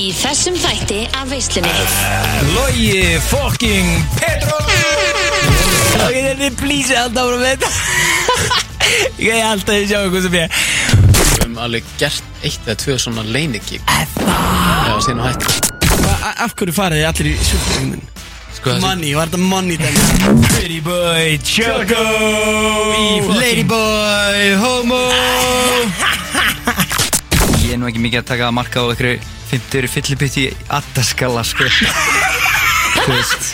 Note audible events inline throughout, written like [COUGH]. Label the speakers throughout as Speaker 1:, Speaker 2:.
Speaker 1: Í þessum þætti af veislunni.
Speaker 2: Logi fucking Petro Ok, þetta er please alltaf ára með þetta. [LAUGHS] Ég er alltaf að sjá hvað sem ég
Speaker 3: Við höfum alveg gert eitt eða tvö svona leinigík Já, síðan á hættu.
Speaker 4: Af hverju farið þið allir í sjúkdóminn?
Speaker 3: Sko það
Speaker 4: Money, var þetta money dæmi?
Speaker 2: Pretty boy Choco.
Speaker 4: Ladyboy, homo
Speaker 5: Ég er nú ekki mikið að taka marka á ykkur 50 fyllipitt í attaskalla sko [LAUGHS] Þú veist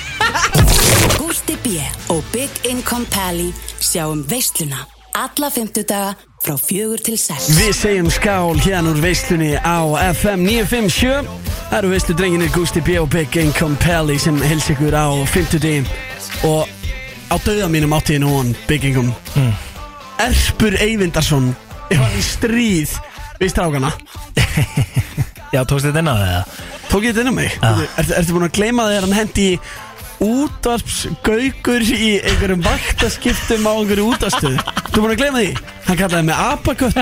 Speaker 6: Gústi B. og Big Income Pally sjáum veisluna alla fymtudaga frá fjögur til sex.
Speaker 4: Við segjum skál hérna úr veislunni á FM 957 Það eru veislu drenginir Gusti B. og Big Income Pally sem hels ykkur á 50 og á döða mínum átti ég nú hann Big Income Erpur Eyvindarsson er hann í stríð við strákana [LAUGHS]
Speaker 2: Já, tókst þetta inn á það?
Speaker 4: Tók ég þetta inn á mig?
Speaker 2: Ah.
Speaker 4: Ertu, ertu búin að gleyma þegar hann hendi útvarpsgaukur í einhverjum vaktaskiptum á einhverju útastöð Þú búin að gleyma því? Hann kallaði mig apakött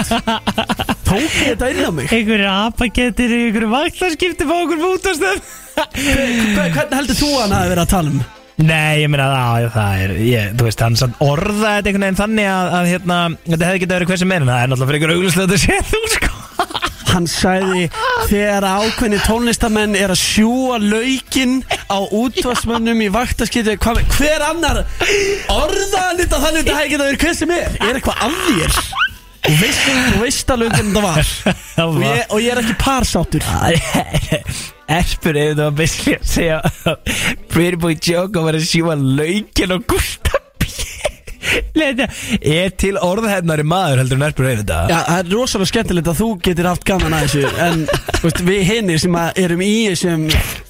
Speaker 4: Tók ég þetta inn á mig?
Speaker 2: Einhverju apagettir í einhverju vaktarskipti fá okkur mútastöð
Speaker 4: Hva- Hvernig heldur þú að hann hafi verið að tala um?
Speaker 2: Nei, ég meina að það er ég, Þú veist, hann sann orðaði þetta einhvern veginn þannig að, að hérna, þetta hefði getið verið hver sem er en það er náttúrulega fyrir einhver auglislega að sé þú sko
Speaker 4: Hann sagði þegar ákveðni tónlistamenn er að sjúa laukinn á útvarsmönnum í vaktaskipti hva, Hver annar orðaði þetta þannig að þetta hefði getið verið hver sem er? Er eitthvað að þér? Þú veist, veist alveg hvernig það var og ég, og ég er ekki parsáttur [LAUGHS]
Speaker 2: Erpur ef það að segja að Pretty Boy Joke var að sjúa laukin og Gustaf Þetta er til orðhefnari maður heldur en Erpur ef þetta?
Speaker 4: Já, það er rosalega skemmtilegt að þú getur haft gaman að þessu En veist, við hinnir sem erum í þessum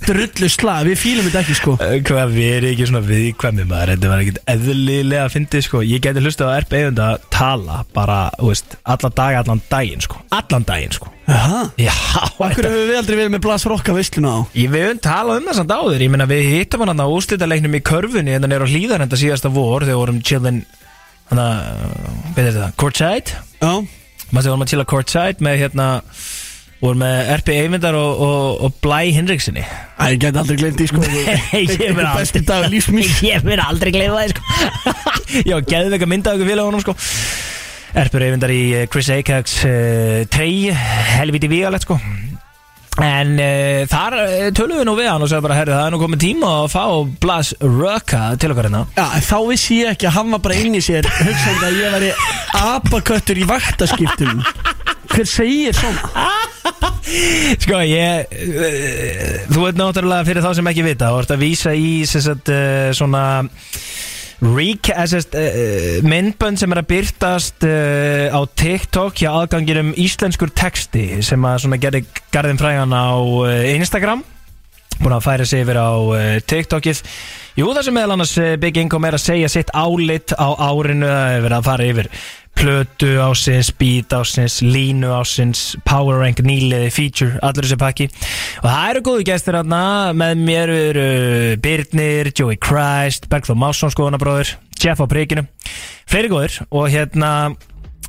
Speaker 4: drullu slag Við fýlum þetta ekki sko.
Speaker 2: Uh, Hvað við erum ekki svona viðkvæmi maður. Þetta var ekkert eðlilega að fyndi sko. Ég geti hlustað á Erp Eyvund að tala Bara, þú veist, allan dag, allan daginn sko. Allan daginn sko.
Speaker 4: Jaha
Speaker 2: Já, [LAUGHS]
Speaker 4: Akkur hefur við aldrei verið með Blas Rokka veisluna á?
Speaker 2: Ég við höfum talað um það samt áður. Ég meina við hittum hann að úrslitaleiknum í körfunni En það er á hlýðarenda síðasta vor Þegar vorum chillin Þannig að, hvað er þetta, courtside?
Speaker 4: Já.
Speaker 2: Maður vorum að chilla courtside með hérna Vorum með RP Eyvindar og, og, og Blæ Hinriksinni
Speaker 4: Æ, ég get aldrei glemt því sko. [LAUGHS]
Speaker 2: Ég [LAUGHS] Ég mun aldrei gleyma það sko. [LAUGHS] Já, geðveika mynda okkur félagunum sko. Erpur Eyvindar í eh, Chris Ajax uh, trey Helviti vígalegt sko. En uh, þar tölum við nú við hann og sagði bara herri það er nú komið tíma að fá Blas Röka til okkar hérna.
Speaker 4: Já, þá vissi ég ekki að hann var bara inn í sér Hugsandi að ég væri apaköttur í vaktaskiptum Hver segir svona? [LAUGHS]
Speaker 2: Sko ég uh, Þú veit náttúrulega fyrir þá sem ekki vita Þú ert að vísa í sagt, uh, svona Recap, uh, uh, myndbönd sem er að byrtast uh, á TikTok hjá aðgangirum íslenskur texti sem að gerði garðin frægan á uh, Instagram. Búin að færa sig yfir á TikTokið. Jú, það sem meðal annars Big Income er að segja sitt álit á árinu það er verið að fara yfir plötu ásins, beat ásins, línu ásins Power Rank, nýliði, feature allir þessi pakki. Og það eru góðu gestir hérna með mér eru Birnir, Joey Christ Bergþór Másson skoðanabróður Jeff á prikinu, fleiri góður og hérna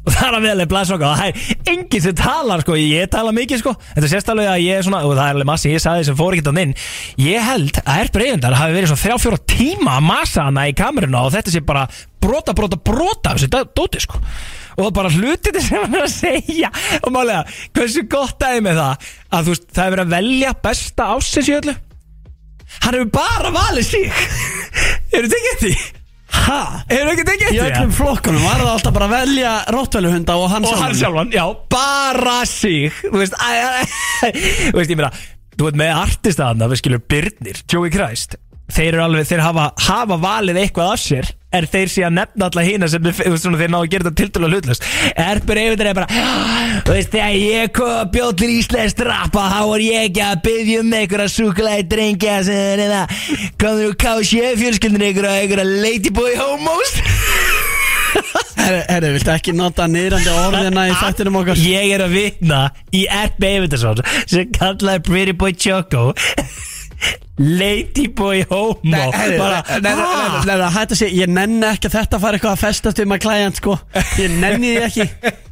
Speaker 2: og það er að vel er blæsvaka og það er enginn sem talar sko, ég tala mikið sko. Þetta sést alveg að ég er svona, og það er alveg massi ég sagði sem fór ekki þann inn ég held að Erp Reyndar hafi verið svona þrjá fjóra tíma að massa hana í kameruna og þetta sé bara brota, brota, brota af þessu dóti sko. Og bara hlutið [LAUGHS] sem hann er að segja. Og málega, hversu gott er með það að þú veist, það er verið að velja besta ásins í öllu? Hann hefur bara valið sig. [LAUGHS] Eru þið ekki því?
Speaker 4: Ha?
Speaker 2: Hefur ekki tekið
Speaker 4: Í
Speaker 2: eftir því?
Speaker 4: öllum flokkunum var það alltaf bara að velja Rottvæluhunda og hann
Speaker 2: og hann sjálfan, já, bara sig. Þú veist, æ, æ, æ, þú veist, ég meina þú veist, með artistaðna, við skilur Byrnir, Joey Christ. Þeir eru alveg, þeir hafa, hafa valið eitthvað af sér er þeir sé að nefna alla hína sem svona, þeir ná að gera þetta tiltölu hlutlust Erpur Eyvindur er bara þú veist, þegar ég kom bjóð til Íslands rappa, þá var ég ekki að byggja um einhverja súkulæði drengja sem er það, komður úr KSJ fjölskyldin einhverja, einhverja ladyboy homos. [LAUGHS]
Speaker 4: Herri, viltu ekki nota niðrandi orðina í þættinum okkar?
Speaker 2: Ég er að vitna í Erp Eyvindarsson sem kallaði Pretty Boy Choco Ladyboy Homo bara,
Speaker 4: nei, nei, nei, nei, nei, nei, hættu að segja, ég nenni ekki að þetta fara eitthvað að festast um að klæjant, sko. Ég nenni því ekki.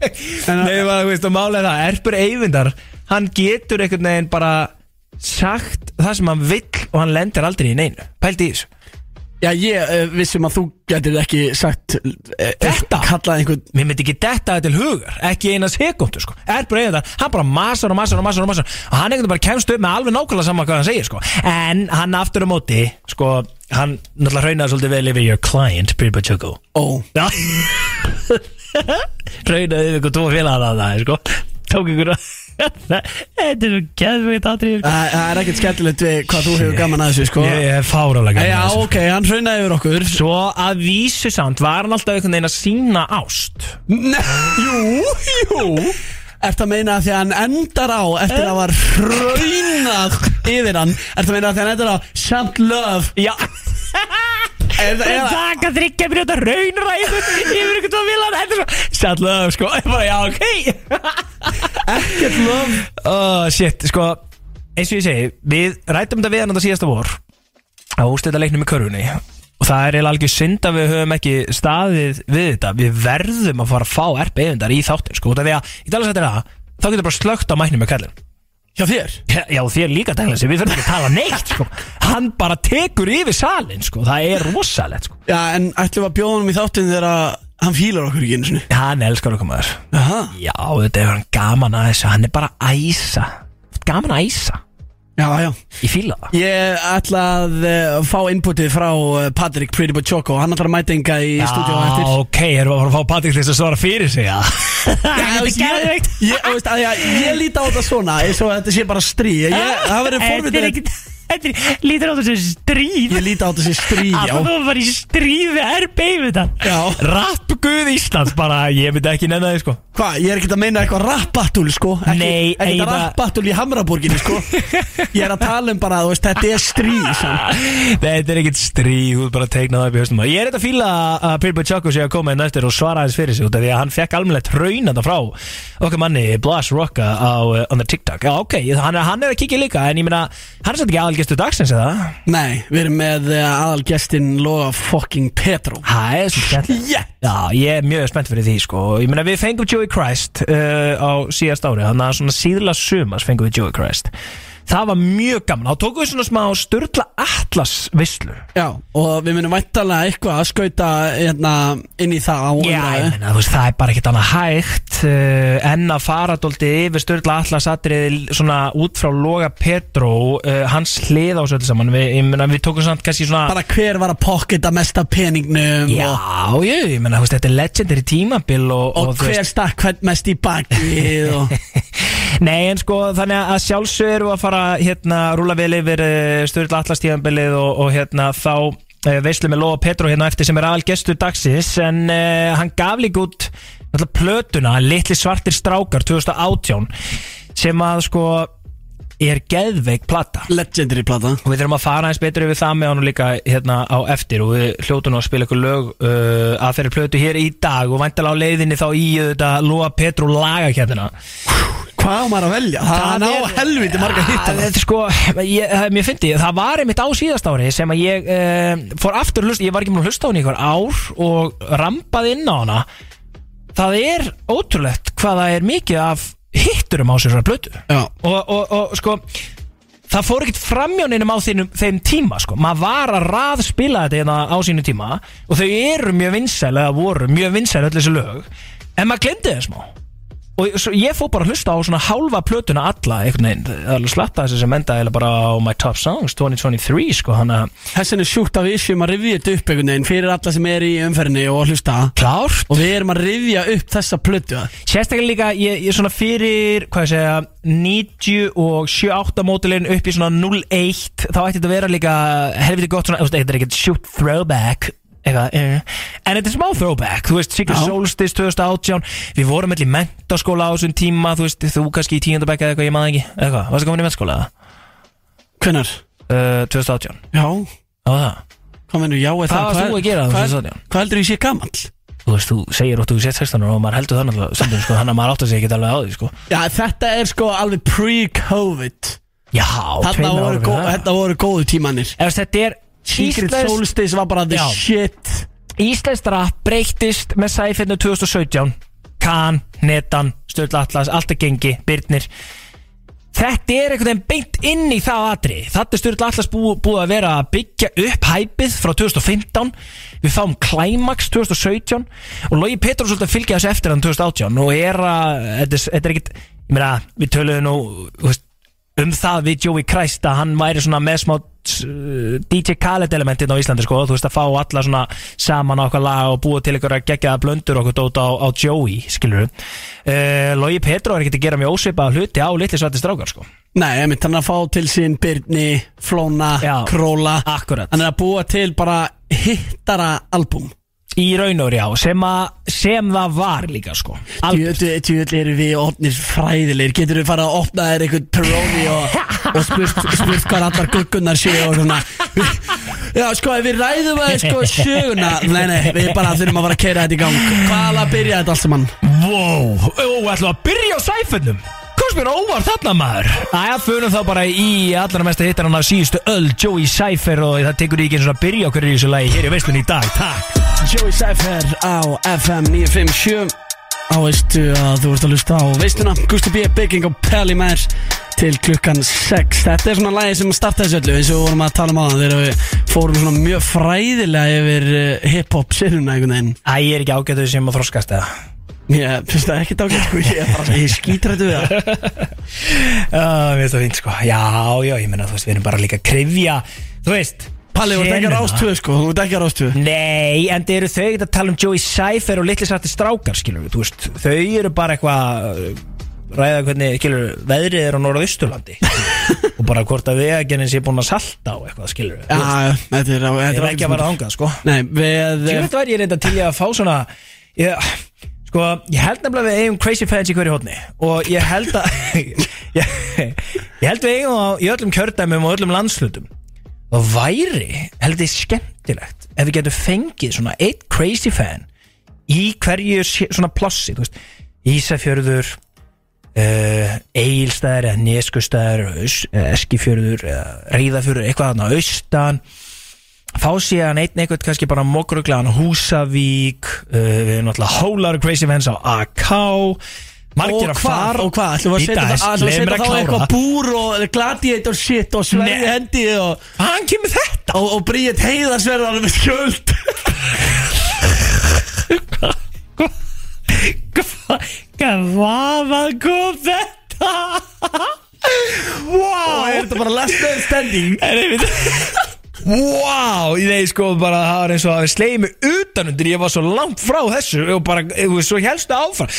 Speaker 4: [LAUGHS]
Speaker 2: Nei, maður, þú veist, og málega það Erpur Eyvindar, hann getur einhvern veginn bara sagt það sem hann vill og hann lendir aldrei í neinu. Pældi í þessu
Speaker 4: Já, ég uh, vissum að þú getur ekki sagt uh,
Speaker 2: Þetta?
Speaker 4: Kallað einhvern
Speaker 2: Mér myndi ekki detta það til hugar Ekki eina sekundu sko. Er bara eigin það Hann bara masar og masar og masar og masar. Og hann einhvern veginn bara kemst upp með alveg nákvæmlega saman hvað hann segir sko. En hann aftur á móti Sko Hann náttúrulega raunaði svolítið vel yfir your client much go
Speaker 4: Ó.
Speaker 2: Já. [LAUGHS] Raunaði yfir ykkur tvo félagar að það sko. Tók ykkur að Þetta er svo geðveikt atrið sko.
Speaker 4: Það er ekkert skemmtilegt við hvað þú hefur gaman að þessu sko.
Speaker 2: Ég er fáralega
Speaker 4: Já, ok, hann hraunaði yfir okkur.
Speaker 2: Svo að vísu samt var hann alltaf einhvern veginn að sína ást?
Speaker 4: Nei, [LAUGHS] jú, jú Ertu að meina að því að hann endar á Eftir að var hraunað yfir hann? Ertu að meina að því að hann endar á Samt love?
Speaker 2: Já.
Speaker 4: Er það- er það-
Speaker 2: taka þryggja mér þetta raunræðu Yfir ykkur tóð vilan Þetta er svo Sætlaðu sko. Ég bara já ok.
Speaker 4: Ekkert love.
Speaker 2: Oh, Shit sko Eins og ég segi Við rættum þetta við hann þetta síðasta vor Á úrstætta leiknum í körfunni Og það er eiginlega algjör synd að við höfum ekki staðið við þetta. Við verðum að fara að fá erp eðundar í þáttin sko. Því að Í tala sættir það Þá getur bara slögt á mæknum með kallin
Speaker 4: Hjá þér?
Speaker 2: Já, já, þér líka dæglega Við þurfum ekki að tala neitt sko. Hann bara tekur yfir salin sko. Það er rosalegt sko.
Speaker 4: Já, en ætlum að bjóða hann í þáttin þegar að hann fílar okkur ekki einu sinni?
Speaker 2: Hann elskar okkur maður.
Speaker 4: Aha.
Speaker 2: Já, þetta er hann gaman að þessu. Hann er bara æsa. Gaman að æsa
Speaker 4: Já, já.
Speaker 2: Ég fíla? Það
Speaker 4: Ég ætla að uh, fá inputið frá uh, Patrick Pretty Boy Choco Hann ætlar að mæta enga í stúdíu á eftir.
Speaker 2: ok, erum við að fara að fá Patrik til þess að svara fyrir sig Já,
Speaker 4: Já, [LAUGHS]
Speaker 2: Þetta er
Speaker 4: ég,
Speaker 2: geðveikt.
Speaker 4: ég, ég, ég, líti á þetta svona eins og þetta sé bara strí ég, Það verður
Speaker 2: er
Speaker 4: forvitið
Speaker 2: lítur á þessu stríð.
Speaker 4: Ég líti á þetta sé strí,
Speaker 2: Að
Speaker 4: já
Speaker 2: þú var í stríð við RB við þetta
Speaker 4: Já.
Speaker 2: Rapp guð Íslands bara Ég myndi ekki nefna þið sko.
Speaker 4: Hvað, ég er ekkert að meina eitthvað rap-battle sko. Ekki,
Speaker 2: Nei,
Speaker 4: Ekkert
Speaker 2: bara-
Speaker 4: rap-battle í Hamraborginni sko. Ég er að tala um bara, þú veist, þetta er strí samt. [LAUGHS]
Speaker 2: Þetta er ekkit stríð, þú ert bara að teikna það upp í höstum Ég er þetta að fíla að Pirbo Choco sé að koma inn eftir og svara aðeins fyrir sig út af því að hann fekk almenlega traunanda frá okkar manni Blas Rocka á uh, on the TikTok. Já ok, hann er, hann er að kíkja líka en ég meina, hann er satt ekki aðalgestu dagsins eða?
Speaker 4: Nei, við erum með uh, aðalgestin Loga fucking Petro
Speaker 2: Það er svo skemmt
Speaker 4: Yeah.
Speaker 2: Já, ég er mjög spennt fyrir því sko Ég meina við fengum Joey Christ uh, á síðast ári Þannig að svona síðla sumas fengum við Joey Christ Það var mjög gaman. Þá tókum við svona smá Sturla Atlas vislu
Speaker 4: Já, og við munum væntalega eitthvað að skauta hérna, inn í það á
Speaker 2: Já, ég meina, þú veist, það er bara ekkert annað hægt uh, en að fara dóldi yfir Sturla Atlas atrið svona út frá Loga Petró uh, hans hlið á öllu saman. Við, ég meina, við tókum samt kannski svona
Speaker 4: Bara hver var að pocketa mesta peningnum
Speaker 2: Já,
Speaker 4: og,
Speaker 2: ég, ég meina, þú veist, þetta er legendary tímabil og,
Speaker 4: og,
Speaker 2: þú
Speaker 4: hver stakk hvern mest í bakið og [LAUGHS]
Speaker 2: Nei, en sko, þannig að sjálfsög eru að fara hérna, rúla vel yfir uh, Sturla Atlas tímabilið og, og hérna þá uh, veislu með Lóa Petro hérna eftir sem er aðal gestur dagsins en uh, hann gaf líka út plötuna Litli svartir strákar 2018 sem að sko er geðveik plata.
Speaker 4: Legendary plata.
Speaker 2: Og við þurfum að fara eins betur yfir það með hann líka hérna á eftir. Og við hljótu nú að spila ykkur lög uh, að fyrir plötu hér í dag og væntalega á leiðinni þá í þetta Lóa Petro lagakefnina
Speaker 4: Hvað maður að velja? Það er á helviti marga hitta
Speaker 2: Það er sko, ég, það- mér Það var einmitt á síðast ári sem að ég uh, fór aftur að hlusta, ég var ekki múin að hlusta á í einhver ár og rampaði inn á hana. Það er ótrúlegt hvað það er mikið af hitturum á sér að blötu og, og, og sko það fór ekkert framjóninum á þeim, þeim tíma sko. maður var að rað spila þetta hérna á sínu tíma og þau eru mjög vinsæl eða voru mjög vinsæl öll þessi lög. En maður glemdi það smá og svo, ég fór bara að hlusta á svona hálfa plötuna alla einhvern veginn, það er alveg slatta þessi sem enda eða bara á My Top Songs 2023 sko, hann að
Speaker 4: þessin er sjúkt af issue að rifja þetta upp einhvern veginn fyrir alla sem er í umferðinni og að hlusta.
Speaker 2: Klárt.
Speaker 4: Og við erum að rifja upp þessa plötu.
Speaker 2: Sérstaklega líka, ég, ég svona fyrir, hvað ég segja, 90 og 78 mótilinn upp í svona 01 Þá ætti þetta að vera líka helviti gott svona, þetta er ekkert shoot throwback eitthvað, eh. En þetta er smá throwback, þú veist,
Speaker 4: Já.
Speaker 2: Solstice 2018 Við vorum allir í mentaskóla á þessum tíma, þú veist, þú kannski í tíundabæk eða eitthvað, ég maður ekki Eða hvað, varstu komin í mentaskóla eða?
Speaker 4: Hvenær?
Speaker 2: Uh, 2018,
Speaker 4: Já,
Speaker 2: á það
Speaker 4: hvað mennur, já eða
Speaker 2: Hvað varst þú að gera á
Speaker 4: hvað,
Speaker 2: þessu stadion?
Speaker 4: hvað heldur ég sé gamall?
Speaker 2: Þú veist, þú segir óttu þú sett 16 ára og maður heldur það náttúrulega stundum, sko, hann að maður átt að segja ekki alveg á því, sko
Speaker 4: Já, þetta er sko alveg pre-covid
Speaker 2: Já,
Speaker 4: Þetta
Speaker 2: tveimur
Speaker 4: voru,
Speaker 2: árum
Speaker 4: gó,
Speaker 2: fyrir það.
Speaker 4: þetta voru góðu tímanir
Speaker 2: Ef þetta er
Speaker 4: Secret
Speaker 2: Íslensk,
Speaker 4: Solstice var bara the
Speaker 2: Já.
Speaker 4: shit.
Speaker 2: Íslensk rap breyttist með sæfinnu 2017 Kan, Netan, Sturla Atlas, allt er gengi, Byrnir Þetta er einhvern veginn beint inn í það atri Þetta er styrla allars bú, búið að vera að byggja upp hæpið frá 2015 Við fáum Climax 2017 Og Logi Petrus svolítið að fylgja þessu eftir hann 2018 Og er að, þetta er, þetta er ekkit Ég meina, við töluðum nú þú veist, um það við Joey Christ að hann væri svona með smá DJ Khaled elementin á Íslandi sko, þú veist að fá alla svona saman á okkar lag og búa til ykkur að gegja blöndur okkur dót á, á Joey, skilur uh, Logi Petro er ekkert að gera mjög ósvipað hluti á litli svarti strákar sko
Speaker 4: Nei, hann að fá til sín Byrni, Flóna,
Speaker 2: Já.
Speaker 4: Króla
Speaker 2: Akkurat.
Speaker 4: Hann er að búa til bara hittara albúm
Speaker 2: Í raun og já, sem, sem það var líka sko.
Speaker 4: Tjóðlega eru við orðnir fræðilegir. Getur við fara að opna þér einhvern Peroni og, [LAUGHS] og spurt, spurt hvað allar guggunar séu og svona. Já, sko, við ræðum að sko söguna. Nei, nei, við bara þurfum að fara að keira þetta í gang. Hvað er að byrja þetta allt saman?
Speaker 2: Wow, ó, ætlum að byrja á sæfennum Hvað spyrir óvar þarna maður? Æja, fyrir þá bara í allra mesta hittar hann af síðustu öll Joey Cypher og það tekur ekki eins og að byrja okkur í þessu lagi hér í veislun í dag, takk.
Speaker 4: Joey Cypher á FM 957 Á veistu að þú ert að lusta á veistuna Gusti B. Bygging og Pelli Mær til klukkan 6 Þetta er svona lagi sem starta þessu öllu eins og við vorum að tala um á það þegar við fórum svona mjög fræðilega yfir uh, hip-hop séruna einhvern veginn.
Speaker 2: Æ, ég er ekki ágættur sem að þroskast eða
Speaker 4: Ég finnst það ekkert ágætt sko. Ég, er bara, ég skítrættu við það.
Speaker 2: Já, [LAUGHS] mér finnst það fínt sko. Já, já, ég menna, þú veist, við erum bara líka að krifja Þú veist
Speaker 4: Palli, þú ert ekki að
Speaker 2: senuna.
Speaker 4: rástöðu sko. Þú ert ekki að rástöðu
Speaker 2: Nei, en þeir eru þau ekkert að tala um Joey Cypher og litli sarti strákar, skilur við, þú veist Þau eru bara eitthvað uh, ræða hvernig, skilur við, veðrið er á Norðausturlandi. [LAUGHS] Og bara hvort að vegagerinn sé búin að salta á eitthvað, skilur við
Speaker 4: Já, já, þetta er
Speaker 2: Ég er ekki að vara þangað, sko.
Speaker 4: Nei, við
Speaker 2: Ég veit væri ég reynda til ég að fá svona ég, Sko, ég held nefnilega við eigum crazy fans í hverju hodni Og ég held að [LAUGHS] ég, ég held við eigum á í öllum kjördæmum og öllum landslutum Og væri, held ég skemmtilegt Ef við getum fengið svona eitt crazy fan Í hverju svona plássi, þú veist Ísafjörður uh, Egilstæður eða Neskustæður Eskifjörður eða Reyðafjörður, eitthvað þarna austan fá síðan einn eitthvað kannski bara mokruglaðan Húsavík uh, við erum náttúrulega hólar crazy fans á AK margir að
Speaker 4: hvað,
Speaker 2: fara.
Speaker 4: Og hvað, ætlum við að setja þá eitthvað búr og gladiator shit og
Speaker 2: Nei.
Speaker 4: hendi og,
Speaker 2: Hvaðan kemur þetta?
Speaker 4: og, og bríðið heiðarsverðar með skjöld. [LAUGHS]
Speaker 2: Hva- Hvaðan kom þetta?
Speaker 4: og
Speaker 2: Wow
Speaker 4: er þetta bara last man standing?
Speaker 2: En ég veit Wow, veit sko bara það var eins og að við slegið mig utanundir Ég var svo langt frá þessu og bara, þú veist, svo helstu áfram.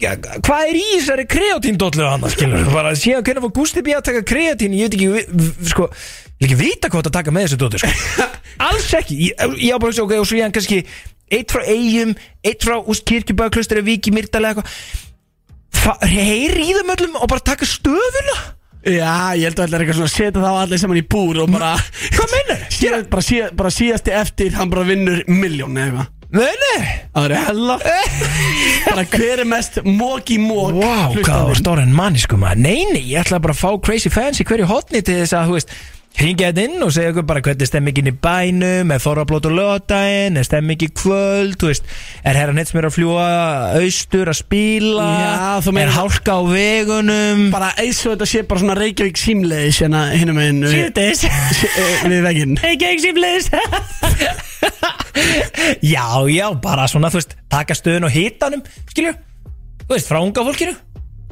Speaker 2: Ja, Hvað er í þessari kreatíndóllu annars, skilur Bara síðan hvernig var Gústi B að taka kreatín Ég veit ekki, sko Ég ekki vita hvað það taka með þessu dóttu, sko. [LAUGHS] Alls ekki, ég, ég á bara þessu, ok, og svo ég hann kannski Eitt frá Eyjum, eitt frá úst, Kirkjubæðaklustri, Viki, Myrtalega eitthvað. Heyri í þeim öllum og bara taka stöðuna
Speaker 4: Já, ég held að þetta er eitthvað svona að setja þá allir saman í búr og bara
Speaker 2: Hvað meinar?
Speaker 4: síðan, bara, síðan, bara síðasti eftir hann bara vinnur miljón eða eitthvað.
Speaker 2: Nei, nei
Speaker 4: Það er hella. Bara hver er mest mók í mók
Speaker 2: Wow, hvað var stóran mannisku maður. Nei, nei, ég ætla bara að fá crazy fans í hverju hotni til þess að, þú veist Hringja þetta inn og segja okkur bara hvernig er stemmingin í bænum Er þorrablót og lögdæin Er stemming í kvöld, þú veist Er herran hitt sem er að fljúa austur að spila?
Speaker 4: Já,
Speaker 2: Er hálka á vegunum?
Speaker 4: Bara eins og þetta sé bara svona Reykjavík símleiðis hérna hinum einn við,
Speaker 2: Sýtis
Speaker 4: við veginn
Speaker 2: ekki síflis [LAUGHS] Já, já, bara svona, þú veist Taka stöðun og hitanum, skilju. Þú veist, frá unga fólkinu.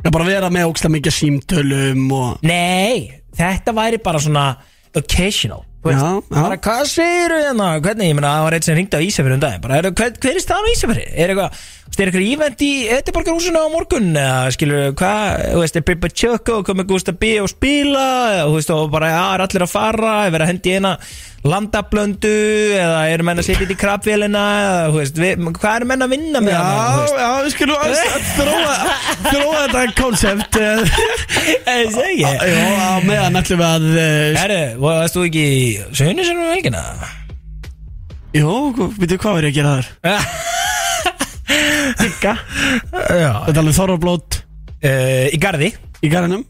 Speaker 4: Að bara vera með ógsta mikið símtölum og
Speaker 2: Nei, þetta væri bara svona occasional þú.
Speaker 4: Já,
Speaker 2: bara hvað segir hérna hvernig, ég meina, það var eitt sem ringdi á Ísafjörðu um daginn bara, er, hver, hver er staðan á Ísafjörðu? Er eitthvað, þú er eitthvað ívent í Ediborgarhúsinu á morgun, eða skilur hvað, þú veist, er Bippa Tjökko komið Gústa B og spila, eða, þú veist, og bara, já, er allir að fara, er verið að hendi eina landablöndu, eða er menn að setja þetta í við, hvað er menn að vinna með þú
Speaker 4: Já, já, við skulum að þróa, þetta konsept [LAUGHS]
Speaker 2: Ég segi
Speaker 4: Já, á meðan ætlum við að eh,
Speaker 2: Herru, varst þú ekki í Saunisar um veikina?
Speaker 4: Jó, veitu hvað er ég að gera þar? [LAUGHS]
Speaker 2: Já.
Speaker 4: Þetta er alveg þorrablót.
Speaker 2: Uh, Í garði
Speaker 4: í garðinum?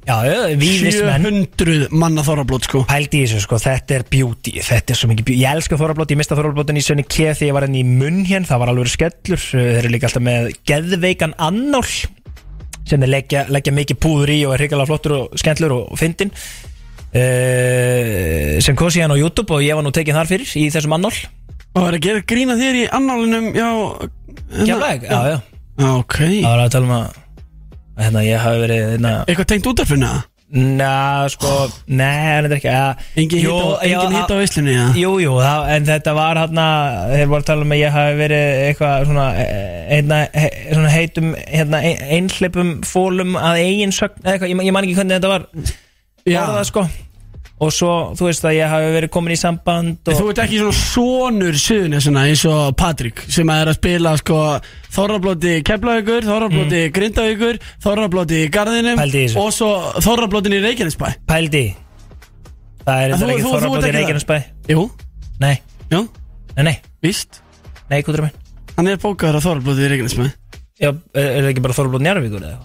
Speaker 2: Víðismenn
Speaker 4: 700 manna þorrablót sko.
Speaker 2: Pældi í þessu sko, þetta er beauty Þetta er svo mikið beauty. Ég elska þorrablót, ég mista þorrablótin í Sönni K Þegar ég var henni í munn hérna, það var alveg skellur. Þeir eru líka alltaf með geðveikan annál sem þeir leggja, leggja mikið púður í og er hrigalega flottur og skemmtlur og, fyndin uh, sem kom síðan á YouTube og ég var nú tekinn þar fyrir í þessum annál.
Speaker 4: Og er að gera grína þér í annálinum Já
Speaker 2: Keflæk, já, já.
Speaker 4: Já, ok.
Speaker 2: Það var að tala um að að hérna, ég hafi verið hérna,
Speaker 4: Eitthvað tengt útarfinu?
Speaker 2: Na, sko, nei, hann er ekki að,
Speaker 4: Engin
Speaker 2: Jú, já,
Speaker 4: hitt á
Speaker 2: að-
Speaker 4: veislunni, já
Speaker 2: Jú, jú, það, en þetta var hérna Þeir voru að tala um að ég hafi verið eitthvað svona, eh, hérna, he, svona heitum hérna, ein- einhleypum fólum að eigin sögn eða eitthvað, ég, man- ég man ekki hvernig þetta var
Speaker 4: Já.
Speaker 2: orðað, sko Og svo, þú veist að ég hafi verið komin í samband og,
Speaker 4: Þú ert ekki svona sonur suðunesuna eins og Patrik sem er að spila sko Þorrablóti Keflavíkur, Þorrablóti mm. Grindavíkur, Þorrablóti Garðinum
Speaker 2: í
Speaker 4: og svo Þorrablótin í Reykjanesbæ.
Speaker 2: Pældi. Í. Það er þetta ekki Þorrablóti
Speaker 4: það?
Speaker 2: Reykjanesbæ.
Speaker 4: Jú,
Speaker 2: Nei,
Speaker 4: jú,
Speaker 2: nei, nei,
Speaker 4: víst.
Speaker 2: Nei, kútur minn.
Speaker 4: Hann er bókaður á Þorrablóti í Reykjanesbæ.
Speaker 2: Já, er, er það ekki bara Þorrablóti Njarvíkur eða?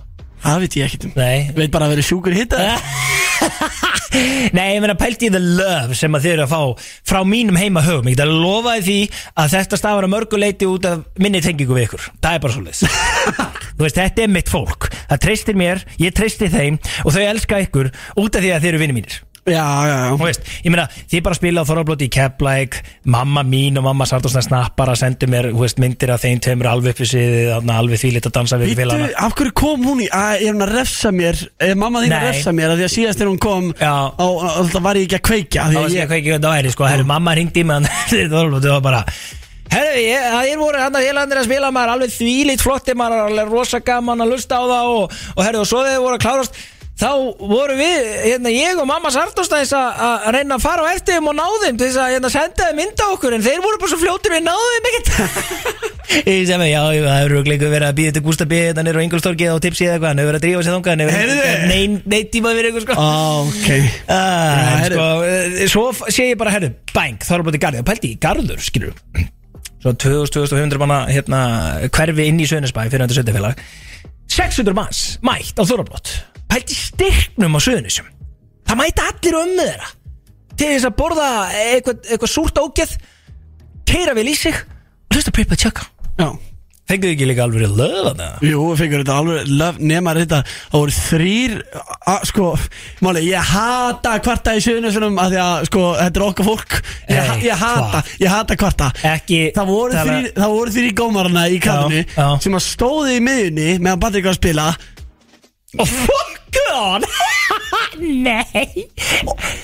Speaker 4: Það veit ég ekkert um.
Speaker 2: Nei.
Speaker 4: Veit bara að vera sjúkur hitta [LAUGHS]
Speaker 2: Nei, ég meina pælti í the love sem að þið eru að fá frá mínum heima höfum Ég get að lofa því að þetta stafar að mörguleiti út af minni tengingu við ykkur. Það er bara svolítið [LAUGHS] Þú veist, þetta er mitt fólk. Það treystir mér, ég treysti þeim og þau elska ykkur út af því að þið eru vinni mínir
Speaker 4: Já, já, já.
Speaker 2: Þú veist, ég meina, þið bara spila á Þorrablóti í Keflæk Mamma mín og mamma Sartósna snappar að sendu mér, veist, myndir af þeim tveimur alveg upp sviðið, þarna alveg þvílitt að dansa við félagana
Speaker 4: af hverju kom hún í, að, er hún að refsa mér? Er mamma þín að
Speaker 2: Nei.
Speaker 4: refsa mér? Að því að síðast þegar hún kom
Speaker 2: Já.
Speaker 4: á, alltaf var ég ekki að kveikja
Speaker 2: Það
Speaker 4: því
Speaker 2: var
Speaker 4: að
Speaker 2: ekki
Speaker 4: ég,
Speaker 2: að kveikja hvernig það væri sko, herru, mamma ringdi í mig [LAUGHS] og það var bara Herru, ég, það er voru hann að félagarnir að spila maður er alveg þvílít flotti, maður er alveg rosa gaman að lusta á það og, og herru, og svo þegar þið voru að klárast þá voru við, hérna, ég og mamma Sartóstæðis að reyna að fara á eftir þeim og ná þeim til þess að hérna, senda þeim mynda okkur en þeir voru bara svo fljótir við náðu þeim ekkert. [LAUGHS] Ég sem já, já, það hefur örugglega verið að býða til Gústa B þetta nýr á Ingolstorki og tipsi eða eitthvað hann hefur verið að drífa sér þangað hann hefur
Speaker 4: Heyrðu.
Speaker 2: neinn nei, tíma fyrir ykkur sko.
Speaker 4: Ok.
Speaker 2: Ah,
Speaker 4: Já,
Speaker 2: en
Speaker 4: heyrðu.
Speaker 2: sko, eh, svo sé ég bara, herru, bang, þá er bara til garði. Og pælti í garður, skilur svo 2000-2500 manna hérna, hverfi inn í Söðnisbæ fyrir þetta söndafélag 600 manns mætt á Þorrablót pælti styrknum á Söðnisum það mæta allir um með þeirra. Til þess að borða eitthvað, eitthvað súrt ógeð keira vel í sig og hlusta Pippa Tjaka.
Speaker 4: Já.
Speaker 2: Fenguðu ekki líka alveg löða það
Speaker 4: Jú, fengur þetta alveg löf, nema þetta Það voru þrýr Sko, máli, ég hata kvarta í sögnusunum að því að, sko, þetta er okkar fólk. Ég,
Speaker 2: Hey,
Speaker 4: ég hata,
Speaker 2: hvað?
Speaker 4: ég hata kvarta.
Speaker 2: Ekki
Speaker 4: Það voru þrýr, það voru þrýr gómarana í kallinu sem að stóði í miðunni meðan Patrik var að spila
Speaker 2: oh, fuck on! [LAUGHS] Nei.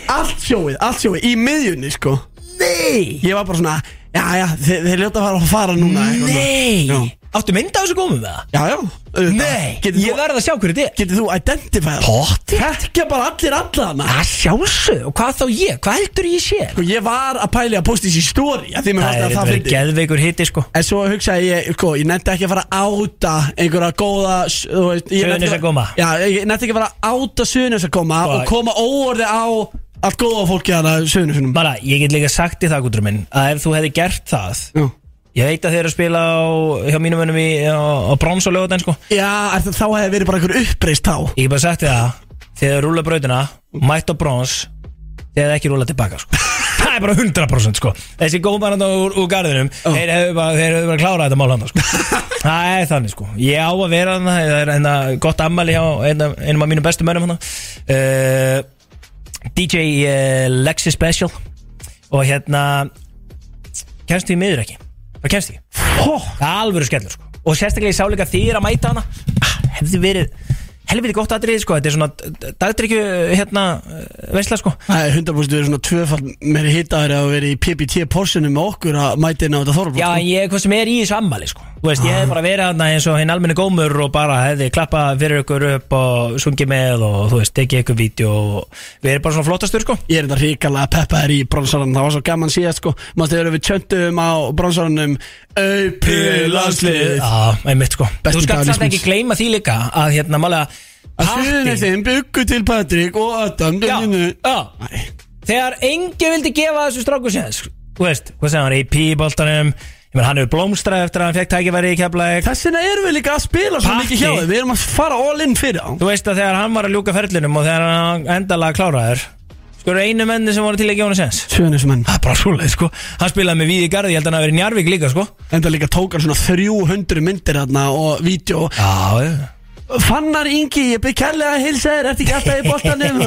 Speaker 4: Allt sjóið, allt sjóið í miðjunni, sko.
Speaker 2: Nei.
Speaker 4: Ég var bara svona, já, já, þeir, þeir ljóta að fara að fara núna eitthvað svona.
Speaker 2: Nei.
Speaker 4: Já.
Speaker 2: Áttu mynda á þessu gómum með það?
Speaker 4: Já, já.
Speaker 2: Nei
Speaker 4: Getur
Speaker 2: Ég
Speaker 4: þú,
Speaker 2: verð að sjá hverju þetta er
Speaker 4: getur þú identifæða
Speaker 2: Potti
Speaker 4: Þekkja bara allir allana
Speaker 2: Það sjálfsög Og hvað þá ég? Hvað heldur ég sé?
Speaker 4: Sko, ég var að pæli að posta þessi að því mér
Speaker 2: Það
Speaker 4: fannst
Speaker 2: er
Speaker 4: að það
Speaker 2: verið
Speaker 4: fyndi
Speaker 2: geðveikur hitti sko
Speaker 4: En svo hugsaði ég, sko, ég nefndi ekki að fara að áta einhverja góða s- þú veist, ég nennti-
Speaker 2: Suðurnesjakóma.
Speaker 4: Já, ég nefndi ekki að fara að áta Suðunis að koma
Speaker 2: Sko,
Speaker 4: og koma óorði á allt góða fólki hana Suðunisunum
Speaker 2: Bara, ég get líka sagt í það, Guðrún minn Að ef þú hefði gert það
Speaker 4: Já,
Speaker 2: Ég veit að þeir eru að spila á, hjá mínum önum í, á, á brons og lögutæn sko.
Speaker 4: Já er það, þá hefði verið bara einhver uppreist þá.
Speaker 2: Ég hef bara sagt þér það Þegar þið rúla brautina, mætt á brons Þegar þið ekki rúla tilbaka sko. [LAUGHS] Það er bara 100% sko. Þessi góðmann úr, úr garðinum. Þeir hefur bara, þeir hefur bara klárað þetta mál hann sko. [LAUGHS] Það er þannig sko. Ég á að vera þannig Það er hérna gott ammali hjá einum, einum af mínum bestu mönnum hann uh, DJ uh, Lexi Special. Og hérna Kemst því miður ekki Það kemst ekki. Það er alvöru skellur sko. Og sérstaklega ég sá líka þýr að mæta hana. Ah, Hefði verið Helviti gott aðrið sko. Þetta er svona dagdrykju hérna Veisla sko.
Speaker 4: Það er 100% verið svona tvöfald meiri hittaður að vera í PPT porsunum með okkur að mæta inn á þetta þorflót
Speaker 2: Já en ég hvað sem er í þessu ammali sko Þú veist ég hef bara verið hana eins og hinn almenni gómur Og bara hefði klappað fyrir ykkur upp Og sungið með og þú veist Tekið ykkur vídeo og Við erum bara svona flottastur sko.
Speaker 4: Ég er þetta ríkala peppaður í bronsarann Það var svo gaman síðast sko. Mástu þegar við tjöndum á bronsarannum Aupi landslið
Speaker 2: Já, einmitt sko.
Speaker 4: Besti
Speaker 2: Þú skalt samt ekki gleyma því líka Að hérna málega
Speaker 4: Að suðunni þeim byggu til Patrik og Adam
Speaker 2: Já, já. Þegar engi vildi gefa þessu stráku séns Þú veist, hvað segir hann, í píboltanum Ég menn, hann hefur blómstrað eftir að hann fekk tækifæri í keflæk
Speaker 4: Þess vegna erum við líka að spila svo mikið hjá þeim. Við erum að fara all in fyrir á
Speaker 2: Þú veist að þegar hann var að ljúka ferlinum Og þegar hann endalega kláraður Sko eru einu menni sem voru til að gefa hann séns
Speaker 4: Suðunismenn
Speaker 2: Það er bara svoleið, sko. Hann spilaði með Víði Garði, ég held að hann hafi verið í Njarvík líka, sko.
Speaker 4: Enda líka tók hann svona 300 myndir og vídeo.
Speaker 2: Já,
Speaker 4: Fannar Ingi, ég byrð kærlega að hilsa þér. Ertu ekki alltaf í boltanum?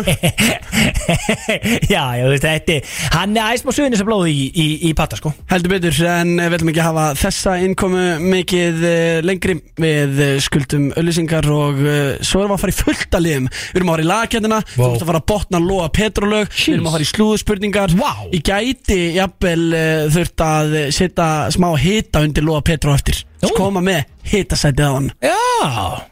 Speaker 4: [LAUGHS]
Speaker 2: Já, þú veist, þetta Hann er æsma suðinni sem blóði í, í, í patta, sko.
Speaker 4: Heldur betur, en við ætlum ekki hafa þessa innkomu mikið uh, lengri. Við uh, skuldum öllisingar og uh, svo erum við að fara í fullta liðum. Við erum að fara í lagkendina,
Speaker 2: Vá.
Speaker 4: þú ert að fara að botna loa petrolög Við erum að fara í slúðspurningar
Speaker 2: Vá.
Speaker 4: Ég gæti jafnvel þurft að setja smá hita undir loa petro eftir koma með hitasætið á hann.
Speaker 2: Já,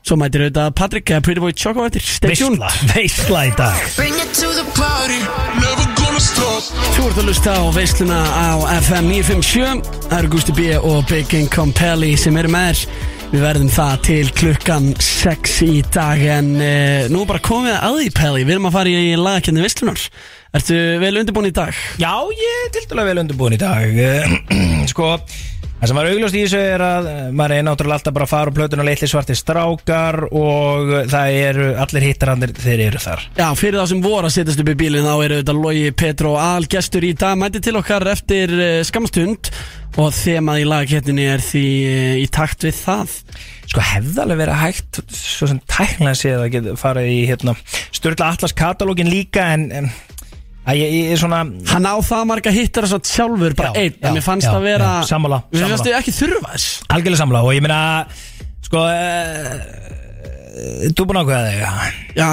Speaker 4: Svo mætir auðvitað Patrik eða Pretty Boy Choco eftir Stay tuned.
Speaker 2: Veistla, veistla í dag.
Speaker 7: Bring it to the party, never gonna stop.
Speaker 4: Þú ert að lusta á veisluna á FM 957 Það eru Gusti B og Big Income Pelli sem eru með þér. Við verðum það til klukkan 6 í dag En uh, nú er bara komið að því Pelli. Við erum að fara í lagakjarni veislunar. Ertu vel undirbúin í dag?
Speaker 2: Já, ég er tildulega vel undirbúin í dag. [CLEARS THROAT] Sko, það sem var augljóst í þessu er að eh, maður er náttúrulega alltaf bara að fara á plötuna litli svarti strákar og það eru allir hittarannir þeir eru þar.
Speaker 4: Já, fyrir þá sem voru að setjast upp í bílinn þá eru þetta Logi, Petro og Al gestur í dag. Mæti til okkar eftir uh, skamstund og þemað í lagakjarninni er því í takt við það.
Speaker 2: Sko hefði alveg verið hægt svo sem tæknilega séð að geta farið í hérna, Sturla Atlas katalógin líka en, en að ég, ég er svona
Speaker 4: Hann á það marga hittar að sjálfur bara
Speaker 2: Já,
Speaker 4: einn,
Speaker 2: já,
Speaker 4: en mér fannst
Speaker 2: já,
Speaker 4: það vera
Speaker 2: já, sammála,
Speaker 4: Mér fannst
Speaker 2: sammála.
Speaker 4: þau ekki þurfa þess
Speaker 2: algjörlega samla og ég meina sko uh, þú búin að ákveða þig.
Speaker 4: Já,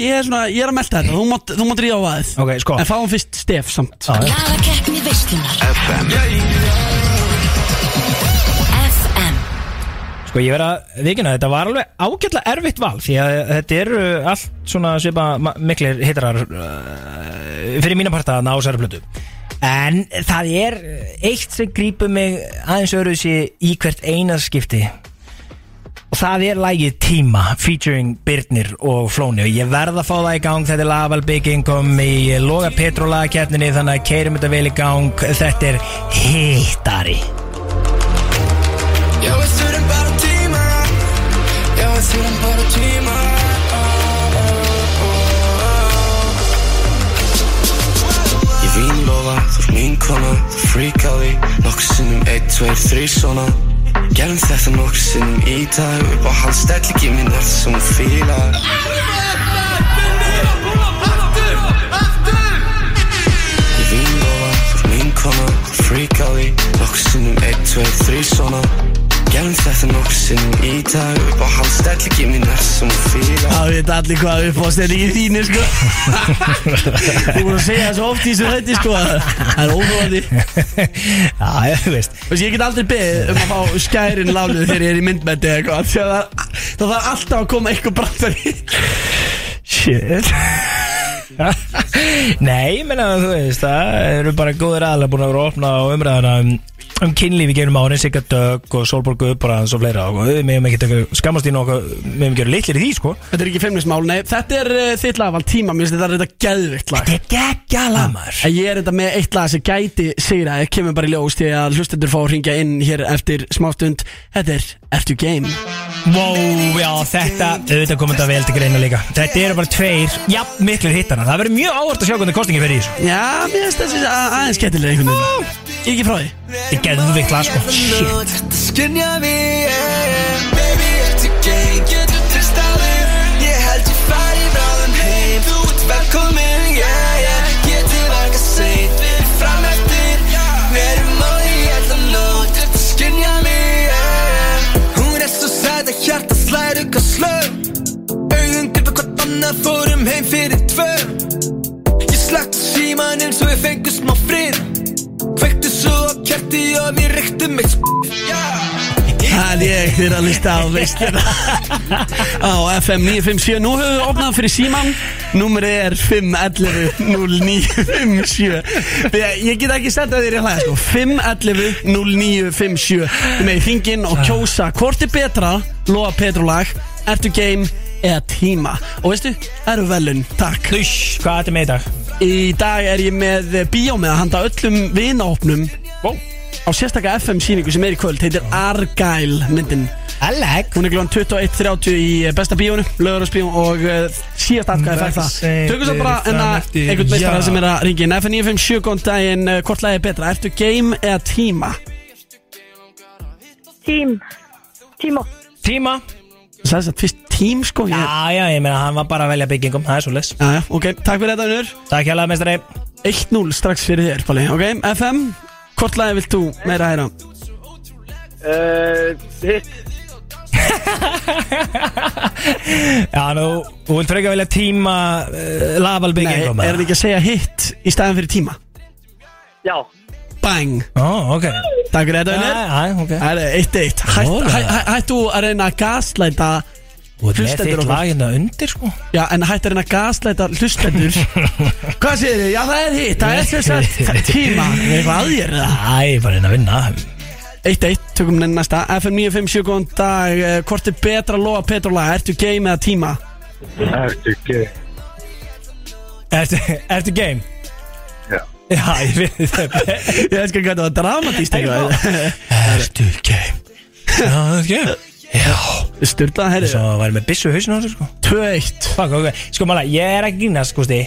Speaker 4: ég er svona, ég er að melta þetta Þú mátt, þú mátt ríða á aðeð
Speaker 2: Ok, sko.
Speaker 4: En fáum fyrst stef samt.
Speaker 1: Lagakeppni veislunar FM
Speaker 2: Sko ég verð að vikina þetta var alveg ágætlega erfitt val því að þetta eru allt svona svipa miklir hittarar uh, fyrir mína parta að ná sér plötu. En það er eitt sem grípur mig aðeins öruðsi í hvert einað skipti. Og það er lægið Tíma featuring Byrnir og Flóni. Og ég verð að fá það í gang þetta er Laval Big Income í Loga Petrola keppninni þannig að keirum þetta vel í gang. Þetta er hittari
Speaker 7: lofa, þú ert mín kona, þú frík á því Nokkur sinnum, ein, tveir, þrý svona. Gerum þetta nokkur sinnum í dag Upp á hans stellingi mín er það sem hún fílar. Ég vín lofa, þú ert mín kona, þú frík á því Nokkur sinnum, ein, tveir, þrý svona Gerum þetta nokkur sinnum í dag. Upp á hans stellingi mín er það sem hún fílar.
Speaker 4: Það veit allir hvað upp á stendingi þínu sko. [LAUGHS] Þú búin að segja það svo oft í þessu hætti sko. Það er óþólandi [LAUGHS]
Speaker 2: Já, ég veist.
Speaker 4: Þú veist, ég get aldrei beðið um að fá skærin lánuð þegar ég er í myndbætti eða eitthvað það, þarf alltaf að koma eitthvað brandari
Speaker 2: Shit [LAUGHS] Nei, ég meina þú veist það eru bara góðir aðlega búin að vera opna á umræðana um, um kynlífi gerum árin Sigga Dögg og Solborg Guðbrands og fleira. Og við meðum ekki taka skammast í nokkuð við meðum gera litlir í því sko.
Speaker 4: Þetta er ekki feimnismál, nei, þetta er uh, þitt lag val tíma, minnst þetta er þetta geðvikt lag.
Speaker 2: Þetta er geggja lamar
Speaker 4: En Ég er þetta með eitt lag sem gæti sigra Ég kemur bara í ljós til að hlustendur fá að ringja inn hér eftir smástund. Þetta er Ertu Game?
Speaker 2: Wow, já þetta, auðvitað komið þetta vel til greina líka. Þetta eru bara tveir, já, miklir hittana Það verður mjög ávart að sjá hvernig kostingi fer í þessu.
Speaker 4: Já, mér finnst þessi a- aðeins skemmtilega einhvern veginn. Ég ekki frá því.
Speaker 2: Þetta er geðvikt lag sko. Shit.
Speaker 7: Þetta kerti og við reyktum eitt
Speaker 4: Það er ég þeir að lista á veistina [LAUGHS] Á FM 957 Nú höfum við opnað fyrir síman Númerið er 511-0957 Því að Ég get ekki senda þér í hlæða sko. 511-0957 Þú með í þingin og kjósa Hvort er betra, loa Petrulag Ertu game eða tíma? Og veistu, eru velun, takk.
Speaker 2: Þush, hvað er þetta með í dag?
Speaker 4: Í dag er ég með bíómið að handa öllum vinaopnum
Speaker 2: Wow
Speaker 4: á sérstakka FM síningu sem er í kvöld heitir Argyle myndin.
Speaker 2: Alleg
Speaker 4: Hún er glóðan 21.30 í besta bíónu, lögurarspíó og uh, síðast aðgæði fær það. Tökum svo bara en að einhvern meistara sem er að ringa inn. FN957 góðan daginn, uh, hvort lagi er betra? Ertu game eða tíma?
Speaker 8: Tím. Tíma.
Speaker 2: Tíma
Speaker 4: Sæðist að fyrst tím sko ég...
Speaker 2: Já, já, ég meina hann var bara að velja byggingum. Það er svo les
Speaker 4: Já, já, ok, takk fyrir þetta unnur.
Speaker 2: Takk hjá meistari
Speaker 4: 1-0 strax fyrir þér, Palli. Ok, FM, hvort lagi vilt þú meira heyra?
Speaker 8: Uh, hitt. [LAUGHS]
Speaker 2: Já, nú, þú vilt frekar velja tíma uh, Laval
Speaker 4: Nei,
Speaker 2: byggingum
Speaker 4: er það ekki að segja hitt í staðan fyrir tíma?
Speaker 8: Já.
Speaker 4: Bang.
Speaker 2: Ó, ok.
Speaker 4: Takk fyrir þetta unnur
Speaker 2: já, ok.
Speaker 4: Það er 1-1 Hætt-
Speaker 2: Rólega.
Speaker 4: hæ- hæ- Hættu að reyna að gaslæta
Speaker 2: Ert með þitt
Speaker 4: okkar.
Speaker 2: lag hérna undir, sko
Speaker 4: Já, en hættu að reyna að gaslæta hlustendur Hvað segir þið? Já, það er hitt Það er sem sagt tíma Er eitthvað að þér eða?
Speaker 2: Æ, bara hérna að vinna
Speaker 4: 1-1, tökum neina næsta FM 957, góðan dag Eh, Hvort er betra að lofa Petrola? Ertu game eða tíma?
Speaker 8: Ertu ekki
Speaker 2: Ertu, ertu game?
Speaker 8: Já.
Speaker 2: Já, ég veit það
Speaker 4: Ég veist ekki hvað það var dramatíst
Speaker 2: Ertu game? Já, ertu game? Já.
Speaker 4: Sturla, herri
Speaker 2: Svo var ég með byssu hausinu á þessu, sko.
Speaker 4: 2-1
Speaker 2: Fuck, ok. Sko, mála, ég er ekki grínast, sko, sti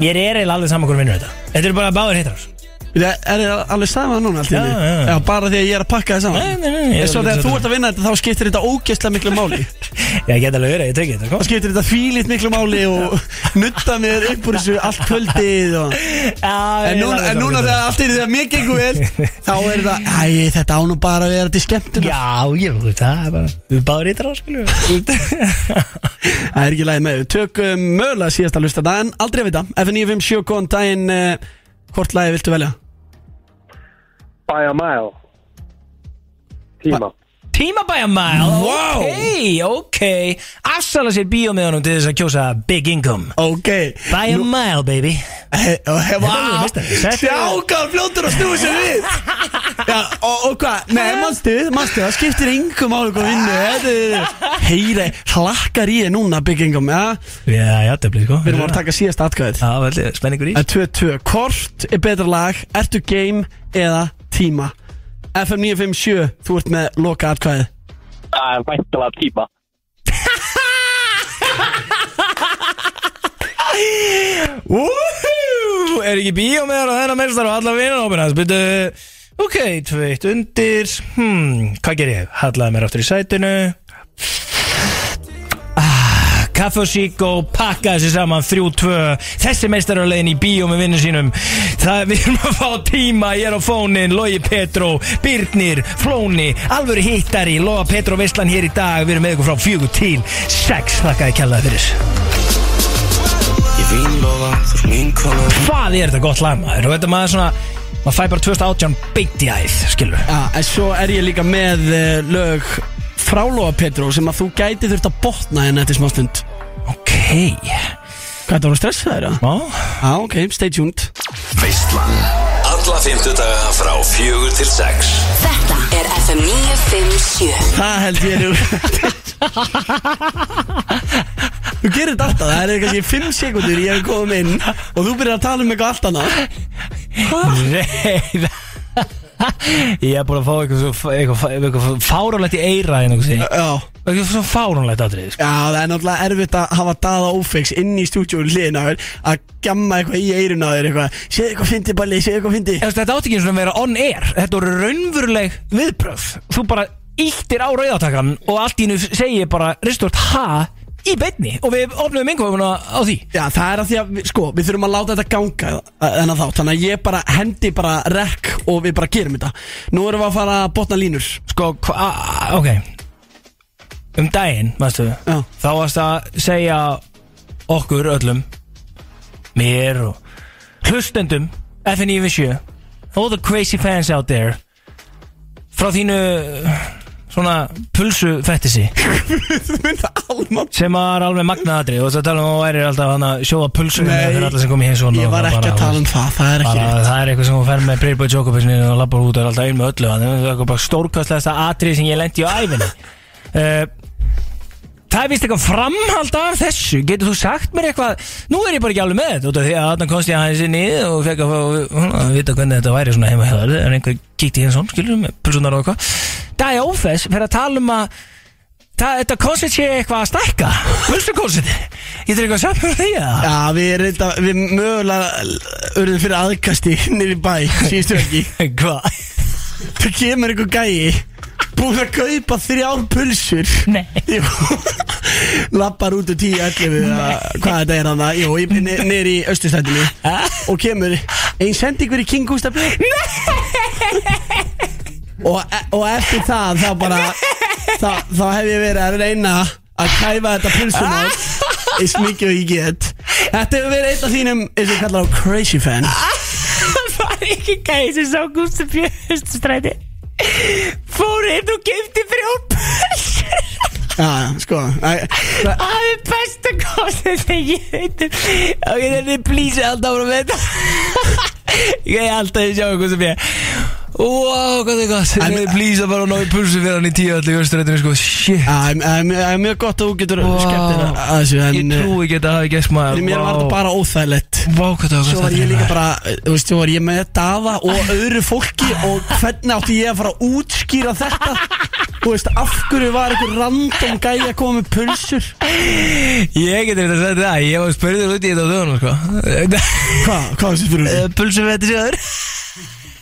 Speaker 2: Ég er eiginlega alveg saman hvernig vinnur þetta. Þetta eru bara báður hittar
Speaker 4: Er þið alveg saman núna allt í
Speaker 2: Já, já, já.
Speaker 4: Já, bara því að ég er að pakka þið saman.
Speaker 2: Nei, nei, nei, ég
Speaker 4: svo þegar þú ert að vinna þetta þá skiptir þetta ógeðslega miklu máli. [LAUGHS]
Speaker 2: Ég get alveg verið, ég tekið þetta,
Speaker 4: Þá
Speaker 2: sko
Speaker 4: skiptir þetta fílitt miklu máli og [LAUGHS] nutta mér upp úr þessu allt kvöldið og... [LAUGHS]
Speaker 2: Já,
Speaker 4: En núna, en núna þegar allt er þegar mér gengur vel Þá er það, æ, þetta á nú bara að vera til skemmtuna
Speaker 2: Já, ég veit það er bara Við báður hittar á, skilju
Speaker 4: Það er ekki lægi með við Tökum mögulega síðast að lusta þetta En aldrei að vita. F957 góðan daginn. Uh, Hvort lagi viltu velja?
Speaker 8: By a mile. Tíma.
Speaker 2: Tíma by a mile?
Speaker 4: Wow.
Speaker 2: Ok, ok. Afsala sér bíómiðunum til þess að kjósa Big Income.
Speaker 4: Ok.
Speaker 2: By a mile, baby.
Speaker 4: He- Vá,
Speaker 2: meistari. Þetta
Speaker 4: sjá hvað fljótur að snúi sér við. Já, og, og hvað, nei, mannstu, mannstu, það skiptir yngum álega hvað vinnu. Þetta er, heyri, hlakkar í þér núna byggingum, já
Speaker 2: Já, já, blir sko.
Speaker 4: Við erum að taka síðast atkvæðið.
Speaker 2: Já, vel, spenningur í
Speaker 4: Það er 2-2, hvort er betra lag, ertu game eða tíma? FM 957, þú ert með loka atkvæðið
Speaker 8: Það er væntalega tíma. [LAUGHS]
Speaker 2: Woohoo! Er ekki bíómiðar á þennan meðstar og alla vinan ópina Spytu Ok, tveitt undir. Hmm, hvað ger ég? Hallaði mér aftur í sætinu Kaffe og sík og pakka þessi saman þrjú tvö. Þessi meistar er á leiðin í bíó með vinnu sínum. Það við erum að fá tíma Ég er á fónin, Logi Petró Birnir, Flóni, alvöru hittari Loga Petró Veistlan hér í dag. Við erum með ykkur frá fjögur til sex. Þakkaði kjallaði fyrir. Hvað er þetta gott lag maður? Og þetta maður svona Maður fæ bara 2018 beint í æð Skilur
Speaker 4: Já, en svo er ég líka með uh, lög frá Lóa Petró sem að þú gæti þurft að botna henni eftir smá stund
Speaker 2: Ok.
Speaker 4: Hvað þetta voru stressaður, eða?
Speaker 2: Já.
Speaker 4: Já, ok, stay tuned.
Speaker 9: Veistlan. Alla fymtudaga frá fjögur til sex.
Speaker 6: Þetta er FM 957
Speaker 4: Það held ég nú. Þú gerir þetta alltaf, það er kannski 5 sekundur ég hef komið inn og þú byrjar að tala um eitthvað allt annað.
Speaker 2: Nei [LAUGHS] Ég er búin að fá eitthvað svo Eitthvað, eitthvað fáránlegt í eira Eitthvað sí.
Speaker 4: Já.
Speaker 2: Eitthvað svo fáránlegt aðrið sko.
Speaker 4: Já, það er náttúrulega erfitt að hafa daða ófeiks inn í stúdíónu hliðin á þér að gjamma eitthvað í eirun á þér eitthvað. Séð eitthvað fyndi balli, séð eitthvað fyndi
Speaker 2: Þú veist, Þetta átti ekki eins og að vera on air. Þetta voru raunveruleg viðbröð Þú bara íttir á rauðatakan Og allt í hennu segir bara Ristort ha í beinni Og við opnum yngvöfuna á því.
Speaker 4: Já, það er að því að, við- sko, við þurfum að láta þetta ganga en að þá, þannig að ég bara hendi bara rekk og við bara gerum þetta. Nú erum við að fara að botna línur.
Speaker 2: Sko, hva, ok. Um daginn, veistu
Speaker 4: Já.
Speaker 2: Þá varst að segja okkur öllum Mér og hlustendum FNI7 All the crazy fans out there Frá þínu Svona pulsu fættisi [LAUGHS] Sem var alveg magnaðatri Og það tala um að þú væri alltaf hann að sjóða pulsu
Speaker 4: Nei,
Speaker 2: Fyrir alla sem kom í heimsóna
Speaker 4: Ég var ekki að tala um það, það er ekki
Speaker 2: bara,
Speaker 4: rétt.
Speaker 2: það er eitthvað sem hún fer með Playboy Jokobisni og lappar út og er alltaf ein með öllu þannig að það er eitthvað bara stórkastlegasta atrið sem ég lendi á æfinni uh, [LAUGHS] Það er vist eitthvað framhald af þessu. Getur þú sagt mér eitthvað? Nú er ég bara ekki alveg með þetta út af Því að þannig komst ég aðeins inn í og fekk að, fá- að vita hvernig þetta væri svona heima þér. En einhver kíkti hinn svona, skilur með pulsunar og eitthvað. Dæja Ófess fyrir að tala um að Þetta koncept sé eitthvað að stækka? Pulsukoncept Ég þarf eitthvað að saman því að
Speaker 4: Já, við, reynda, við mögulega urðum fyrir aðkasti nýri bæ, síðustu ekki [LAUGHS]
Speaker 2: Hvað?
Speaker 4: Það kemur einhver gæi búin að kaupa þrjár pulsur.
Speaker 2: Nei.
Speaker 4: Jú. Lappar út úr 10-11 eða Hvað þetta er hann Jú, í- ne- niður í austustættinu Og kemur Einn sendingur í King Gustaf Björn og, og eftir það Þá bara Þá, þá hef ég verið að reyna Að kæfa þetta pulsumál [LAUGHS] Eins mikið og ég get. Þetta hefur verið einn af þínum eins og ég kallar á crazy fan.
Speaker 2: Það [LAUGHS] var ekki gæði sem sá Gústa Björnstræti Fór inn og gefti frjón pulsur.
Speaker 4: Já, sko það-
Speaker 2: er besta kostið sem ég veit um Ok, þetta er please alltaf með þetta. [LAUGHS] Ég er alltaf að sjá Gústa Björn Wow, hvað er gott.
Speaker 4: En-
Speaker 2: Þetta er please að ná í pulsu fyrir hann í tíu allir Östrætinu sko, shit.
Speaker 4: Það er- það mjög gott að þú getur
Speaker 2: Vá.
Speaker 4: skemmt þér að þessu en
Speaker 2: Ég trúi ekki að það hafi gæst maður.
Speaker 4: Mér var þetta bara óþægilegt.
Speaker 2: Það var
Speaker 4: Svo var ég líka bara, þú veist, svo var ég með Daða og öðru fólki og hvernig átti ég að fara að útskýra þetta? Þú veist, af hverju var einhver random gæi að koma með pulsur?
Speaker 2: Ég getur þetta að það Ég var spurður út í þetta á dögunum sko.
Speaker 4: Hvað, hvað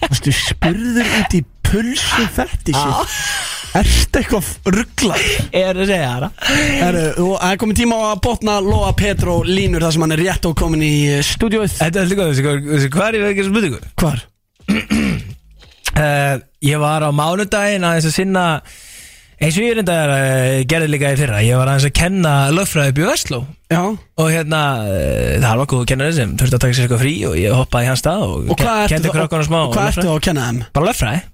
Speaker 4: varstu spurður?
Speaker 2: Þetta
Speaker 4: út í pulsu fetissi? Ertu eitthvað rugglar?
Speaker 2: Ég er að segja það
Speaker 4: það er komið tíma á að botna Lóa Petro línur þar sem hann er rétt og komin í stúdióið
Speaker 2: Þetta er líka þessi, þessi hvað er ég ekki að spurningu?
Speaker 4: Hvar?
Speaker 2: Uh, [CLEARS THROAT] ég var á mánudaginn aðeins að sinna eins og ég er enda uh, gerði líka í fyrra Ég var aðeins að kenna lögfræði upp í Vestló
Speaker 4: Já.
Speaker 2: Og hérna, uh, það var góð kennari sem þurfti að taka sér eitthvað frí og ég hoppaði í hans stað og,
Speaker 4: Og ertu,
Speaker 2: kendi krökkunum smá
Speaker 4: og hvað ertu
Speaker 2: lögfræði.
Speaker 4: að kenna þeim?
Speaker 2: Bara lögfræði.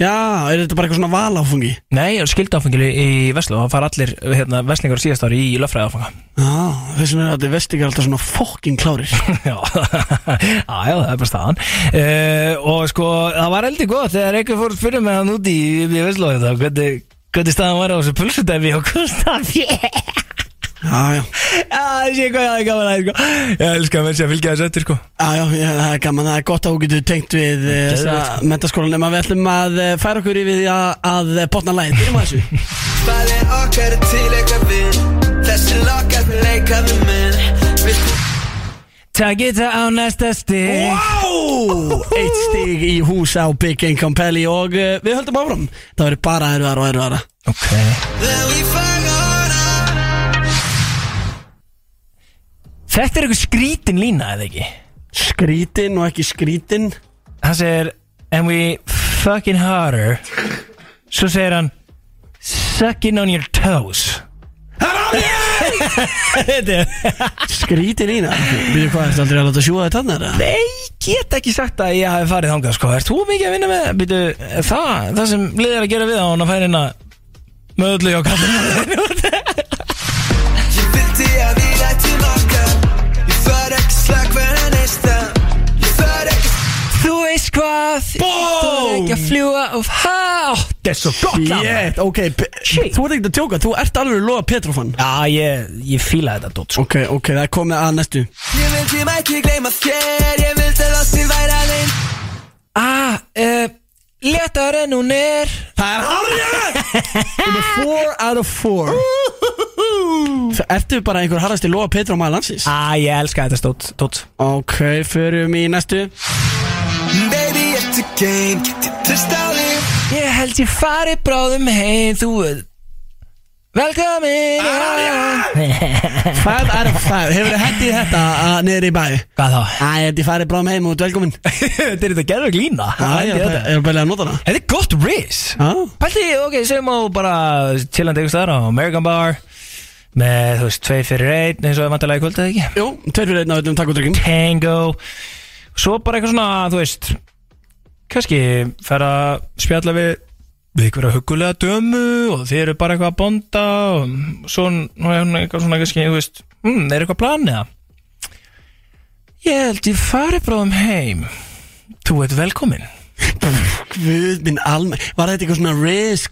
Speaker 4: Já, er þetta bara eitthvað svona valáfungi?
Speaker 2: Nei, ég er skildáfengili í Vestló Það fara allir hérna, veslingar á síðast ári í lögfræði áfanga
Speaker 4: Já, þessum er að vestingar alltaf svona fokkin klárir. [LAUGHS]
Speaker 2: Já, já, já, það er bara staðan. Uh, Og sko, það var heldur gott Þegar einhver fór að spyrja mig hann úti í, í Vestló þetta, hvernig, hvernig staðan var á þessu pulsudæfi og Gustaf [LAUGHS] yeah.
Speaker 4: Já, já.
Speaker 2: Já, það sé hvað ég hafði gaman að sko. Ég elska að menn sé að fylgja þessu eftir sko.
Speaker 4: Já, já, já, það er gaman, það er gott að þú getur tengt við uh, þessa mentaskólan nema við ætlum að uh, færa okkur yfir því að, að uh, botna lægin, byrjum að þessu.
Speaker 7: Er okkar til eitthvað við. Þessi lokkar við leika við minn Viltu
Speaker 2: Takk þetta á næsta stig.
Speaker 4: Wow! Eitt stig í hús á Big Income Pelli og uh, við höldum áfram. Það verður bara erfiðar og erfiðara
Speaker 2: Ok. Þetta er eitthvað skrítin lína, eða ekki?
Speaker 4: Skrítin og ekki skrítin.
Speaker 2: Hann segir And we fucking harder Svo segir hann Sucking on your toes. Þetta er
Speaker 4: Skrítin í það Byrju hvað, ertu aldrei að láta sjúa þetta eða?
Speaker 2: Nei, get ekki sagt að ég hafi farið þangað sko. Er þú mikið að vinna með Býtu, það, það sem liðir að gera við á hann að færa hérna með öllu hjá kallinu
Speaker 7: Ég vildi að við ættum okkar Ég fær ekki slag fyrir
Speaker 2: hvað? Þú er ekki að fljúa of hátt. Þetta er svo gott lag
Speaker 4: Shit, ok, b-
Speaker 2: Shit.
Speaker 4: þú ert ekkert að tjóka, þú ert alveg loða Petrofan
Speaker 2: Já, ég, ég fíla þetta dótt sko.
Speaker 4: Ok, ok, það er komið að næstu.
Speaker 7: Ég vildi mætti gleyma þér Ég vildi að sér væri alveg
Speaker 2: Ah, uh, léttar en hún er.
Speaker 4: Það er hárið Nummer 4 out of 4 Það ertu bara einhver harðasti loða Petrofan að landsins?
Speaker 2: Ah, ég elska þetta stótt, dótt
Speaker 4: Ok, förum í næstu
Speaker 7: Eftir game Getið trist á þig
Speaker 2: Ég held ég fari bráðum heim Þú veit. Velkomin.
Speaker 4: Five out of five, hefur þið hendið þetta að niður í bæ?
Speaker 2: Hvað þá?
Speaker 4: Æ, þetta fari bráðum heim og velkomin [LAUGHS]
Speaker 2: Þetta er þetta gerður glína
Speaker 4: ég er bara- ég er að nota hana
Speaker 2: Þetta er gott riss
Speaker 4: Já,
Speaker 2: Pælti, ok, segjum á bara chillandi ykkur staðar á American Bar með, þú veist, tvei fyrir einn eins og það vantarlega í kvöld eða ekki?
Speaker 4: Jú, tveir fyrir einn á öllum takk og drykkin
Speaker 2: Tango. Svo bara eitthvað svona, þú veist kannski fer að spjalla við við einhverja hugulega dömu og þið eru bara eitthvað að bonda og svo nú hún eitthvað svona kannski, þú veist hm, er eitthvað planið Ég held ég fari bráðum heim. Þú ert velkomin
Speaker 4: Guð minn almenn Var þetta eitthvað svona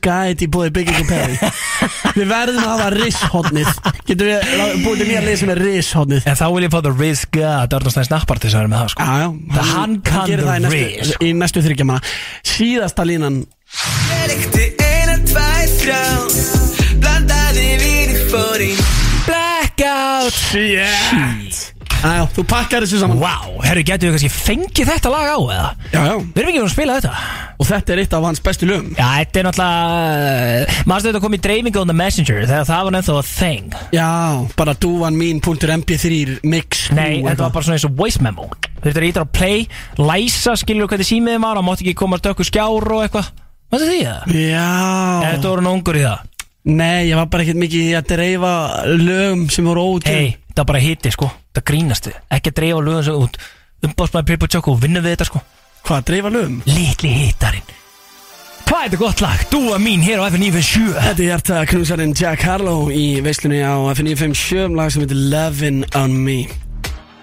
Speaker 4: Guide í Bygging og Perry? [LAUGHS] Við verðum að hafa Riz-hodnið Getur við búið til nýja lið sem er Riz-hodnið
Speaker 2: En þá vil ég fá það Nappar til þess að vera með það sko.
Speaker 4: Já, já.
Speaker 2: Það hann kann
Speaker 4: það
Speaker 2: sko.
Speaker 4: Í næstu þryggjamanna Síðasta línan.
Speaker 7: Ég líkti eina, tvær, þrjá. Blandaði við í fóring
Speaker 2: Blackout.
Speaker 4: Shit Æjá, þú pakkar þessu saman.
Speaker 2: Vá, herru, getur við kannski fengið þetta lag á eða?
Speaker 4: Já, já.
Speaker 2: Við erum ekki búin að spila þetta.
Speaker 4: Og þetta er eitt af hans bestu lögum.
Speaker 2: Já, þetta er náttúrulega Maður þetta kom í dreifingu on the messenger Þegar það var nefnþá thing?
Speaker 4: Já, bara dúan mín.mp3 mix.
Speaker 2: Nei, þetta var bara svona eins og voice memo. Þú þurftir að íta á play Læsa, skilur hvað þið símiðið var Það mátti ekki koma stökku skjár og eitthvað. Hvað er því það?
Speaker 4: Já.
Speaker 2: Þetta voru nú ungur í það?
Speaker 4: Nei, ég var bara ekkert mikið í að dreifa lögum sem voru óutgefin
Speaker 2: Hei, það bara hitti sko. Það grínast þið Ekki að dreifa lögum sem út. Umbásmaður Pippa Choco Vinnum við þetta sko.
Speaker 4: Hvað, dreifa lögum?
Speaker 2: Litli hittarinn Hvað er þetta gott lag? Dúa mín hér á F957
Speaker 4: Þetta er hjarta knúsarinn Jack Harlow í veislunni á F957 lag sem heitir Lovin' on Me.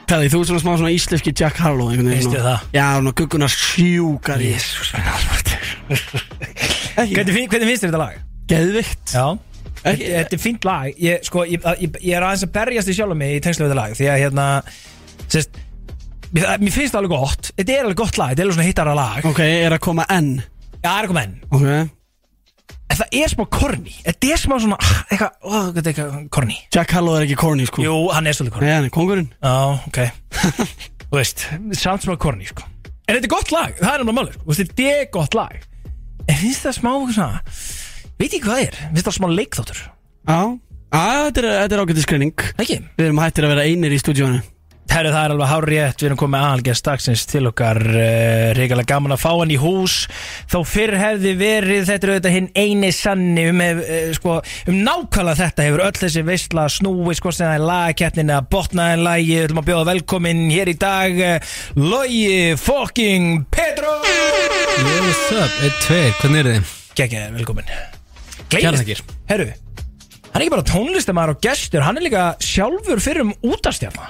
Speaker 4: Pæði, þú ert svona smá svona íslenski Jack Harlow svona.
Speaker 2: það?
Speaker 4: Já, svona guggunar sjúkar
Speaker 2: Jésús Hvernig fin- hvernig finnst þér þetta lag?
Speaker 4: Geðvikt
Speaker 2: Já Þetta er fínt lag. Ég, sko, ég, ég, ég er aðeins að berjast í sjálfum mig í tengslu við þetta lag Því að hérna sérst, mér, mér finnst það alveg gott. Þetta er alveg gott lag Þetta er alveg svona hittara lag.
Speaker 4: Ok, er að koma enn
Speaker 2: Já, er komið enn
Speaker 4: Ok.
Speaker 2: En það er smá korni Þetta er smá svona ah, Eitthvað, ó, þetta er eitthvað korni
Speaker 4: Jack Harlow er ekki corny sko.
Speaker 2: Jú, hann er svolítið korni
Speaker 4: Nei, hann er kongurinn
Speaker 2: Já, ok. [LAUGHS] Þú veist, samt smá korni, sko. En þetta er gott lag, það er náttúrulega máli, sko. Þetta er gott lag. En finnst það smá svona Veit ekki hvað er? Finnst það smá leikþáttur.
Speaker 4: Já. Þetta er, þetta er ágætið skreining
Speaker 2: Ekki?
Speaker 4: Við erum hættir að vera einir í stúdíónu
Speaker 2: Herru, það er alveg hár rétt, við erum komið aðalgest dagsins til okkar. Uh, Ríkala gaman að fá hann í hús. Þó fyrr hefði verið, þetta er auðvitað hinn eini sanni um, hef, uh, sko, um nákvæmlega þetta hefur öll þessi veistla snúið sko sem það er lagakeppnin eða botnaðin lagi, við ætlum að bjóða velkomin hér í dag uh, Logi fucking Petro
Speaker 3: Yo, what's up? Eitt, tveir, hvernig er þið?
Speaker 2: Gekkið, velkomin
Speaker 3: Þakkir.
Speaker 2: Herru, hann er ekki bara tónlistamæður og gestur, hann er líka sjálfur fyrir um útastjarna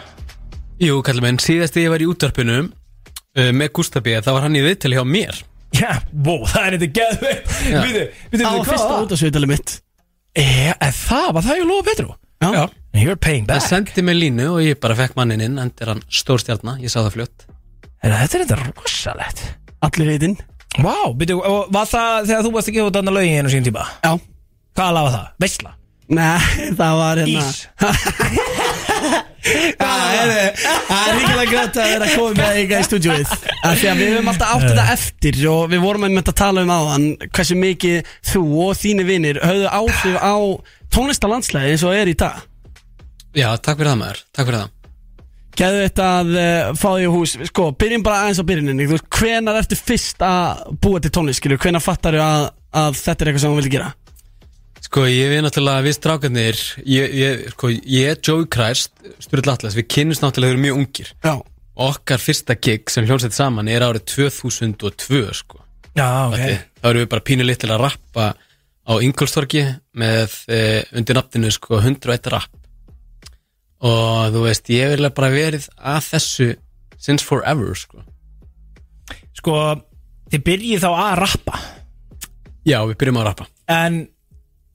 Speaker 3: Jú, kallum minn, síðast þegar ég var í útvarpinu uh, með Gústabi, þá var hann í viðtali hjá mér.
Speaker 2: Já, wow, það er þetta geðveikt. Við við
Speaker 4: Á fyrsta útasveitali mitt.
Speaker 2: E, það, var það ég lofa Petru?
Speaker 4: Já,
Speaker 3: Já.
Speaker 2: You're paying
Speaker 3: Það
Speaker 2: back.
Speaker 3: sendi mig línu og ég bara fekk mannin inn, enda er hann stór stjarnar, ég sá það fljótt.
Speaker 2: Heyrðu, Þetta er þetta rosalegt.
Speaker 4: Allir heitinn
Speaker 2: Vá, wow, byrju, og var það þegar þú varst að gefa út annað lögin einu sín tíma?
Speaker 4: Já
Speaker 2: Hvað lag var það? Veistla?
Speaker 4: Nei, það var hérna
Speaker 2: Ís? [LAUGHS]
Speaker 4: Það er ríkilega grætt að vera að koma með eitthvað í stúdíóið Af Því að við höfum alltaf átt þetta eftir og við vorum einmitt að tala um áðan hversu mikið þú og þínu vinnir höfðu áhrif á tónlistalandslæði eins og er í dag
Speaker 3: Já, takk fyrir það maður, takk fyrir það
Speaker 4: Gæðu þetta að uh, fá því hús Sko, byrjum bara aðeins á byrjuninni. Þú veist, hvenar ertu fyrst að búa til tónlist skilur, Hvenar fattar þú að, að þetta er eitthvað sem þú vildi gera?
Speaker 3: Sko, ég við náttúrulega, við strákarnir ég, ég, sko, ég, Joey Christ, Sturl Atlas Við kynnumst náttúrulega við erum mjög ungir.
Speaker 4: Já.
Speaker 3: Okkar fyrsta gig sem hljómsætti saman er árið 2002, sko.
Speaker 2: Já, ok.
Speaker 3: Þá erum við bara pínu litil að rappa á Ingolstorgi með eh, undir nafninu sko 101 rapp og þú veist, ég vil bara verið að þessu since forever sko.
Speaker 2: Sko, þið byrjið þá að rappa.
Speaker 3: Já, við byrjum að rappa.
Speaker 2: En,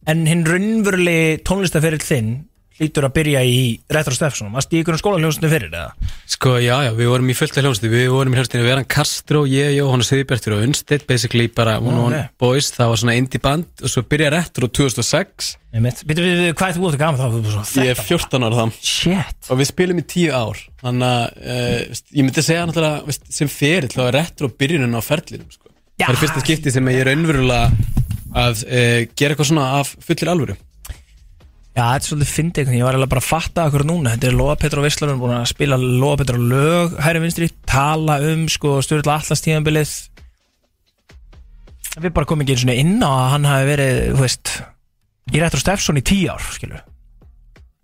Speaker 2: en hinn raunverulegi tónlistaferill þinn hlýtur að byrja í Retro Steffsonum Varst í ykkur skólaljónsinu fyrir eða?
Speaker 3: Sko, já, já, við vorum í fullt af hljómsveit Við vorum í hljómsveitinu Veran Castro, ég, Jóhanna Siðbertur og Unstedt Basically bara One
Speaker 2: Ó,
Speaker 3: on
Speaker 2: ok.
Speaker 3: Boys. Það var svona indie band og svo byrja retro 2006
Speaker 2: Býttu við, hvað þú að gama þá?
Speaker 3: Ég er 14 ára þá.
Speaker 2: Shit.
Speaker 3: Og við spilum í 10 ár. Þannig að uh, veist, ég myndi segja náttúrulega veist, sem ferill þá er retro byrjunin á ferlinum sko. Það er fyrsta skipti sem ég er raunverulega að uh, gera eitthvað svona af fullir alvöru
Speaker 2: Já, þetta er svolítið fyndið. Ég var eiginlega bara að fatta okkur núna. Þetta er Lóa Petra og Visslarun búin að spila Lóa Petra lög hæri vinstri Tala um sko stjórnlega allastíðanbilið Við bara komum ekki einu svona inn á að hann hafi verið, þú veist Í Retro Steffson í tíu ár, skilur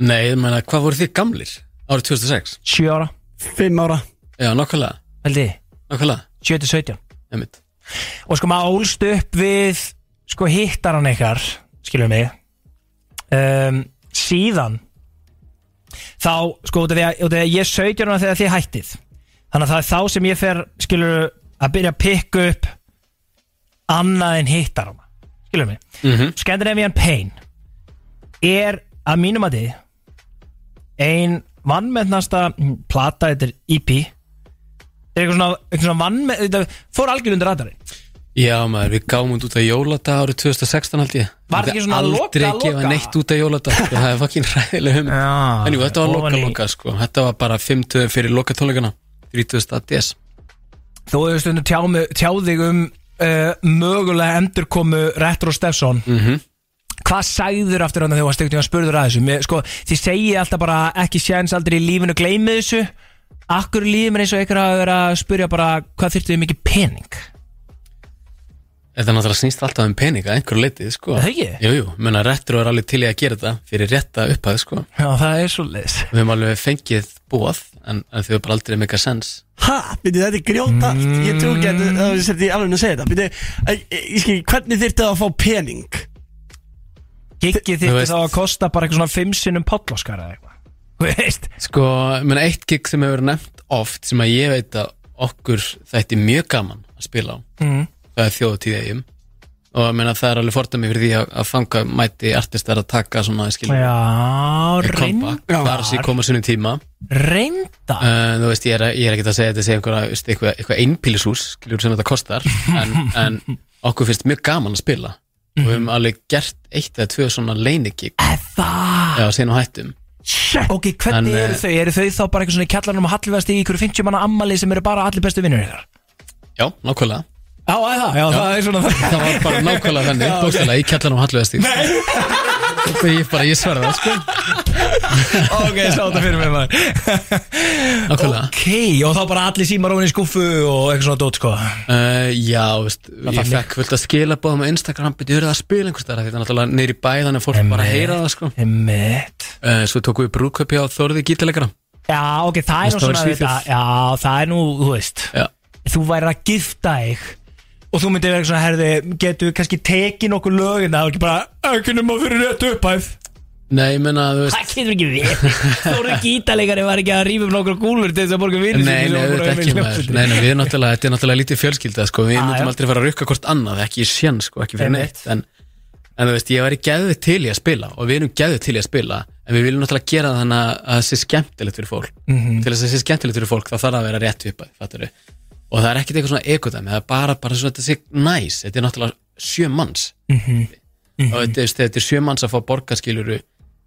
Speaker 3: Nei, ég meina, hvað voru þið gamlir árið 2006?
Speaker 2: Sjö ára,
Speaker 4: Fimm ára.
Speaker 3: Já, nokkulega,
Speaker 2: held ég.
Speaker 3: Nokkulega
Speaker 2: 7-17
Speaker 3: einmitt.
Speaker 2: Og sko maður ólst upp við Sko hittaran ykkar Skilur mig um, Síðan Þá, sko, út af því að, út af því að ég 17 ára þegar þið hættið. Þannig að það er þá sem ég fer Skilur að byrja að pikka upp Annað en hittarana Skilur mig?
Speaker 3: Mhm.
Speaker 2: Scandinavian Pain Er að mínum að þið Ein vannmennasta mm, Plata, þetta er EP Er eitthvað svona, eitthvað svona vannmenn Þetta fór algjör undir radarinn
Speaker 3: Já maður, við gáum út út af jóladag árið 2016 held ég
Speaker 2: Var ekki svona
Speaker 3: Aldrei
Speaker 2: loka, loka?
Speaker 3: gefa neitt út af jóladag sko, Það er fucking ræðileg um jú, þetta var loka loka sko Þetta var bara 50 fyrir loka tónleikana 30. DS
Speaker 2: Þú hefur mig- tjáð þig um uh, mögulega endurkomu Retro Steffson
Speaker 3: Mhm.
Speaker 2: Hvað sagður aftur hann þegar þú varst einhvern veginn spurður að þessu? Mér, sko, þið segið alltaf bara ekki séns aldrei í lífinu gleymið þessu Akkur lífið mér eins og einhver að vera að spurja bara hvað þyrftu þið mikið pening?
Speaker 3: Þetta náttúrulega snýst alltaf um peninga einhverju leitið sko.
Speaker 2: Er það ekki?
Speaker 3: Jú, jú, menna retro er alveg til í að gera þetta fyrir rétta upphæð sko.
Speaker 2: Já, það er svo leis
Speaker 3: Við höfum alveg fengið bóð en, en þau er bara aldrei mega sens.
Speaker 4: Ha, byrju, þetta er grjótart. Ég trú ekki að það er alveg að segja þetta. Byrju, ég skil, hvernig þyrfti það að fá pening?
Speaker 2: Þyrfti
Speaker 3: veist-
Speaker 2: þá að kosta bara eitthvað svona fimm sinnum podloskar eða eitthvað. Þú veist.
Speaker 3: Sko, menna eitt gig sem hefur verið nefnt oft sem að ég veit að okkur þætti mjög gaman að spila á
Speaker 2: Mhm.
Speaker 3: Það er þjóðutíð eigum og ég meina það er alveg fordæmi fyrir því að, að fanga mæti artistar að taka svona skilur.
Speaker 2: Já,
Speaker 3: comeback, fara sér koma sinni tíma.
Speaker 2: Reynda
Speaker 3: Uh, þú veist, ég er, ég er ekki að segja þetta sé einhverja, eitthvað, eitthvað einpílishús, skiljur sem þetta kostar. En, [LAUGHS] en okkur finnst mjög gaman að spila. Og við höfum alveg gert eitt eða tvö svona
Speaker 2: Það
Speaker 3: Já, síðan á hættum
Speaker 2: Ok, hvernig
Speaker 3: En,
Speaker 2: eru
Speaker 3: eh,
Speaker 2: þau? Eru þau þá bara eitthvað svona í kjallarnum og hallifast í ykkur 50 manna ammali sem eru bara allir bestu vinnur ykkar?
Speaker 3: Já, nákvæmlega
Speaker 2: Já, það, já, það er svona
Speaker 3: Það var bara nákvæmlega þannig,
Speaker 2: Já, ok.
Speaker 3: bókstæðlega, í kjallanum halluðastíð Ég bara, ég sverða það, sko.
Speaker 2: Ok, sá þetta fyrir mig maður.
Speaker 3: Nákvæmlega.
Speaker 2: Ok, og þá bara allir símar ofin í skuffu og eitthvað svona dót sko.
Speaker 3: Uh, já, veist, ég fekk fullt að skila bóðum á Instagram, eru það að spila einhvers þar þetta er náttúrulega neyri bæ, þannig að fólk bara heyra það sko. Uh, Svo tókum við brúköpi á Þorði gítalegara
Speaker 2: Já, ok, það er nú
Speaker 3: það
Speaker 2: svona þetta Já, það er nú, þú veist.
Speaker 3: Já.
Speaker 2: Þú væri að gifta þig og þú myndir vera eitthvað svona, herði, getur við kannski tekið nokkuð lögin það og ekki bara ekki nema fyrir rétt upphæð.
Speaker 3: Nei, ég menna, þú veist
Speaker 2: Það getur ekki við Þóru gítalegari var ekki að rífa um nokkur gúlur til þess að borga vinnu
Speaker 3: Nei, nei, þetta ekki maður. Nei, nei, við erum náttúrulega, þetta er náttúrulega lítið fjölskylda sko. Við myndum aldrei fara að rukka hvort annað Ekki í sjön, sko, ekki fyrir neitt. En, en þú veist, ég væri geðið til í að spila Og við erum geðið til í að spila En við viljum náttúrulega gera þannig að það sé skemmtilegt fyrir fólk.
Speaker 2: Mhm.
Speaker 3: Til þess að það sé skemmtilegt fyrir fólk Og það er ekkert eitthvað svona ekotæmi Það er bara, bara svo að þetta sé næs Þetta er náttúrulega sjö manns.
Speaker 2: Mhm.
Speaker 3: Og þetta, er- þetta er sjö manns að fá borgarskiluru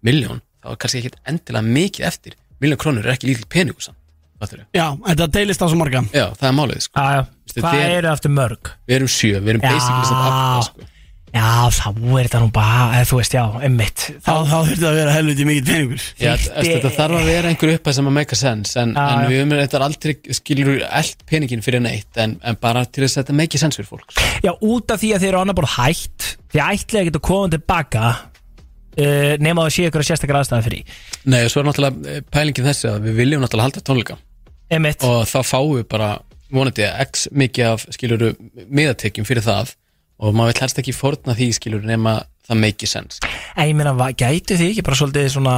Speaker 3: miljón Þá er kannski ekkert endilega mikið eftir. Miljón krónur er ekki lítill peningur samt Fattar
Speaker 4: Já, þetta deilist á svo marga.
Speaker 3: Já, það er málið sko.
Speaker 2: Já,
Speaker 3: Veistu,
Speaker 2: Hvað
Speaker 3: er-
Speaker 2: eru aftur mörg?
Speaker 3: Við erum sjö, við erum basically samt átta sko.
Speaker 2: Já, þá er þetta nú bara, eða þú veist, já, emmitt
Speaker 4: Þá, þá þurfti að vera helviti mikið peningur.
Speaker 3: Já, þetta þarf að vera einhver upphæð sem að make a sense en,
Speaker 2: Já,
Speaker 3: en
Speaker 2: já.
Speaker 3: við höfum þetta aldrei skilur allt peningin fyrir neitt en, en bara til þess að þetta make a sense fyrir fólk sko.
Speaker 2: Já, út af því að þeir eru annar bara hætt Því ætlaði ekki að koma tilbaka uh, nema að það sé ykkur að sérstakar aðstæða fyrir.
Speaker 3: Nei, og svo er náttúrulega eh, pælingin þessi að við viljum náttúrulega halda tónleika.
Speaker 2: Emmitt
Speaker 3: og þá fáum við bara vonandi x mikið af skiluru miðatekjum fyrir það og maður vill helst ekki fórna því skiluru nema það make sense
Speaker 2: En ég meina, gætu þið ekki bara svolítið svona,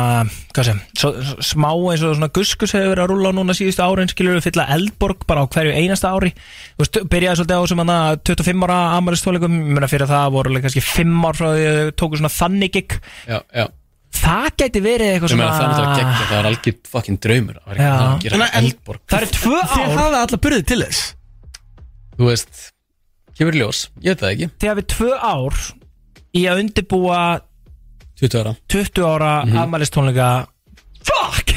Speaker 2: hvað sem, svo, smá eins og svona guskus hefur verið að rúlla á núna síðustu árin, skilur við fylla eldborg bara á hverju einasta ári. Þú veist, byrjaði svolítið á sem hana 25 ára amalistóleikum, ég meina fyrir það voru kannski 5 ár frá því að þau tóku svona þannig gig.
Speaker 3: Já, já
Speaker 2: Það gæti verið eitthvað svona...
Speaker 3: það er náttúrulega gegn það er algjör fucking draumur að vera
Speaker 2: Já.
Speaker 3: ekki að gera eldborg
Speaker 2: Það eru tvö
Speaker 4: Þið
Speaker 2: ár,
Speaker 4: hafa alla burðið til þess
Speaker 3: Þú veist, kemur ljós, ég veit það ekki.
Speaker 2: Þegar við tvö ár í að undirbúa
Speaker 3: 20 ára.
Speaker 2: 20 ára mm
Speaker 3: Mhm.
Speaker 2: amalistónleika Fuck!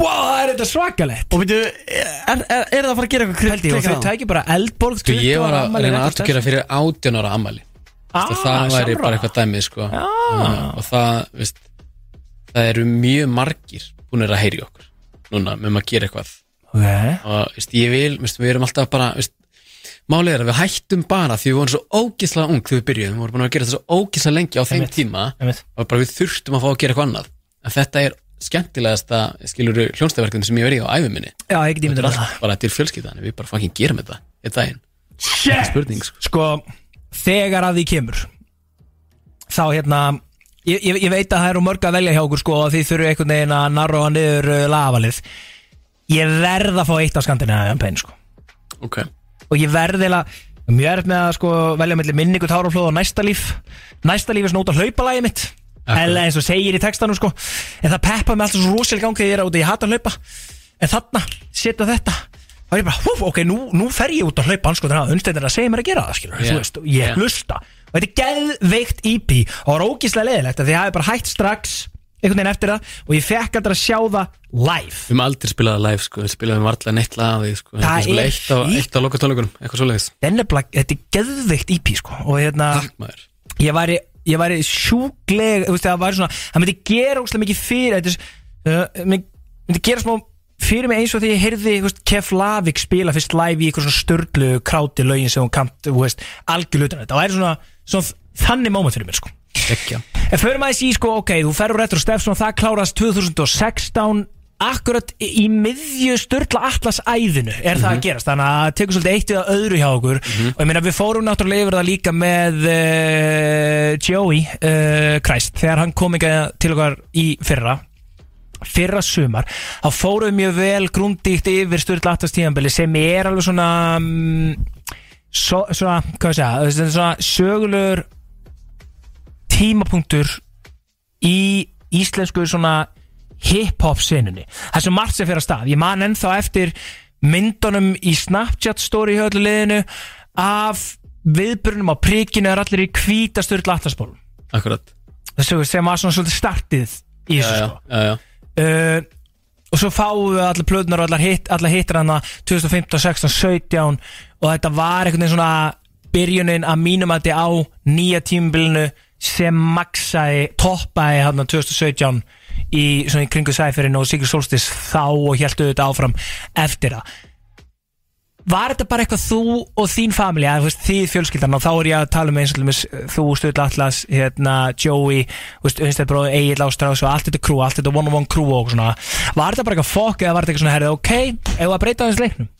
Speaker 2: Wow, er þetta svakalegt?
Speaker 4: Og veitu, er, er, er það að fara að gera eitthvað
Speaker 2: Hældi, og þau tækir bara eldborg
Speaker 3: Sko
Speaker 2: 20
Speaker 3: ég var að
Speaker 2: afmæli
Speaker 3: reyna að afturkera fyrir 18 ára ammali
Speaker 2: Ah,
Speaker 3: það væri bara eitthvað dæmið sko. Uh, og það, veist það eru mjög margir búinir að heyri okkur núna með maður að gera eitthvað.
Speaker 2: Ok.
Speaker 3: og veist, ég vil, veist, við erum alltaf bara veist, málið er að við hættum bara því við vorum svo ógislega ung þegar við byrjuðum. Við vorum búin að gera þetta svo ógislega lengi á þeim tíma og bara við þurftum að fá að gera eitthvað annað. En þetta er skemmtilegasta skilur hljónstæðverkefni sem ég verið í á æfi minni.
Speaker 2: Já,
Speaker 3: þetta
Speaker 2: ímyndað
Speaker 3: er
Speaker 2: mér
Speaker 3: allt bara til fjölskyldan við bara fucking gerum þetta einn daginn.
Speaker 2: Shit.
Speaker 3: sko.
Speaker 2: Sko, þegar að því kemur Þá hérna Ég, ég, ég veit að það eru mörg að velja hjá okkur sko og þið þurfu einhvern veginn að narroa niður uh, að sko og ég verð eða mjög erft með að sko velja mellir minningu táraflóð og næsta líf. Næsta líf er svona út á hlaupalagi mitt. Eða eins og segir í textanum sko. En það peppa mig alltaf svo rosalega gang þegar ég er úti. Ég hata að hlaupa. En þarna setja þetta þá er ég bara, hú, ok, nú, nú fer ég út að hlaupa að unnstættir að segja mér að gera það skilur,
Speaker 3: Yeah.
Speaker 2: veist, og ég
Speaker 3: Yeah.
Speaker 2: hlusta. Og þetta er geðveikt EP og það var ógíslega leðilegt að því ég hafi bara hætt strax einhvern veginn eftir það og ég fekk aldrei að sjá það live.
Speaker 3: Við höfum aldrei spilað það live sko, við spilaðum varla neitt því sko,
Speaker 2: Það
Speaker 3: Við spilum
Speaker 2: er
Speaker 3: eitt á, eitt á loka tónleikunum, eitthvað svoleiðis.
Speaker 2: Þetta er geðveikt EP sko. Og hérna
Speaker 3: Takk
Speaker 2: ég væri, ég væri sjúkleg þú veist, það væri svona, það myndi gera ógslag mikið fyrir er- uh, myndi, gera smá fyrir mig eins og því ég heyrði þú veist, Kef Lavik spila fyrst live í eitthvað svona störlu kráti lögin sem hún kamt, þú veist, algjörlutan þetta. Væri svona, svona þannig moment fyrir mér sko
Speaker 3: Ekki
Speaker 2: En förum aðeins í sko, ok, þú ferur Retro Stefson það klárast 2016 akkurat í miðju störla atlas æðinu er það að gerast. Þannig að það tekur svolítið eitt eða öðru hjá okkur. Og ég meina við fórum náttúrulega yfir það líka með uh, Joey uh, Christ þegar hann kom ekki til okkar í fyrra. Fyrra sumar þá fórum mjög vel grundíkt yfir störla atlas tíðanbili sem er alveg svona um, so, svona, hvað ég segja svona sögulegur tímapunktur í íslensku svona hip-hop senunni það sem margt sem fyrir að stað ég man ennþá eftir myndunum í Snapchat story hjá öllu liðinu af viðbörnum á prikinu er allir í
Speaker 3: Akkurat.
Speaker 2: Þessu sem var svona svolítið startið í þessu
Speaker 3: já,
Speaker 2: sko.
Speaker 3: já, já.
Speaker 2: Uh, og svo fáum við allar plöðunar og allar, hit, allar hittar hana 2015, 16, 17 og þetta var einhvern veginn svona byrjunin að mínum að þetta á nýja tímabilinu sem maksaði, toppaði hann 2017 í, í kringu sæferinu og Sigur Solstis þá og hjæltu þetta áfram eftir það Var þetta bara eitthvað þú og þín eða, veist, þið fjölskyldan og þá er ég að tala um eins og dæmis, þú, Stöðl Atlas, hérna, Joey, Unstæð bróði, Egil Ástrás og allt þetta crew, allt þetta one-on-one crew og svona. Var þetta bara eitthvað fokk eða var þetta eitthvað svona, herrið, ok, ef að breyta þess leiknum?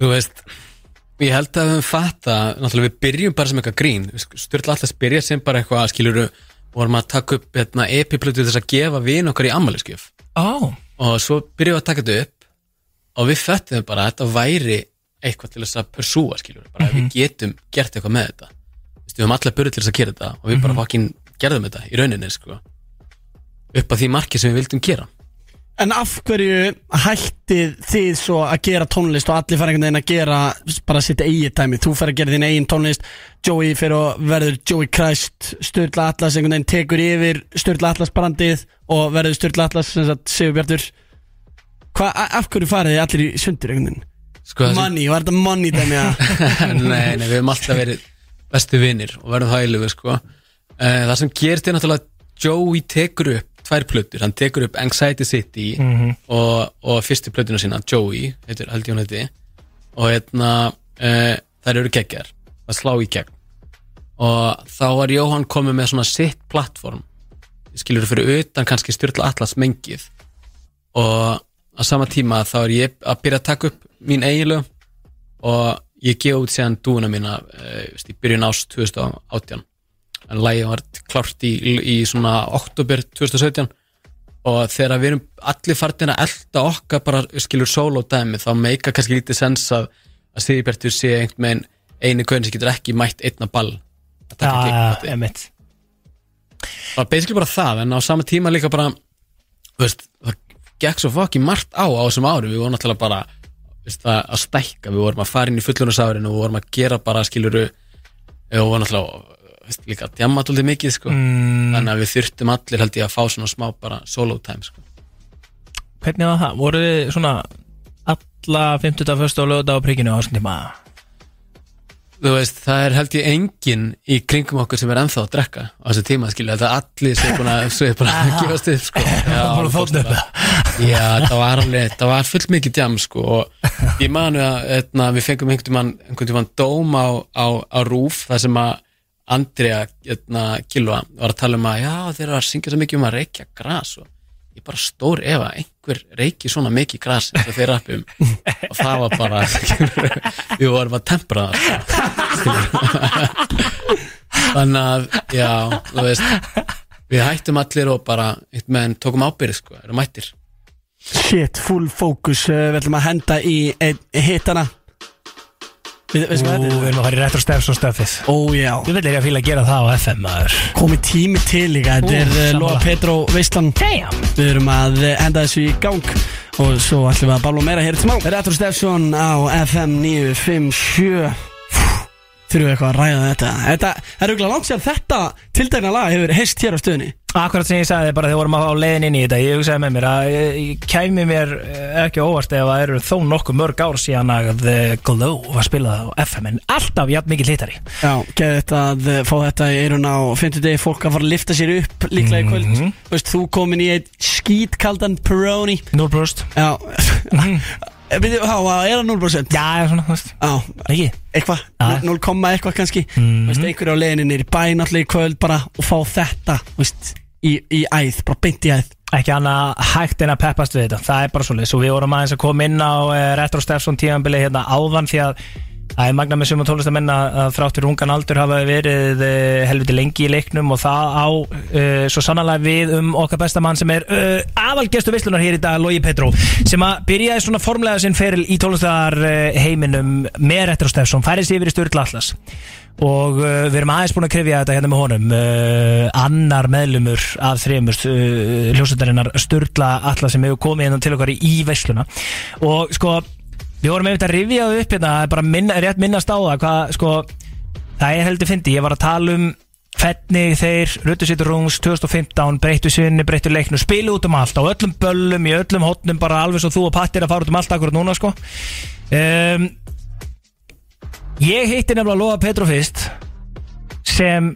Speaker 3: Þú veist, ég held að við höfum fatta Náttúrulega við byrjum bara sem eitthvað grín. Sturla alltaf byrja sem bara eitthvað skiluru vorum að taka upp hérna, epiplötu þess að gefa vin okkar í ammæliskjöf
Speaker 2: Ó,
Speaker 3: og svo byrjum við að taka þetta upp og við föttum bara að þetta væri eitthvað til þess að pursúa skilur bara að við getum gert eitthvað með þetta. Við höfum allir byrjuð til þess að gera þetta og við bara fokkin gerðum þetta í rauninni sko. upp að því marki sem við vildum gera
Speaker 4: En af hverju hættið þið svo að gera tónlist og allir fara einhvern veginn að gera bara sitt eigið tæmi Þú fer að gera þín eigin tónlist Joey fer og verður Joey Christ Sturla Atlas einhvern veginn tekur yfir Sturla Atlas brandið og verður Sturla Atlas sem sagt Sigurbjartur Hva, a- Af hverju farið þið allir í sundur einhvern veginn?
Speaker 3: sko,
Speaker 4: Money, var þetta money dæmi að [LAUGHS]
Speaker 3: nei, nei, við höfum alltaf verið bestu vinnir og verðum það eilugu sko. uh, það sem gerist er náttúrulega að Joey tekur upp tvær plötur, hann tekur upp Anxiety City og, og fyrstu plötuna sína Joey, heitir, held ég hún heiti. Og hérna uh, þær eru geggjar, það slá í gegn. Og þá var Jóhann komið með svona sitt plattform skilur fyrir utan kannski styrla allas mengið. Og á sama tíma þá er ég að byrja að taka upp mín eiginlög og ég gefa út séðan dúuna mína uh, í byrjun ás 2018 en lægi var klárt í, í svona oktober 2017 og þegar við erum allir fartin að elda okkar bara skilur solo dæmi þá meika kannski lítið sens að, að Sigurbjartur sé einhvern veginn einu gauðin sem getur ekki mætt einna ball að taka gig
Speaker 2: já,
Speaker 3: þetta.
Speaker 2: emitt.
Speaker 3: bara basically bara það en á sama tíma líka bara veist, það gekk svo fokki margt á á þessum ári, við vorum náttúrulega bara veist, að, að stækka, við vorum að fara inn í fullunarsárin og við vorum að gera bara skiluru og við vorum náttúrulega veist, líka að djamma alltaf mikið sko.
Speaker 2: Mm,
Speaker 3: þannig að við þurftum allir held ég að fá svona smá bara solo time sko.
Speaker 2: hvernig var það? Voru þið svona alla 50. fyrstu og lögða á prikinu á þessum tíma?
Speaker 3: þú veist, það er held ég engin í kringum okkur sem er ennþá að drekka á þessu tíma, skilja, það er allir sem er búin að, er búin að gefast upp sko. [LAUGHS] Já. Já, það var alveg, það var fullt mikið djam sko og ég manu að etna, við fengum einhvern tímann dóm á, á, á rúf þar sem að Andrea Kilva var að tala um að já þeir eru að syngja svo mikið um að reykja gras og ég bara stór ef að einhver reykji svona mikið gras eins og þeir rappum og það var bara [LAUGHS] við vorum að tempra sko. [LAUGHS] þannig að já, þú veist við hættum allir og bara meðan tókum ábyrð sko, erum mættir.
Speaker 4: Shit, full focus uh, Við ætlum að henda í ein, hittana Við
Speaker 2: Ú, við
Speaker 4: er?
Speaker 2: erum að fara í retro steps og stöfið
Speaker 4: Ó já
Speaker 2: Við viljum að fíla að gera það á FM maður.
Speaker 4: Komið tími til líka Þetta er
Speaker 2: sammála.
Speaker 4: Lóa Petro Veistlan
Speaker 2: Damn.
Speaker 4: Við erum að eh, henda þessu í gang Og svo ætlum við að bála meira hér til smá. Retro Stefson á FM 957 Þurfum við eitthvað að ræða þetta. Þetta er auðvitað langt sér þetta tildækna lag hefur heist hér á stöðunni
Speaker 2: Akkurat sem ég sagði bara þegar vorum að fá leiðin inn í þetta Ég hugsaði með mér að ég, ég kæmi mér eh, ekki óvart ef það eru þó nokkuð mörg ár síðan að The Glow var spilað á FM en alltaf jafn mikið hlítari
Speaker 4: Já, geði þetta að eh, fá þetta í eirun á 50 degi fólk að fara að lifta sér upp líklega í kvöld.
Speaker 2: Mhm.
Speaker 4: Veist, þú komin í eitt skítkaldan Peroni.
Speaker 2: 0%
Speaker 4: Já [LAUGHS] Við, há, er það 0%?
Speaker 2: Já, já, svona, þú veist
Speaker 4: Já,
Speaker 2: Ekki?
Speaker 4: eitthvað,
Speaker 2: Já.
Speaker 4: 0, eitthvað kannski
Speaker 2: Mhm.
Speaker 4: Veist, einhverju á leiðinni niður í bæn allir í kvöld bara og fá þetta, veist, í, í æð, bara beint í æð
Speaker 2: ekki annað hægt en að peppast við þetta það er bara svolítið, og við vorum aðeins að koma inn á uh, Retro Stefson tíðanbili hérna áðan því að það er magna með suma tólestamenn að, þráttur ungan aldur hafa verið uh, helviti lengi í leiknum og það á uh, svo sannlega við um okkar besta mann sem er uh, aðalgestu veislunar hér í dag, Logi Petró sem að byrjaði svona formlega sinn feril í tólestar uh, heiminum með Retro Stefson, færið sér yfir í Sturla Atlas. Og uh, við erum aðeins búin að krifja þetta hérna með honum uh, annar meðlumur af þremur uh, hljósutarinnar Sturla Alla sem hefur komið hérna til okkar í, veisluna. Og sko við vorum einmitt að rifja það upp hérna bara minna, rétt minnast á það hvað sko það er heldur fyndi, ég var að tala um hvernig þeir Ruttu Sittur Rungs 2015 breyttu sinni, breyttu leiknu spilu út um allt, á öllum böllum í öllum hotnum bara alveg svo þú og Patti er að fara út um allt akkurat núna sko. Um, Ég hitti nefnilega Loga Petro fyrst sem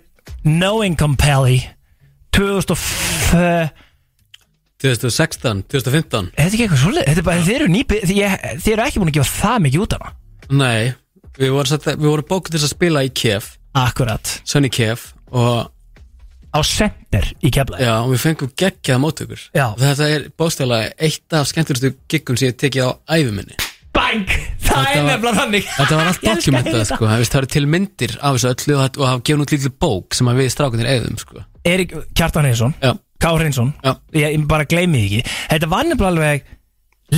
Speaker 2: No Income Pally 2000
Speaker 3: 2016, 2015
Speaker 2: Þetta er ekki eitthvað svolítið Þetta er bara, þið eru nýpi Þið þið eru ekki búin að gefa það mikið út af hana.
Speaker 3: Nei, við vorum, satt, við vorum bókuð til þess að spila í Kef.
Speaker 2: Akkurat.
Speaker 3: Sunny Kef og,
Speaker 2: Á center í kefla
Speaker 3: Já, og við fengum geggjaða móttökur.
Speaker 2: Já.
Speaker 3: Þetta er bóstæðlega eitt af skemmtilegustu giggum sem ég hef tekið á æfuminni
Speaker 2: Bang! Það
Speaker 3: Þetta
Speaker 2: er
Speaker 3: var-
Speaker 2: nefnilega þannig.
Speaker 3: Þetta var allt [LAUGHS]
Speaker 2: Ég elska
Speaker 3: dokumentað
Speaker 2: þetta.
Speaker 3: sko, það veist, það eru til myndir af þessu öllu og það- og hafa gefin út lítið bók sem að við strákunir eigðum sko.
Speaker 2: Erik Kjartan Hreinsson
Speaker 3: Já.
Speaker 2: Ká Hreinsson.
Speaker 3: Já.
Speaker 2: ég, ég bara gleymi því ekki. Þetta var nefnilega alveg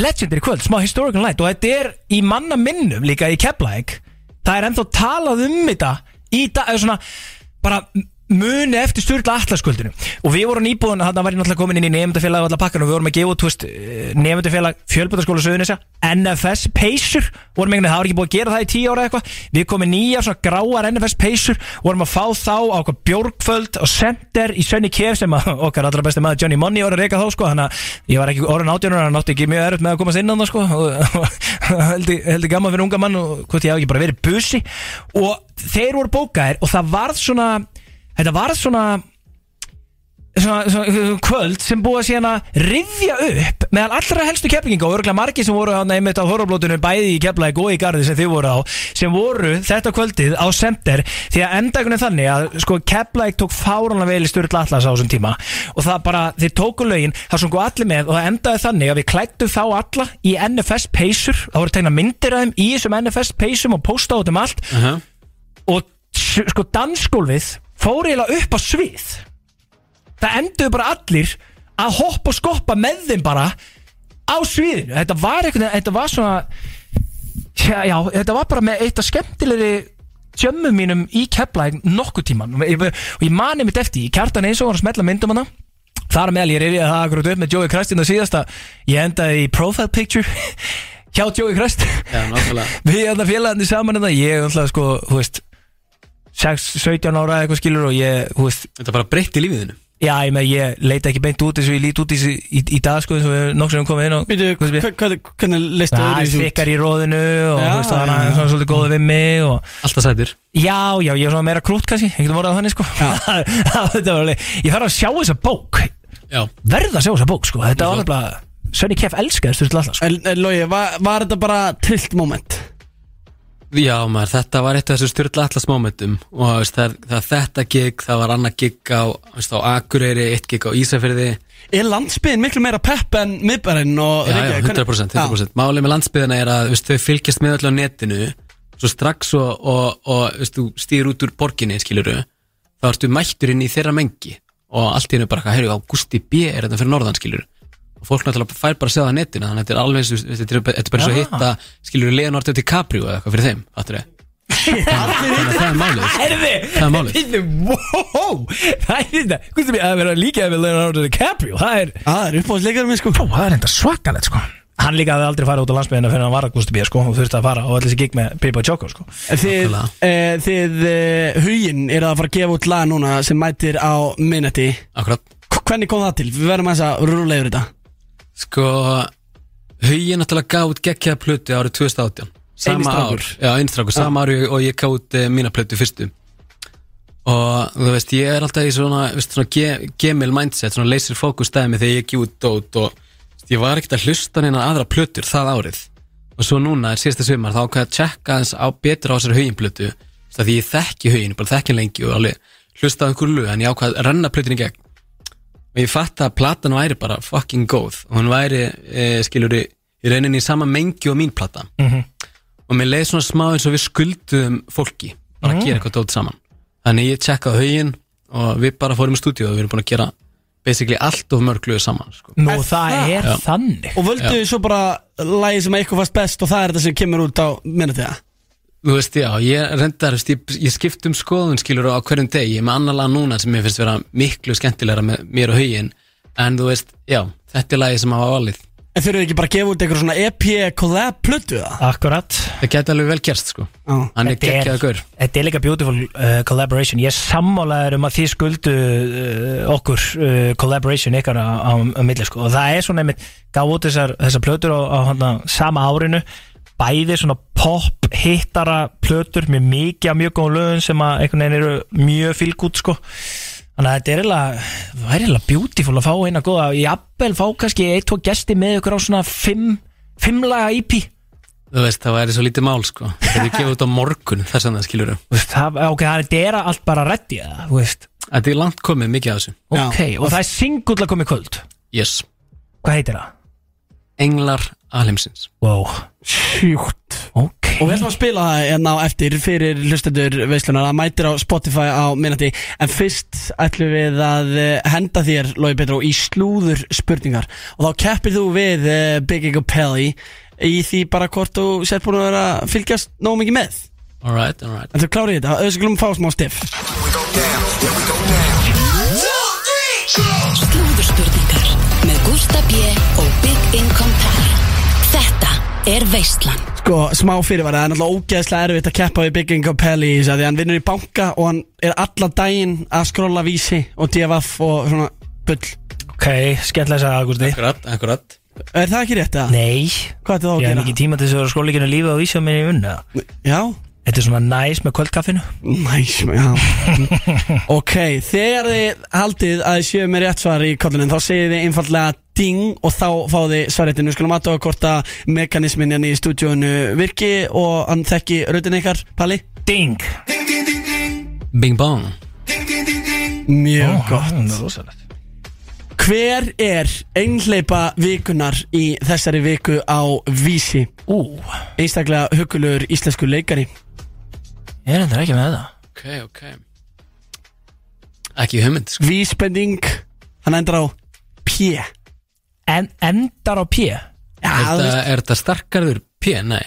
Speaker 2: Legendary kvöld, smá historical night. Og þetta er í manna minnum líka í Keflæk Það er ennþá talað um þetta Í dag, eða svona Bara muni eftir styrla allaskvöldinu Og við vorum nýbúin, þarna var ég náttúrulega komin inn í nefndafélag og alla pakkan og við vorum að gefa út, veist, nefndafélag fjölbætaskóla Suðunisja, NFS Pacer, vorum einhvern veginn, það var ekki búið að gera það í tíu ára eitthvað, við komum nýja svona gráar NFS Pacer, vorum að fá þá á okkur bjórkvöld og center í Sönni Kef sem að okkar allra besti maður Johnny Money var að reyka þá sko, þannig að ég var ekki orðin átjónur, hann átti ekki mjög erut með að komast [LAUGHS] á þetta varð svona Svona, svona kvöld sem búið að síðan að rifja upp meðal allra helstu keppinginga og örgulega margir sem voru hann einmitt á horflótunum bæði í kepplæk og í garði sem þið voru á sem voru þetta kvöldið á semter því að endagunum þannig að sko kepplæk tók fáranlega vel í styrla allas á þessum tíma. Og það bara, þið tóku lögin það sungu allir með og það endaði þannig að við klættum þá alla í NFS peysur það voru tegna myndir af þeim í þessum NFS peysum og posta út um allt.
Speaker 3: Uh -huh.
Speaker 2: og sko fór eiginlega upp á svið. Það enduðu bara allir að hoppa og skoppa með þeim bara á sviðinu. Þetta var eitthvað, þetta var svona já, já, þetta var bara með eitt af skemmtilegri tjömmum mínum í keflæk nokkuð tíman og ég, og ég mani mitt eftir, ég kjartan eins og var að smetla myndum hana. Þar meðal ég reyði það akkurat upp með Joey Crest inn á síðasta, ég endaði í profile picture [LAUGHS] hjá Joey Crest.
Speaker 3: Já, [LAUGHS]
Speaker 2: við erum félagandi saman en það ég er alltaf sko, þú veist 6, 17 ára eða eitthvað skilur og ég, þú veist
Speaker 3: Þetta bara breytti lífiðinu?
Speaker 2: Já, ég með, ég leita ekki beint út eins og ég lít út í, í, í dag sko eins og við nokkur sem komið inn og
Speaker 4: hvernig leistu
Speaker 2: Það
Speaker 4: öðru í þessu út?
Speaker 2: þykkar í róðinu og þú veist, það er svona svolítið góða við mig og
Speaker 3: Alltaf sætur
Speaker 2: Já, já, ég er svona meira krút kannski, einhvern veginn þannig sko. [LAUGHS] Þetta var alveg, ég þarf að sjá þessa bók.
Speaker 3: Já.
Speaker 2: Verða að sjá þessa bók sko, þetta var alveg Sönni Kef elskaði styrst alltaf sko.
Speaker 4: Logi, var, var þetta bara trillt moment?
Speaker 3: Já maður, þetta var eitt af þessu styrla allas momentum og veist, það, það þetta gig, það var annað gig á, veist, á Akureyri, eitt gig á Ísafirði
Speaker 4: Er landsbyðin miklu meira pepp en miðbærin og
Speaker 3: Já, já,
Speaker 4: Reykjavík?
Speaker 3: 100%, 100%. Málið með landsbyðina er að veist, þau fylgjast með öllu á netinu svo strax og, og, og veist, þú stýr út úr borginni, skiluru þá ertu mættur inn í þeirra mengi og allt í hennu bara, heyrðu, Augusti B er þetta fyrir norðan, skiluru og fólk náttúrulega fær bara að segja það á netinu þannig að þetta er alveg eins og þetta er, þetta er bara svo að
Speaker 2: Ah.
Speaker 3: hitta skiluru Leonardo DiCaprio eða eitthvað fyrir þeim, fattur þið þannig að það er málið.
Speaker 2: Herði,
Speaker 3: Það er málið.
Speaker 2: Það er þetta, hvað sem ég að vera líka með Leonardo DiCaprio Það er,
Speaker 4: Það er uppáðsleikarum minn sko.
Speaker 2: Ó, það er enda svakalegt sko. Hann líka hafði aldrei farið út á landsbyðina fyrir hann var að B sko og þurfti að fara og allir þessi gig með Pipa Choco sko.
Speaker 4: Þið, e, þið e, huginn er að fara að gefa út lag núna sem mætir á minnetti
Speaker 3: Akkurat.
Speaker 4: Hvernig kom það til? Við verðum að rúlega yfir þetta
Speaker 3: Sko Hugin náttúrulega gaf út geggjaða plötu árið 2018 Sama ár. Já, einstrákur, sama ár og ég gaf út uh, mína plötu fyrstu. Og þú veist, ég er alltaf í svona, veist, svona ge gemil mindset Svona laser focus dæmi þegar ég gef út dót Og veist, ég var ekkert að hlusta neina aðra plötur það árið. Og svo núna er síðasta sumar Þá ákveð að tjekka aðeins á betur á þessari hugin plötu. Því ég þekki hugin, bara þekki lengi Og alveg hlusta á einhverju lög En ég ákveð að renna plötunni í gegn og ég fatt að platan væri bara fucking góð og hún væri, e, skilur í rauninni í sama mengi og mín plata
Speaker 2: Mhm.
Speaker 3: og mér leiði svona smá eins og við skuldum fólki bara að
Speaker 2: Mm.
Speaker 3: gera eitthvað dót saman þannig ég tjekkaði haugin og við bara fórum í stúdíu og við erum búin að gera basically allt of mörg lög saman sko.
Speaker 2: Nú
Speaker 4: Er
Speaker 2: það
Speaker 4: það?
Speaker 2: er
Speaker 3: Já.
Speaker 2: þannig
Speaker 4: Og völdu
Speaker 3: Já.
Speaker 4: svo bara lagi sem eitthvað fast best og það er þetta sem kemur út á minnetti það
Speaker 3: þú veist, já, ég reyndar ég, ég skipt um skoðun skilur á hverjum deg ég er með annar lag núna sem ég finnst vera miklu skemmtilegra með mér og haugin en þú veist, já, þetta er lagi sem hafa valið.
Speaker 4: En þurfum við ekki bara að gefa út eitthvað svona EP collab plötu það?
Speaker 2: Akkurat.
Speaker 3: Það geti alveg vel gerst sko.
Speaker 4: Já.
Speaker 3: hann er
Speaker 2: er-
Speaker 3: geggjaða gaur.
Speaker 2: Þetta er líka beautiful uh, collaboration. Ég er sammálaður um að þið skuldu uh, okkur uh, collaboration ykkar á, á, á milli sko. Og það er svona einmitt gaf út þessar, þessar plötur á, á hana, sama árinu bæði svona pop hittara plötur með mikið mjög góðum lögum sem að einhvern veginn eru mjög fylgút sko. Þannig að þetta er eiginlega, það er eiginlega beautiful að fá eina góða, jafnvel fá kannski eitt, tvo gesti með ykkur á svona fimm, fimm laga EP
Speaker 3: Þú veist, það væri svo lítið mál, sko. Það er gefið út á morgun, þess að það skilur
Speaker 2: það, ok, það er allt bara reddi
Speaker 3: Þetta er langt komið mikið af þessu.
Speaker 2: Ok, og það er singull að koma í kvöld.
Speaker 3: Yes.
Speaker 2: Hvað heitir það?
Speaker 3: Englar alheimsins.
Speaker 2: Wow
Speaker 4: Sjúkt.
Speaker 2: Ok.
Speaker 4: Og við ætlum að spila það hérna á eftir fyrir hlustendur veislunar. Það mætir á Spotify á minnati En fyrst ætlum við að eh, henda þér, Lói Petró, í slúður spurningar. Og þá keppir þú við uh, Big Ego Pelli Í því bara hvort þú sett búin að vera að fylgjast nógu mikið með.
Speaker 3: Alright, alright
Speaker 4: En þú klárið þetta, auðvitað glum fá smá stiff.
Speaker 6: Slúðurspurningar með Gústa B. og Big Income Pally Þetta er Veistland
Speaker 4: Sko, smá fyrirvara, það er náttúrulega ógeðslega erfitt að keppa við Big Ego Pelli Því að hann vinnur í banka og hann er alla daginn að skrolla vísi og DFF og svona bull.
Speaker 2: Ok, skemmtilega að sagða, Augusti
Speaker 3: Akkurat, akkurat.
Speaker 4: Er það ekki rétt eða?
Speaker 2: Nei.
Speaker 4: Hvað er það að
Speaker 2: Ég hef
Speaker 4: gera?
Speaker 2: mikið tíma til þess að vera skólikinu lífið á vísja minni í unna
Speaker 4: Já
Speaker 2: Þetta er svona næs með kvöldkaffinu.
Speaker 4: Næs, já. [LAUGHS] Ok, þegar þið haldið að þið séu með rétt svar í kollunin þá segið þið einfallega ding og þá fáið þið svarréttinu Skulum aðtóa hvort að mekanismin hérna í stúdíónu virki og hann þekki rautin ykkar, Palli?
Speaker 2: Ding.
Speaker 3: Bing bong.
Speaker 4: Mjög gott.
Speaker 2: Það er rosalegt.
Speaker 4: Hver er einhleipa vikunar í þessari viku á Vísi?
Speaker 2: Ú,
Speaker 4: Einstaklega hugulur íslensku leikari
Speaker 2: ég er endur ekki með það.
Speaker 3: Ok, ok. Ekki hugmynd, sko.
Speaker 4: Vísbending, hann endur á P.
Speaker 2: En, Endar á P?
Speaker 4: Já,
Speaker 3: Er
Speaker 4: veist.
Speaker 3: er þetta starkarður P? Nei.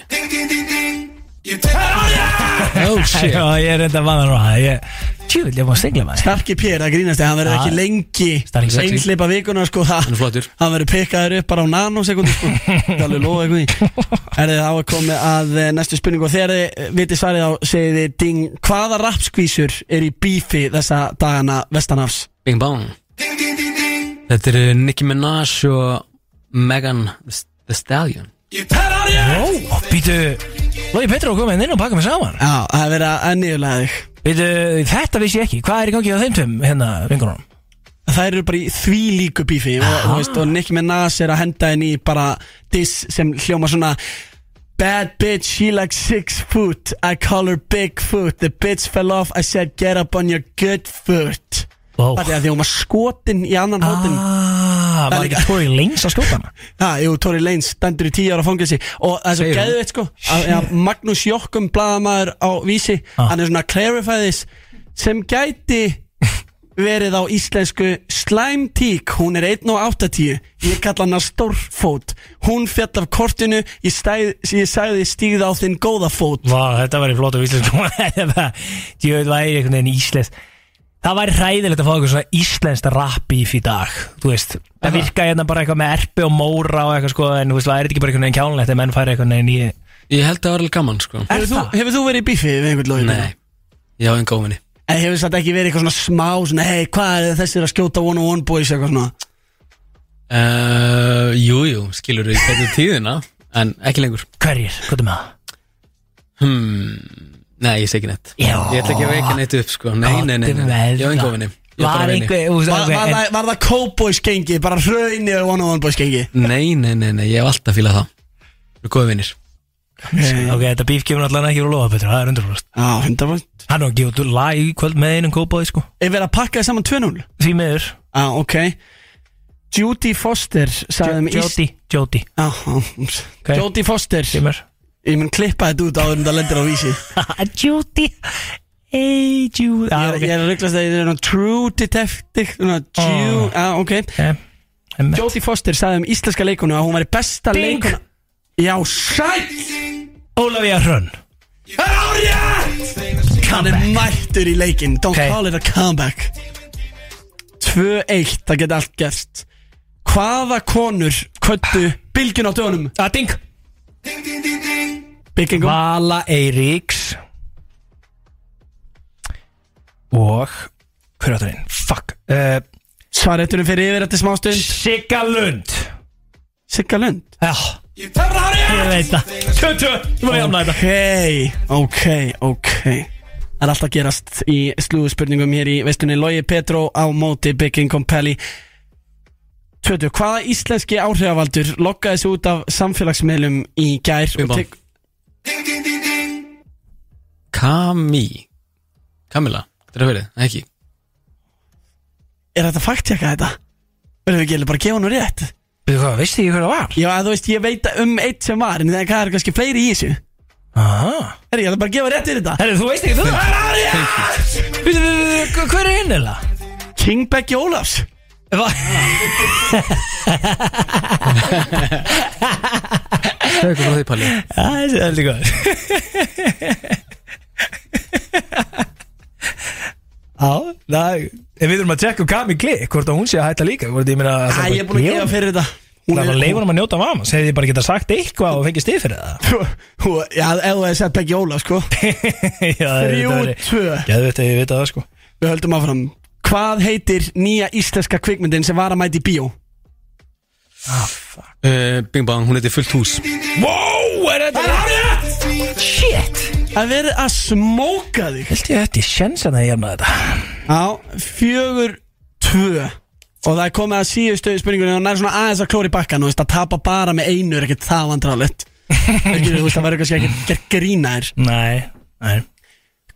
Speaker 3: Oh shit. [LAUGHS]
Speaker 2: Já, ég er enda vannar á það. Ég, tjúvill, ég má stegla maður.
Speaker 4: Starki P, það grínast þið, hann verður ekki lengi. Einhleipa vikunar sko, það
Speaker 3: Hann er flottur.
Speaker 4: Hann verður pikkaður upp bara á nanosekundu sko. Það er alveg lofa eitthvað í Er þið þá að komið að eh, næstu spurningu. Og þegar þið vitið svarið á segið þið ding Hvaða rapskvísur er í bífi þessa dagana vestanafs?
Speaker 3: Bing bong. Þetta eru Nicki Minaj og Megan The Stallion.
Speaker 2: Ó, býtu Lói Petró komið inn og pakka mig saman.
Speaker 4: Já, það er verið að nýjulega þig.
Speaker 2: Býtu, þetta vissi ég ekki. Hvað er í gangi á þeim tveim hérna vingunum?
Speaker 4: Það eru bara í því líku bífi og, og, veist, og Nicki Minaj er að henda henni í bara diss sem hljóma svona Bad bitch, she like six foot I call her Bigfoot The bitch fell off, I said get up on your good foot.
Speaker 2: Ó,
Speaker 4: Það er að því hún var skotin í annan hóttin
Speaker 2: ah, var ekki Tory Lanez að skjóta hana?
Speaker 4: Ha, jú, Tori Leins stendur í tíu ára fangelsi og það er svo geðveitt sko. Að, að Magnús Jokkum, blaðamaður á vísi
Speaker 2: Ah.
Speaker 4: hann er svona clarify this sem gæti verið á íslensku Slime Tík, hún er 1.80 ég kalla hana stórfót. Hún fjall af kortinu. Ég, stæð, ég sagði stígð á þinn góða fót.
Speaker 2: Vá, þetta var í flótu íslensku. [LAUGHS] Ég veit væri einhvern veginn íslensk Það væri hræðilegt að fá eitthvað svona íslenskt rap í í dag Þú veist, það virka hérna bara eitthvað með erpi og móra og eitthvað sko En þú veist, það er þetta ekki bara eitthvað neginn kjánlegt ef menn færi eitthvað neginn í
Speaker 3: Ég held að það var alveg gaman sko.
Speaker 2: Er
Speaker 4: Hefur þú,
Speaker 2: það?
Speaker 4: hefur þú verið í bífi við einhvern lógin?
Speaker 3: Nei, ég á einn góminni
Speaker 4: En hefur þetta ekki verið eitthvað svona smá svona, hei, hvað er þessi að skjóta one on one boys? Eitthvað svona?
Speaker 3: Uh, Jú, jú, skilur við hvernig tíðina En ekki lengur.
Speaker 2: Hverjir, hvað er með? Það?
Speaker 3: hmm, Nei, ég segi ekki neitt.
Speaker 2: Já.
Speaker 3: Ég ætla ekki að veika neitt upp sko. Nei, nei, nei, nei, nei. Ég á einn góminni
Speaker 2: Var einhver, veist,
Speaker 4: Var, var, það, var það cowboys gengi, bara hraunir one on one boys gengi?
Speaker 3: Nei, nei, nei, nei, ég hef alltaf fílað það. Við erum góða vinnir
Speaker 2: Ok, þetta bíf kemur allan ekki úr lofa betur, það er 100%
Speaker 4: Já, 100%
Speaker 2: Hann er að gefa út lag í kvöld með einum kópaði sko.
Speaker 4: Er verið að pakka þið saman 2-0?
Speaker 2: Því miður.
Speaker 4: Já, ok. Judy Foster sagði um
Speaker 2: Jody, Jody
Speaker 4: Já, okay. Jodie Foster.
Speaker 2: Kemur
Speaker 4: Ég mun klippa þetta út áður en það lendir á vísi. [LAUGHS]
Speaker 2: Jody Hey Judy.
Speaker 4: Ég er, ég er að rugglast að það er True Detective svona, Ju, Já, ok.
Speaker 2: Okay.
Speaker 4: Jodie Foster sagði um íslenska leikonu að hún væri besta
Speaker 2: Bing.
Speaker 4: leikona Já, sætt
Speaker 2: Ólafía Hrönn.
Speaker 4: Það er árið Hann er mættur í leikinn. Don't
Speaker 2: Ok.
Speaker 4: call it a comeback. 2-1, það geti allt gerst. Hvaða konur köttu bylgjun á dögunum?
Speaker 2: Adding
Speaker 4: Byggingum
Speaker 2: Vala Eiríks. Og Hver áttur einn? Fuck. Uh,
Speaker 4: Svaretunum fyrir yfir eftir smástund
Speaker 2: Sigga Lund.
Speaker 4: Sigga Lund?
Speaker 2: Já. Ég veit það. 22 Þú var jafna þetta.
Speaker 4: Ok, ok, ok. Það er alltaf gerast í slúðspurningum hér í veistunni. Logi Petró á móti Bygging Compelli 20. Hvaða íslenski áhrifavaldur lokkaði sig út af samfélagsmiðlum í gær og
Speaker 3: bong.
Speaker 4: tek-
Speaker 3: Kami Kamila, þetta er að verið, ekki
Speaker 4: Er þetta fakttjekka þetta? Verður við ekki eiginlega bara að gefa nú rétt?
Speaker 2: Þú hvað, veistu ekki hver það var?
Speaker 4: Já, þú veist, ég veit um eitt sem var En það er kannski fleiri í þessu
Speaker 2: Aha
Speaker 4: Er ég ætla bara að gefa rétt fyrir þetta
Speaker 2: Herri, þú veist ekki þú Það er býtu, hver er hinn eða?
Speaker 4: King Becky Ólafs
Speaker 3: Það er eitthvað frá því Palli
Speaker 2: Það er heldur góð Já, það við þurfum að tjekka um Kami Klik Hvort að hún sé að hætta líka ég
Speaker 4: Æ, ég er búin að gefa fyrir þetta.
Speaker 2: Það var
Speaker 4: er-
Speaker 2: leifunum að njóta vama Segði ég bara geta sagt eitthvað og fengið stið fyrir það?
Speaker 4: Já, ef þú hefði sett Becky Ólafs, sko. [LAUGHS]
Speaker 2: Já,
Speaker 4: Þrjú, tvö.
Speaker 2: Gæðu þetta, ég veit að það sko.
Speaker 4: Við höldum áfram Hvað heitir nýja íslenska kvikmyndin sem var að mæti í bíó?
Speaker 3: uh, Bing bang, hún heitir fullt hús.
Speaker 2: Wow, er þetta Shit!
Speaker 4: Það verið að smóka þig.
Speaker 2: Held ég þetta, ég sjens að það jafna þetta.
Speaker 4: Já, fjögur, tvö. Og það er komið að síðustu spurningunni og nær svona aðeins að klóri bakkan og veist, að tapa bara með einu er ekkert það [LAUGHS] veist, það verður kannski ekki grína þér.
Speaker 2: Nei, nei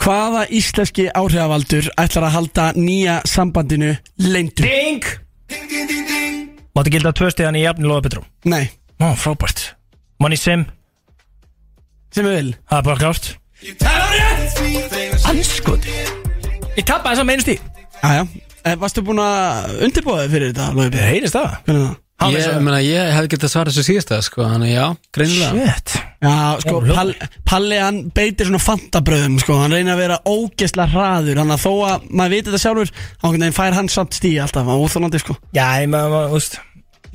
Speaker 4: Hvaða íslenski áhrifavaldur ætlar að halda nýja sambandinu leindu?
Speaker 2: Ding! Máttu gilda tvö stíðan í jafni loða Petrú
Speaker 4: Nei,
Speaker 2: Ó, frábært. Money Sim,
Speaker 4: sem? Við vil
Speaker 2: það er bara klárt. Anskoti Ég tappa þess að meinu stíð
Speaker 4: Æja, eh, varstu búin að undirbúa þig fyrir þetta, B?
Speaker 2: Það heyrist það.
Speaker 4: Hvernig er það?
Speaker 2: Hann er
Speaker 3: Ég, meina, ég hefði getað svarað þessu síðasta sko, Þannig já, greinilega.
Speaker 2: Shit.
Speaker 4: Já, sko, Pall, Palli hann beitir svona fantabröðum, sko, hann reynir að vera ógeðslega hraður, hann að þó að maður veit þetta sjálfur, þá einhvern veginn fær hann samt stíi alltaf, á óþólandi, sko.
Speaker 2: Já, ég maður, þú veist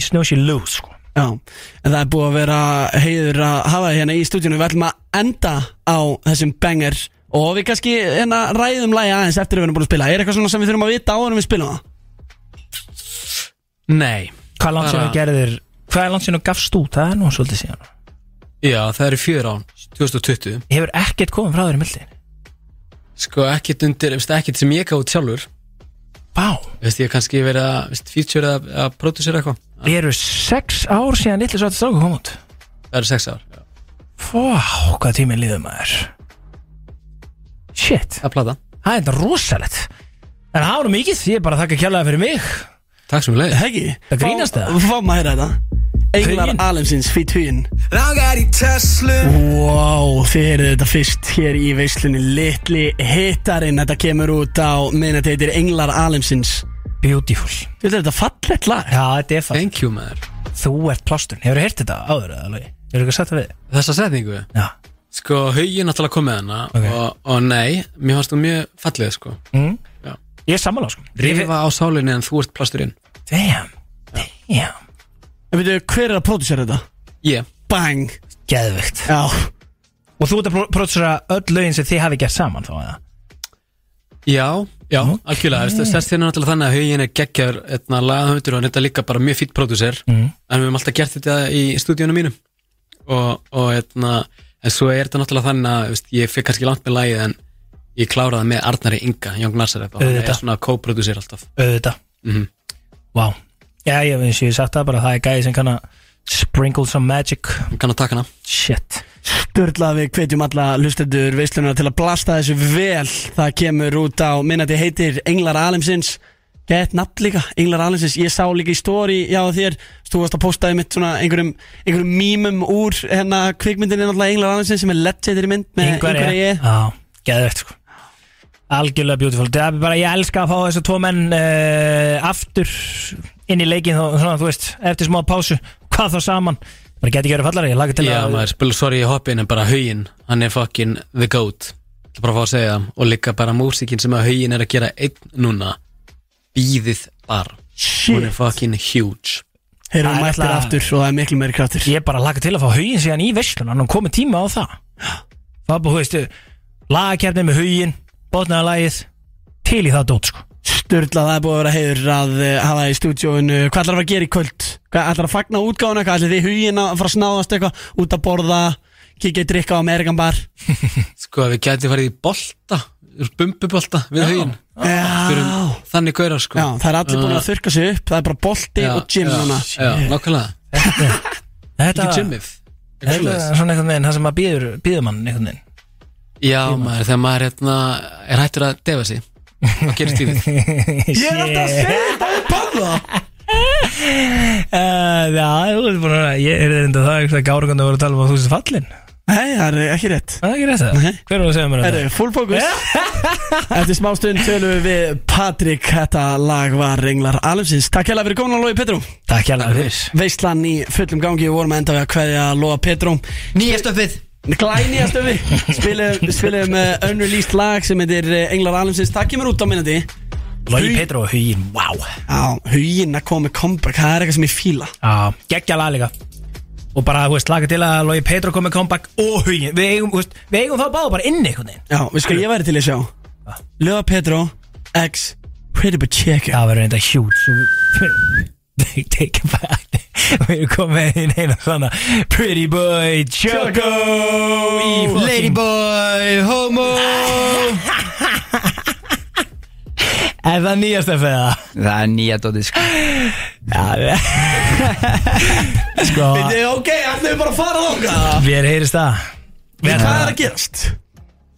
Speaker 2: snow she lose, sko.
Speaker 4: Já, en það er búið að vera heiður að hafa það hérna í stúdíunum, við ætlum að enda á þessum banger og við kannski hérna ræðum lægi aðeins eftir að við erum búin að spila. Er eitthvað svona sem við þurfum að vita áður það?
Speaker 2: Hvað er langt sem þú gerðir Hvað er langt sem þú gafst út, það er nú svolítið síðan.
Speaker 3: Já, það eru fjör án 2020
Speaker 2: Hefur ekkert komið frá þér í mildin
Speaker 3: Sko, ekkert undir, ekkert sem ég gátt sjálfur.
Speaker 2: Vá.
Speaker 3: Veist, ég kannski verið að, feature eða að produsera eitthvað.
Speaker 2: Eru sex ár síðan litli svartu stráku kom út.
Speaker 3: Það eru sex ár,
Speaker 2: Vá, hvað tíminn líður maður. Shit.
Speaker 3: Það er plata
Speaker 2: Það er þetta rosalegt. En það var mikið, ég er bara að þakka kjærlega fyrir mig
Speaker 3: Takk sem leið
Speaker 4: Heggi?
Speaker 2: Það grínast það?
Speaker 4: Fá maður að heyra þetta. Englar
Speaker 2: Huginn.
Speaker 4: Alemsins, fít huginn.
Speaker 7: Langar í Tesla
Speaker 4: Wow, þið heyrðu þetta fyrst hér í veislunni Litli hittarinn, þetta kemur út á minnat heitir Englar Alemsins
Speaker 2: Beautiful
Speaker 4: Þetta er þetta fallegt lag
Speaker 2: Já, þetta er fast
Speaker 3: Thank you, maður
Speaker 2: Þú ert plásturinn, hefur heyrt þetta áður eða alveg? Hefur eitthvað sagt það við?
Speaker 3: Þessa setningu
Speaker 2: Já
Speaker 3: Sko, haugin náttúrulega kom með hana
Speaker 2: Ok.
Speaker 3: og, og nei, mér fannst þú mjög fallið, sko
Speaker 2: mm.
Speaker 3: Já.
Speaker 2: Ég er sammála sko
Speaker 3: Rifa á sálinni en þú ert plasturinn
Speaker 2: Damn, damn
Speaker 4: En veitu, hver er að pródusera þetta?
Speaker 3: Ég
Speaker 4: Bang
Speaker 2: Geðvikt
Speaker 4: Já
Speaker 2: Og þú ert að prótsura öll lögin sem þið hafi gert saman þá eða?
Speaker 3: Já, já, algjörlega okay. Stærst hérna náttúrulega þannig að hugin er geggjar etna, lagahöndur og þetta er líka bara mjög fýtt pródúser
Speaker 2: Mhm.
Speaker 3: en við höfum alltaf gert þetta í stúdíunum mínum og, og etna, en svo er þetta náttúrulega þannig að veist, ég fikk kannski langt með lagið en ég kláraði með Arnari Inga, Young Nazareth og hann
Speaker 2: Auðvitað.
Speaker 3: er svona co-producer alltaf
Speaker 2: Auðvitað
Speaker 3: Mhm.
Speaker 2: Vá. Já, ég veist, ég hef sagt það bara Það er gæði sem kann að sprinkle some magic.
Speaker 3: Kann að taka hana.
Speaker 2: Shit.
Speaker 4: Sturla við hvetjum alla hlustendur veislunar til að blasta þessu vel. Það kemur út á minnati heitir Englar Alimsins Gett nafn líka, Englar Alimsins Ég sá líka í story já þér. Þú varst að postaði mitt svona einhverjum, einhverjum mýmum úr hérna kvikmyndinni náttúrulega Englar Alimsins sem er legendary mynd með einhverja ég
Speaker 2: Já, geðvikt sko Algjörlega beautiful. Það er bara, ég elska að fá þessu tvo menn uh, aftur inn í leikin og svona, þú veist, eftir smá pásu hvað þá saman, bara geti ekki verið fallari ég laga til
Speaker 3: Já,
Speaker 2: að
Speaker 3: maður spila sorry í hoppin en bara hugin, hann er fucking the goat. Það er bara að fá að segja það og líka bara músíkin sem að hugin er að gera einn núna. Býðið bara
Speaker 4: Shit.
Speaker 3: hún er fucking huge.
Speaker 4: Þeir eru
Speaker 2: er
Speaker 4: mættir
Speaker 2: náttúrulega-
Speaker 4: aftur og það er miklu meiri kraftur.
Speaker 2: Ég er bara að laga til að fá hugin síðan í veislun hann komið tíma á það. Það er bara, þú veist, lagakefni með hugin botnaða lagið. Til í það dót sko.
Speaker 4: Sturla, það er búið að vera heiður að uh, hafa í stúdíóinu. Hvað ætlar að gera í kvöld? Hvað ætlar að fagna útgáðuna? Hvað ætlar þið hugin að fara að snáðast eitthvað? Út að borða Kikja í drikka á Amerikan bar? [LAUGHS]
Speaker 3: Sko, við gæti farið í bolta bumbubolta við hugin
Speaker 4: Já,
Speaker 3: þannig gaurar sko.
Speaker 4: Já það er allir búin að þurka sig upp. Það er bara bolti
Speaker 3: Já,
Speaker 4: og gym
Speaker 3: já,
Speaker 4: núna.
Speaker 3: Já, nákvæmlega.
Speaker 2: Þetta
Speaker 3: Ekki gymmið
Speaker 2: Þetta er svona einhvern veginn,
Speaker 3: Já, maður, þegar maður hérna, er hættur að defa sig Hvað gerist í við? [LAUGHS]
Speaker 4: Ég er alltaf að segja þetta við banna
Speaker 2: Uh, [LAUGHS] já, þú veist búin að Ég er reynda það gárugandi að vera að tala um að þú sér fallin
Speaker 4: Nei, það er ekki rétt.
Speaker 2: Það er ekki rétt það
Speaker 4: Nei.
Speaker 2: Hver var að segja mér þetta?
Speaker 4: full focus. [LAUGHS] Eftir smá stund tölum við við Patrik. Þetta lag var Renglar Alumsins Takk hérlega fyrir komin að loði Petrú.
Speaker 2: Takk hérlega fyrir.
Speaker 4: Veistlan í fullum gangi Við vorum að enda við að kveðja Lóa Petrú.
Speaker 5: Nýja stöfið
Speaker 4: Glænýja stöfi Spilum, uh, unreleased lag sem heitir uh, Englar Alumsins Það kemur út á minnandi
Speaker 2: Logi Petro og Hugin, wow
Speaker 4: Já, huginn að koma með comeback Það er eitthvað sem ég fíla.
Speaker 2: Já, geggja lag líka. Og bara, þú veist, laga til að Logi Petro kom með comeback og Hugin Við eigum, þú veist, við eigum þá báða bara inni
Speaker 4: Já, við sko ég væri til að sjá? Lóa Petrú X Pretty Pacheco
Speaker 2: Það verður reynda huge Take, it back [LAUGHS] Við erum komið inn eina svona Pretty boy Choco fucking-
Speaker 5: Ladyboy, homo [LAUGHS]
Speaker 2: Er það nýjast að feða?
Speaker 5: Það er nýja dótið sko
Speaker 2: Já, [LAUGHS] sko
Speaker 4: Þetta er ok, ætlum við bara að fara þóka
Speaker 2: Við heyrist það Við
Speaker 4: Hvað er að gerast?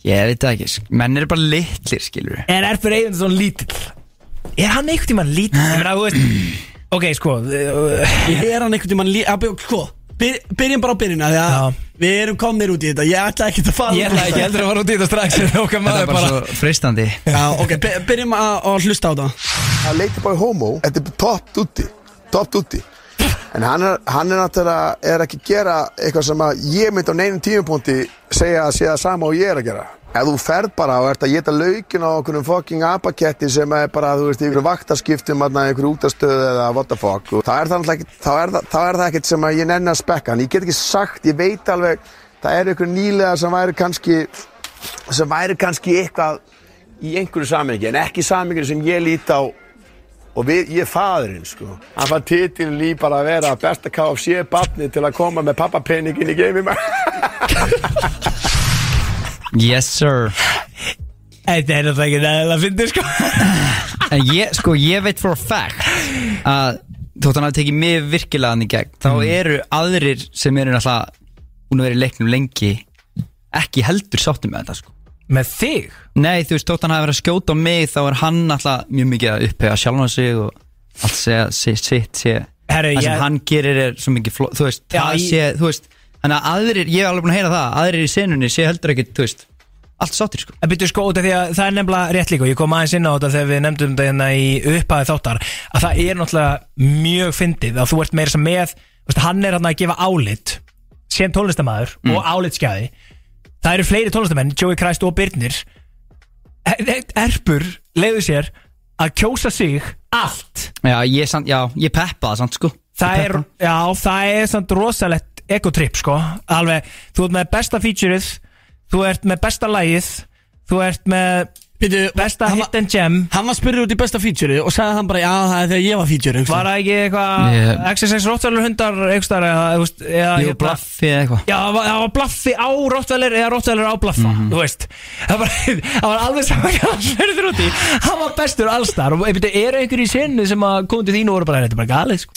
Speaker 5: Ég veit það ekki, sk- menn eru bara litlir skilur
Speaker 2: Er Erfur Eyvind svona lítill? Er hann einhvern tímann lítill? Ég meina, þú veist Ok, sko uh,
Speaker 4: Er hann einhvern tímann lí... að Sko, byr, byrjum bara á byrjuna Því að
Speaker 2: Já.
Speaker 4: við erum komnir út í þetta. Ég ætla ekki að fara
Speaker 2: Ég ætla ekki
Speaker 4: þetta.
Speaker 2: heldur að fara út í þetta strax en Okkar
Speaker 5: er
Speaker 2: maður
Speaker 5: bara
Speaker 2: bara
Speaker 5: svo freistandi.
Speaker 4: Já, ok, by- byrjum að, að hlusta á það
Speaker 10: að Ladyboy Homo, þetta er top duty top duty en hann er, hann er náttúrulega er ekki að gera eitthvað sem að ég myndi á neinum tímapunkti segja að sé það sama og ég er að gera ef þú ferð bara og ert að geta laukin á okkur fucking apaketti sem er bara þú veist, ykkur vaktarskiptum að ykkur útastöðu eða what the fuck og það er það náttúrulega ekki- þá er það, er það ekkert sem ég nenni að spekka en ég get ekki sagt, ég veit alveg það er ykkur nýlega sem væri kannski sem væri kannski eitthvað í einhverju samengi en ekki samengi sem ég lít á og við, ég er faðurinn sko. Hann fann titilin í bara að vera besta KFC barni til að koma með pappapenningin í geimi [LAUGHS] [LAUGHS]
Speaker 5: Yes sir.
Speaker 2: Þetta er þetta ekki neðilega að fyndi sko.
Speaker 5: En ég, sko, ég veit for a fact að þótt hann hafi tekið mig virkilega hann í gegn þá eru aðrir sem eru náttúrulega búin að vera í leiknum lengi ekki heldur sáttum með þetta sko.
Speaker 2: Með þig?
Speaker 5: Nei, þú veist, þótt hann hafi verið að skjóta á mig þá er hann alltaf mjög mikið að upphega sjálfan sig og allt segja sitt, sitt sé.
Speaker 2: Herru,
Speaker 5: það sem
Speaker 2: ég-
Speaker 5: hann gerir er svo mikið fló, þú veist,
Speaker 2: Já,
Speaker 5: það
Speaker 2: ég-
Speaker 5: sé, þú veist þannig að aðrir, ég hef alveg búin að heyra það aðrir í senunni sé heldur ekki, þú veist allt sáttir sko.
Speaker 2: En byrju sko út af því að það er nefnilega rétt líka og ég kom aðeins inn á þetta þegar við nefndum þetta hérna í upphæði þáttar að það er náttúrulega mjög fyndið að þú ert meira sem með veist, hann er hann að gefa álit sem tónlistamæður
Speaker 5: Mm.
Speaker 2: og álitskjaði það eru fleiri tónlistamenn, Joey Christ og Birnir. Er- er- Erpur leiðu sér að kjósa sig allt.
Speaker 5: Já, ég, samt, já, ég peppa það samt sko.
Speaker 2: Það er, já, það er samt rosalegt egotrip, sko. Alveg, þú ert með besta featureið Þú ert með besta lagið Þú ert með
Speaker 4: Býtu,
Speaker 2: besta
Speaker 4: hann
Speaker 2: hit and gem.
Speaker 4: Hann var spurður út í besta feature og sagði hann bara Já, það er þegar ég var feature
Speaker 2: Var það ekki eitthvað
Speaker 5: Ég-
Speaker 2: XSX Rottweiler hundar Eitthvað eða, þú veist, eða
Speaker 5: Jú,
Speaker 2: hérna-
Speaker 5: blaffi eða eitthvað.
Speaker 2: Já, það var, það var blaffi á Rottweiler eða Rottweiler á blaffa,
Speaker 5: Mhm.
Speaker 2: þú veist. Það var, það var alveg saman hvað hann sverður út í. Hann var bestur allstar og einhvern veginn, eru einhverju í sinni sem að komið til þín og voru bara, þetta er bara galið sko.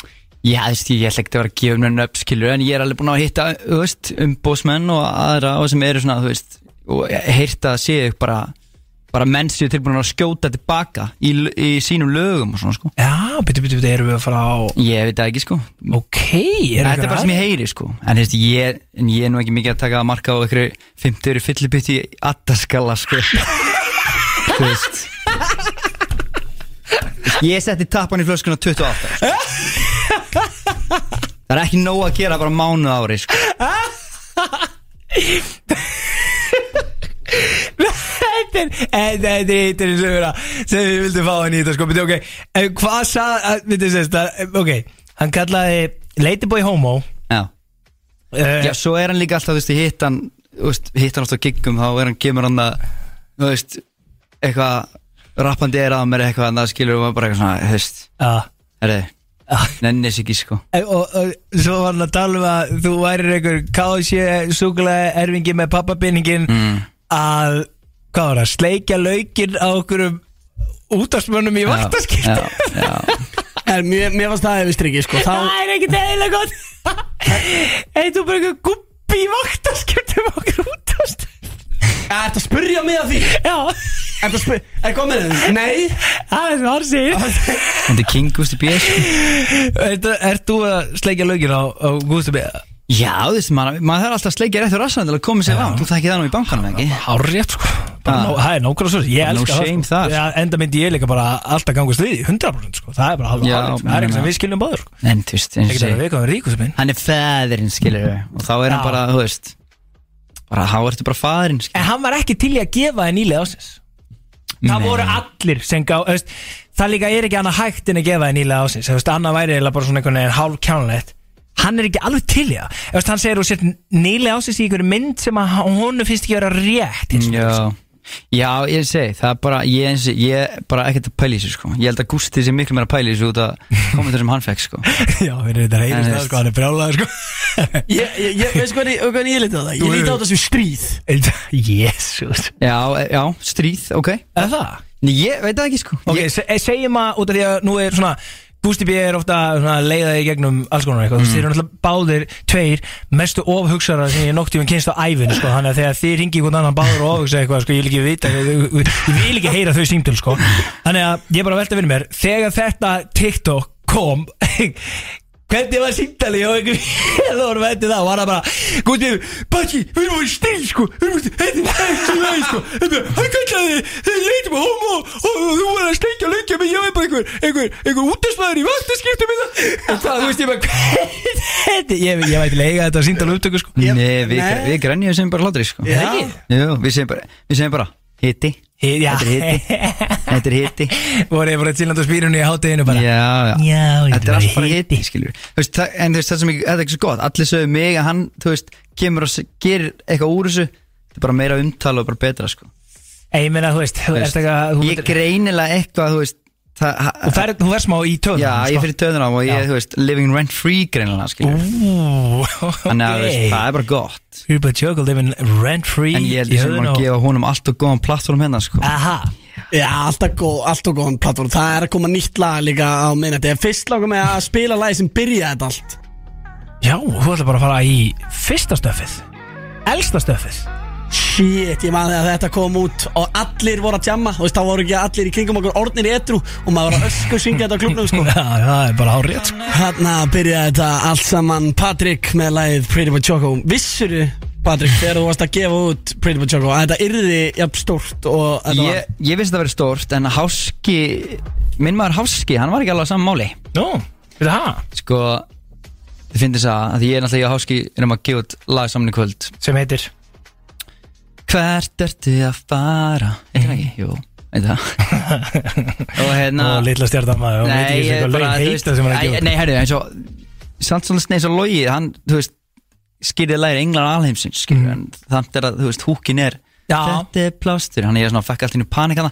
Speaker 5: Já, þú veist, ég ætla ekki að vera að gefa mér nöfn skilur En ég er alveg búin að hitta, þú veist, umbósmenn og aðra og sem eru svona, þú veist Og heyrta að séu bara Bara menn séu tilbúin að skjóta tilbaka í, í sínum lögum og svona, sko.
Speaker 2: Já, byttu, byttu, byttu, erum við að fara á
Speaker 5: Ég veit ekki, sko.
Speaker 2: Ok,
Speaker 5: Þetta er bara sem ég heyri, sko. En þú veist, ég, ég er nú ekki mikið að taka að marka á einhverju 50 fyllibytti í attaskalla, sko. [LAUGHS] Þú veist. Ég setti tappan í flöskuna 28 sko. [LAUGHS] Það er ekki nóg að gera bara mánuð ári sko.
Speaker 2: Þetta er, þetta er hittir sem við vildum fá hann í þetta sko ok, en hvað sað, að, ok, hann kallaði Ladyboy Homo.
Speaker 5: Já.
Speaker 2: Uh,
Speaker 5: Já, svo er hann líka alltaf, veist, ég hitt hann þú veist, hitt hann alltaf á giggum, þá er hann kemur hann að, veist, eitthvað rappandi er að mér eitthvað, en það skilur maður bara eitthvað svona, þú veist.
Speaker 2: Já
Speaker 5: Herri, nennis ekki, sko.
Speaker 2: Og, og svo var hann að tala um að þú værir einhver kási súkulega erfingi með pappabinningin
Speaker 5: mm.
Speaker 2: að, hvað var það, sleikja laukinn á okkur útastmönnum í vaktaskipti?
Speaker 5: Já, já. [LAUGHS]
Speaker 4: Er, mér, mér varst það eftir ekki sko. Þá,
Speaker 2: Það er ekkert eðilega gott. [LAUGHS] Ei, þú bara eitthvað guppi í vaktaskiptum okkur útast
Speaker 4: er þetta að spyrja mig að því?
Speaker 2: Já
Speaker 4: Er þetta að spyrja, er komið þið? Nei
Speaker 2: Það er sem hann segir
Speaker 5: Þetta er King Gusti B, sko
Speaker 2: er þú að sleikja laukinn á, á Gústu B?
Speaker 5: Já, þú veist, maður, þarf alltaf að sleikja rétt úr rassan til að koma sér langt, þú þekkir það nú í bankanum, ekki?
Speaker 2: Sko Bara
Speaker 5: Ah.
Speaker 2: nó- Það er nákvæmlega svo Ég
Speaker 5: No
Speaker 2: elska
Speaker 5: shame
Speaker 2: sko.
Speaker 5: þar.
Speaker 2: Já, Enda myndi ég líka bara alltaf gangast við í 100% sko Það er bara hárrétt sko. Það er eitthvað sem við skiljum báður sko
Speaker 5: En, þú veist, eins og
Speaker 2: Ekkert að
Speaker 5: segi
Speaker 2: við komum ríkus minn
Speaker 5: Hann er fæðirinn, skilur við Og þá er hann
Speaker 2: Já.
Speaker 5: bara, þú veist Bara, þá ertu bara skilur
Speaker 2: En hann var ekki til í að gefa það nýlega ásins Það
Speaker 5: Nei.
Speaker 2: voru allir sem gá veist, Það líka er ekki annað hægt en að gefa það nýlega ásins veist, Annað væri eiginlega bara svona einhvern veginn hálf kjánlegt Hann er ekki alveg til í það. Hann segir þú sért nýlega ásins í einhverju mynd sem að honum finnst ekki vera rétt hins vegar,
Speaker 5: Já, já, ég segi, það er bara, ég, eins, ég er bara ekkert að pæla í þessu, sko. Ég held að Gústi sé miklu meira að pæla í þessu út að kommentar sem hann fekk, sko. [LAUGHS]
Speaker 2: Já, við erum þetta það
Speaker 5: veist-
Speaker 2: sko, hann er brjálaður sko. [LAUGHS]
Speaker 4: Ég, ég, ég veist hvernig, hvernig ég lítið á það? Ég lítið á það sem stríð. [LAUGHS]
Speaker 2: Jésús
Speaker 5: Já, já, stríð, ok.
Speaker 2: Er það?
Speaker 5: Nei, Ég veit það ekki, sko.
Speaker 2: Ok,
Speaker 5: ég,
Speaker 2: se eh, segjum að út af því að nú er svona Gusti B er ofta svona leiðaði gegnum alls konar eitthvað, mm. þeir eru náttúrulega báðir tveir mestu ofhugsarar sem ég nokk tíma kynst á æfinu, sko, þannig að þegar þið ringi einhvern annan báður og ofhugsa eitthvað, sko, ég vil ekki vita ég vil ekki heyra þau símtöl, sko. Þannig að ég bara velta fyrir mér, þegar þetta TikTok kom hvernig var símtali og einhver það voru vettið það og var það bara Gusti, Baki, við erum í stíl, sko. Við erum í stíl, þetta er ekki leið, sko. Er- hann kallaði, þið leitum á homo og þú var að steikja leikja mig, ég veit bara einhver, einhver, einhver útastmaður í vaktaskiptum og hvað, þú veist, ég bara ég, ég veit lega þetta síndal upptöku, sko.
Speaker 5: Nei, við,
Speaker 4: Nei.
Speaker 5: við grænjum sem bara hlátri, sko.
Speaker 2: Er það
Speaker 5: við segjum bara, við segjum bara Hitti,
Speaker 2: Hi- Já,
Speaker 5: Þetta er hitti
Speaker 2: voru ég bara tilnand á spýrunni í hátteginu bara?
Speaker 5: Já, já Þetta er allt bara hitti, veist, það- En þú veist, það sem ekki, þetta er ekki svo gott. Allir sögðu mig að hann, þú veist, kemur og gerir eitthvað úr þessu. Þetta er bara meira umtala og bara betra, sko.
Speaker 2: Ég meina, þú veist, þú ert
Speaker 5: veist,
Speaker 2: eitthvað þú
Speaker 5: Ég
Speaker 2: myndir-
Speaker 5: greinilega eitthvað, þú veist
Speaker 2: Þú þú verð smá í töðunum
Speaker 5: Já, ég fyrir töðunum og ég,
Speaker 2: Já.
Speaker 5: þú veist, living rent free greinilega, skilur
Speaker 2: Ú,
Speaker 5: Þannig að, þú það er bara gott.
Speaker 2: You're but joke living rent free
Speaker 5: En ég held ég sem að gefa honum allt og góðan plattform hérna, sko.
Speaker 2: Aha.
Speaker 4: Já, alltaf góð, alltaf góðan plattform Það er að koma nýtt lag líka á minna Þetta er fyrst langar með að spila lagi sem byrja þetta allt.
Speaker 2: Já, þú ætla bara að fara í fyrsta stöfið. Elsta stöfið
Speaker 4: Shit, ég maður þegar þetta kom út og allir voru að jamma Þú veist, þá voru ekki allir í kringum okkur orðnir í etru og maður var að ösku syngja þetta á klubnum, sko. [LAUGHS]
Speaker 2: Já, það er bara rétt sko.
Speaker 4: Hanna byrjaði þetta allt saman. Patrik með lagið Pretty Boy Choco. Vissuru, Patrik, þegar þú varst að gefa út Pretty Boy Choco að þetta yrði jafn stórt og þetta
Speaker 5: Ég, ég vissi það verið stórt En Háski, minn maður Háski Hann var ekki alveg á saman máli.
Speaker 2: Nú, veitu það?
Speaker 5: Sko, þið finnir það að Því ég er náttúrulega í Háski Erum að gefa út lag saman í kvöld.
Speaker 2: Sem heitir
Speaker 5: Hvert ertu að fara? Ekki ekki, jú. Veit það? [LAUGHS] Og hérna
Speaker 2: Og litla stjartan maður og veit ekki eitthvað lög heita sem hann er að gefa
Speaker 5: Nei, herru, eins og Samt svona sneis og logi, hann, þú veist Skýrðið læri englar alheimsins Skýrðið, en þannig er að, þú veist, húkin er
Speaker 2: Já.
Speaker 5: Þetta er plástur, hann er svona, fekk allt í panik hann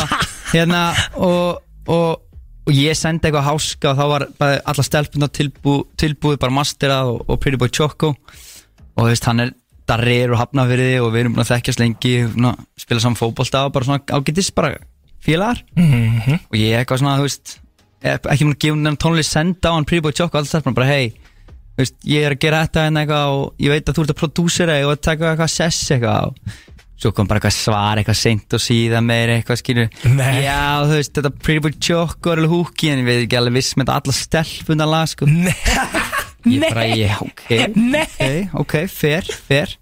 Speaker 5: [LAUGHS] Hérna, og, og Og ég sendi eitthvað háska og þá var bara alla stelpuna tilbú, tilbúið bara masterað og, og Pretty Boy Choco. Og þú veist, hann er darrir og hafnafyrði og við erum búin að þekkjast lengi spila saman fótbolta og bara svona ágætis bara félagar
Speaker 2: Mhm.
Speaker 5: og ég eitthvað svona, þú veist ek- ekki múin að gefa nefn tónlist senda á hann Pretty Boy Choco alltaf bara, hei, ég er að gera þetta en eitthvað og ég veit að þú ert að prodúsera og að taka eitthvað sess eitthvað og svo kom bara eitthvað svar, eitthvað seint og síðan meir eitthvað skilur
Speaker 2: Nei.
Speaker 5: já, þú veist, þetta Choco er alveg húki en ég veit ekki alveg viss með þetta alla stelpuna lag sko [LAUGHS] ég bara, ég, ok. [LAUGHS] Ok, ok, fair, fair.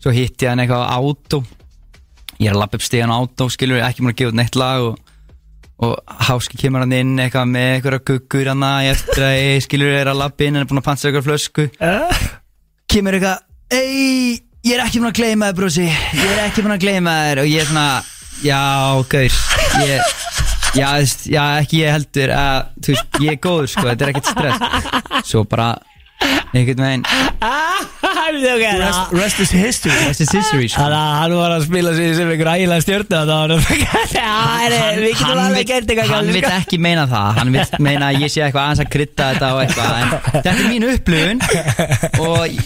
Speaker 5: Svo hitti ég hann eitthvað á átó. Ég er að lappa upp stíðan á átó skilur ekki múin að gefa út neitt lag og, og Háski kemur hann inn eitthvað með eitthvað guggur hann að eftir að ég skilur er að lappa inn hann er búin að panta eitthvað flösku. Kemur eitthvað ei, ég er ekki búin að gleyma þér brósi ég er ekki búin að gleyma þér. Og ég er svona já, gaur ég, já, veist, já, ekki ég heldur að, þú veist, ég er góður sko, þetta er ekkert stress. Svo bara einhvern veginn
Speaker 4: Rest, rest is history.
Speaker 5: Rest is history sko.
Speaker 2: Þannig að hann var að spila sig sem einhver ægilega var [LAUGHS] hann
Speaker 5: vill
Speaker 2: sko.
Speaker 5: ekki meina það. Hann vill meina að ég sé eitthvað aðeins að krydda þetta og eitthvað en þetta er mín upplifun. Og,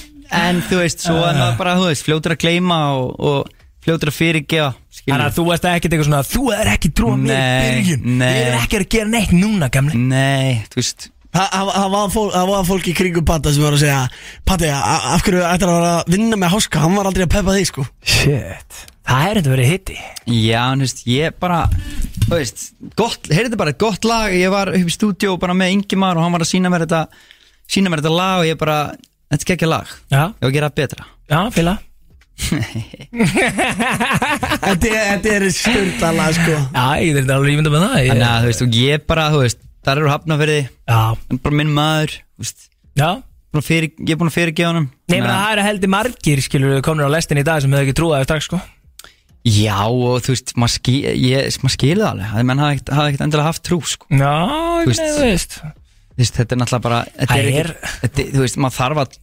Speaker 5: en þú veist svo er maður bara þú veist fljótur að gleyma og, og fljótur að fyrirgefa.
Speaker 2: Þannig að þú veist ekkert eitthvað svona Þú er ekki trúa mér í
Speaker 5: Nei,
Speaker 2: byrjun.
Speaker 5: nei.
Speaker 2: Við erum ekki að gera neitt núna gamli.
Speaker 5: Nei, þú veist.
Speaker 4: Það það var, fólk, það var fólk í kringum Patta sem var að segja Patti, a- af hverju ætlar að vera að vinna með háska? Hann var aldrei að peppa þig sko.
Speaker 2: Shit. Það er þetta verið hitti.
Speaker 5: Já, en þú veist, ég bara Þú veist, gott, heyrðu bara, gott lag. Ég var upp í stúdíó bara með Ingimar Og hann var að sína mér þetta Sína mér þetta lag og ég bara Þetta er ekki lag,
Speaker 2: Já,
Speaker 5: ég var að gera betra.
Speaker 2: Já, fíla
Speaker 4: Þetta er- þetta er stundala sko.
Speaker 2: Já, ég er alveg ímynda með það ég,
Speaker 5: Þannig að þú veist, og ég bara, þú veist Það eru hafnafyrði,
Speaker 2: Já,
Speaker 5: bara minn maður Þú veist,
Speaker 2: já.
Speaker 5: Fyrir, ég er búin að fyrirgefa honum.
Speaker 2: Nei, menn það eru heldur margir, skilur, komnir á lestin í dag sem hefur ekki trúið strax, sko.
Speaker 5: Já, og þú veist, maður skil, ég, maður skilur það alveg. Það menn hafa ekkert- endilega haft trú, sko.
Speaker 2: Já,
Speaker 5: Þú veist-
Speaker 2: nei, þú veist.
Speaker 5: Þú veist, þetta er náttúrulega bara þetta er Þú veist, maður þarf að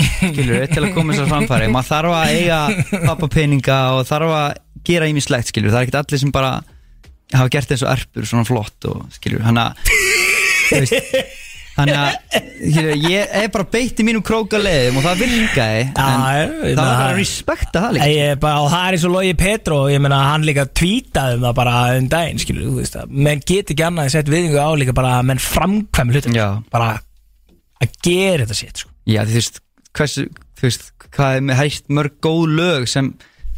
Speaker 5: að skilur, til að koma þess að framfæri. Maður þarf að eiga pappapeninga og þarf að gera ímislegt, skilur það er ekkert allir sem bara hafa gert eins og erpur svona flott og skilur hann að hann að ég er bara beitt í mínum krókaleðum og það virkaði en það var bara að respekta það líka.
Speaker 2: Ég er bara, og það er eins og Logi Petro ég meina hann líka tweetaði um það bara um daginn, skilur, þú veist að menn get ekki annað en sett viðingu á líka bara að menn framkvæm hlutin,
Speaker 5: Já.
Speaker 2: bara að gera þetta sétt, sko.
Speaker 5: Já, þú veist, hversu, þú veist, hvað er með hægt mörg góð lög sem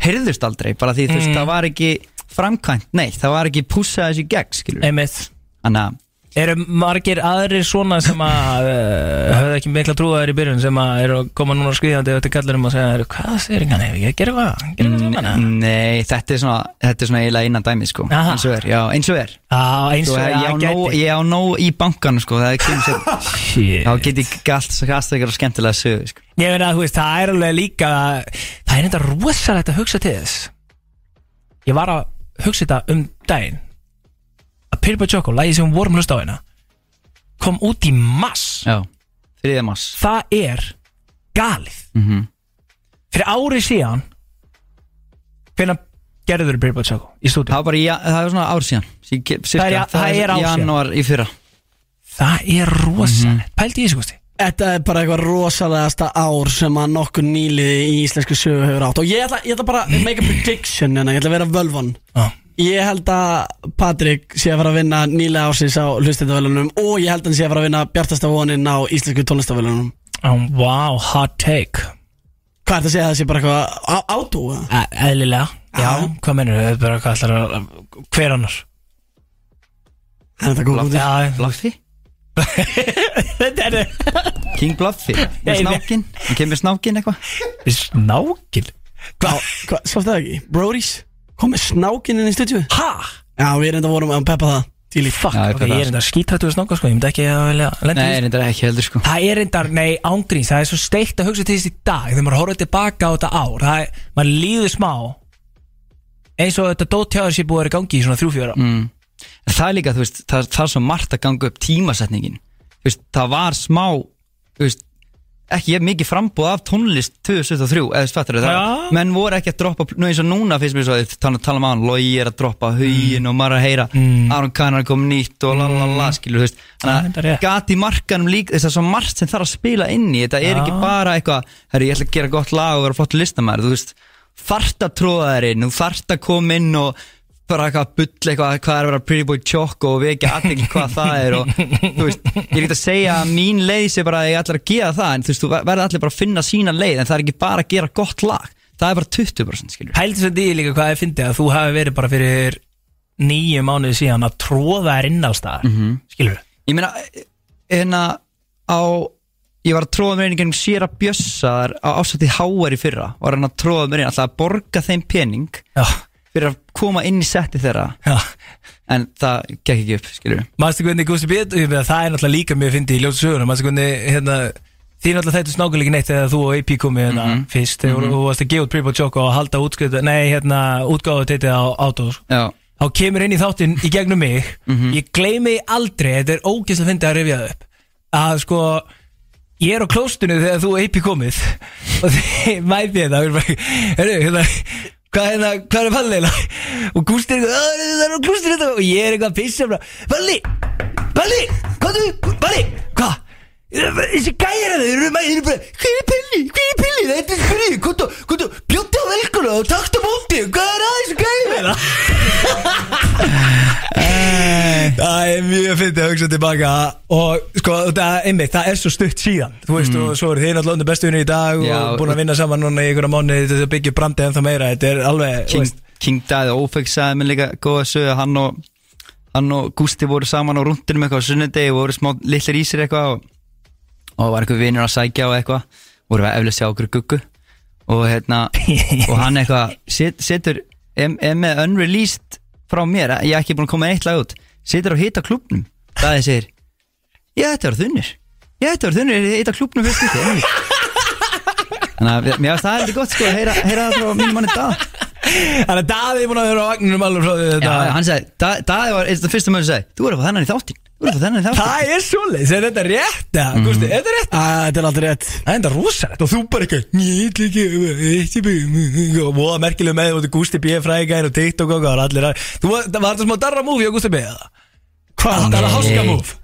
Speaker 5: heyrðust aldrei, bara því, þú veist,
Speaker 2: Mhm.
Speaker 5: það var ekki framkvæmt, nei, það var ekki pússað þessi gegn, skilur.
Speaker 2: Einmitt.
Speaker 5: Þannig að,
Speaker 2: Eru margir aðrir svona sem að uh, [LAUGHS] höfðu ekki mikla trúaður í byrjun sem að eru að koma núna skriðandi eftir kallurum og segja, hvað segir hann, hefur ég að gera hvað gera hvað saman, eða?"
Speaker 5: nei, þetta er svona, þetta er svona eiginlega innan dæmi, sko,
Speaker 2: Aha.
Speaker 5: eins og er, já, eins og er.
Speaker 2: Já, eins og
Speaker 5: Svo,
Speaker 2: já, gæti.
Speaker 5: ég á nóg í bankanum, sko, það er kemur [LAUGHS] sér,
Speaker 2: Shit.
Speaker 5: þá get ég galt, galt eitthvað skemmtilega sögu, sko.
Speaker 2: Ég meina, þú veist, það er alveg líka Það er enda rosalegt að hugsa til þess. Ég var að hugsa þetta um daginn. Að Pyrrby Choco, lagi sem vorum að hlusta á hérna Kom út í mass
Speaker 5: Já, þriðja mass.
Speaker 2: Það er galið.
Speaker 5: Mm
Speaker 2: Fyrir árið síðan Hvernig gerður Pyrrby Choco í stúdíu?
Speaker 5: Það það er svona ár síðan, sí,
Speaker 2: Það er- það er ár síðan.
Speaker 5: Janúar í fyrra.
Speaker 2: Það er rosalegt. Pældi í þessu, Gusti
Speaker 4: Þetta er bara eitthvað rosalegasta ár sem að nokkur nýliði í íslensku sögu hefur átt og ég ætla, ég ætla bara að make a prediction en ég ætla að vera völvan
Speaker 2: Já.
Speaker 4: Ég held að Patrik sé að fara að vinna nýlega ársins á hlustendavölunum og ég held að hann sé að fara að vinna bjartasta vonin á íslensku tónlistavölunum
Speaker 2: oh, Wow, hot take
Speaker 4: Hvað er þetta að segja að það sé bara eitthvað á- átó? eða?
Speaker 2: E- Eðlilega Já, hvað mennur þau? Bara hvað ætlar að Hver annar?
Speaker 4: Er þetta góð? [LAUGHS]
Speaker 2: þetta er
Speaker 5: King?
Speaker 2: Nei,
Speaker 5: Með snákin? Hann kemur snákin eitthvað?
Speaker 2: Snákin?
Speaker 4: Hvað, hva, sástu það ekki? Brody's? Kom með snákinn inn í stúdíu?
Speaker 2: Ha?
Speaker 4: Já, við erum enda vorum að peppa það Til í fuck
Speaker 5: Já,
Speaker 2: Ok, ég er enda skítrættu að snáka sko, ég myndi ekki að velja lenda í
Speaker 5: Nei,
Speaker 2: þessu.
Speaker 5: þetta er ekki heldur sko
Speaker 2: Það er enda, nei, ángríns, það er svo steikt að hugsa til þess í dag Þegar maður horfður tilbaka á þetta ár Það er, maður líður smá eins og þetta dóttjáður sé búið að vera í gangi í svona þrjú-fjóra
Speaker 5: mm. En það er líka, þú veist, það, það er svo margt að ganga upp tímasetningin Þú veist, það var smá, þú veist ekki ég mikið frambúð af tónlist 2023, eða þú það
Speaker 2: Já.
Speaker 5: menn voru ekki að droppa, nú eins og núna finnst mér svo að tala, tala um hann, Logi er að droppa hugin og maður er að heyra,
Speaker 2: Mm.
Speaker 5: Aron Kahn er að koma nýtt og lalala, skilur, þú veist
Speaker 2: Já, þetta er
Speaker 5: þannig að gati markanum líka, þess að svo margt sem þarf að spila inn í, þetta er
Speaker 2: Já.
Speaker 5: ekki bara eitthvað, herri, ég ætla að gera gott lag og vera flott listamæður, þú veist þarft að tróða þær inn, þú þarft að koma inn og bara eitthvað bull eitthvað hvað er að vera pretty boy choco og við ekki aðtekli hvað það er og þú veist, ég er ekki að segja að mín leið sé bara að ég ætla að gera það en þú veist, þú verður allir bara að finna sína leið en það er ekki bara að gera gott lag. Það er bara 20% skilur.
Speaker 2: Pældi svo því líka hvað ég fyndi að þú hafi verið bara fyrir nýju mánuði síðan að tróða þær inn á stað mm -hmm. skilur
Speaker 5: Ég meina, hérna á ég var að tróða mér inn í gennum sér að bjössar á ásætti háar í fyrra var hann að tróða mér inn, alltaf að borga þeim pening.
Speaker 2: Já,
Speaker 5: fyrir að koma inn í setti þeirra.
Speaker 2: Já.
Speaker 5: En það gekk ekki upp, skilur
Speaker 2: Manstu hvernig Gusti B, það er náttúrulega líka mjög fyndi í ljótu söguna, manstu hvernig hérna, því náttúrulega þetta snákulega ekki neitt þegar þú og AP komið hérna
Speaker 5: Mhm.
Speaker 2: fyrst þegar þú varst að gefa út Prepo Choco og halda útskrift, nei hérna útgáðu teitið á Autos
Speaker 5: Já,
Speaker 2: þá kemur inn í þáttinn í gegnum mig. Ég gleymi aldrei, þetta er ógeðslega fyndið að rifja það upp að sko ég er á klóstinu þegar þú og AP komið. [LAUGHS] Og þið mæti þetta og ég er bara, heyrðu, hérna hvað er það, hvað er pallilega og Gústi er eitthvað, "Ah, það er á klóstinu þetta. Og ég er eitthvað að pissa Palli Palli, hvað þú, Palli, hvað þessi gæjar að þeir eru eru bara hver er Palli, hver er Palli, þetta er skrið hvað þú, bjótti á velkuna og takkt á móti, hvað er að þessu gæjar meina [LAUGHS] Það er mjög fyndið að hugsa tilbaka og sko, það, einmitt, það er svo stutt síðan. Þú veist, og svo eru þið náttúrulega undir bestu vinni í dag
Speaker 5: Já,
Speaker 2: og búin að vinna saman núna í einhverja mánu þetta byggja brandið ennþá meira, þetta er alveg
Speaker 5: King, King Ófex sagði mér líka góða að hann og hann og Gústi voru saman á rúndinum eitthvað og voru smá litlir í sér eitthvað og, og var eitthvað vinur að sækja og eitthvað. Voru við eflega sjá okkur guggu. Og hérna og hann eitthvað set, setur er, er með unreleased frá mér? Ég er ekki búin að koma eitt lag út. Setur á hita klubnum það segir ég ætti að vera þunnir ég að vera þunnir hita klubnum fyrst þannig að mér finnst það heldur gott sko að heyra, heyra það frá mínum manni dag
Speaker 2: Þannig að Daði er búin að vera á vagninum alveg frá því
Speaker 5: Já,
Speaker 2: þetta.
Speaker 5: hann sagði, Da- Daði var það fyrsta mögum sagði Þú er að fá þennan í þáttinn Er að í þáttinn
Speaker 2: Það er svoleiðis, er þetta rétt? Mm. Gústi, er þetta rétt?
Speaker 4: Æ, Þetta er aldrei rétt
Speaker 2: Það er enda rosalegt og þú bara líka, eitt í bygg og voða merkileg með þú Gústi B. frægæn og TikTok og allir að Þú var þetta smá darra múfi á Gústi B. Hvað? Það er að háska múf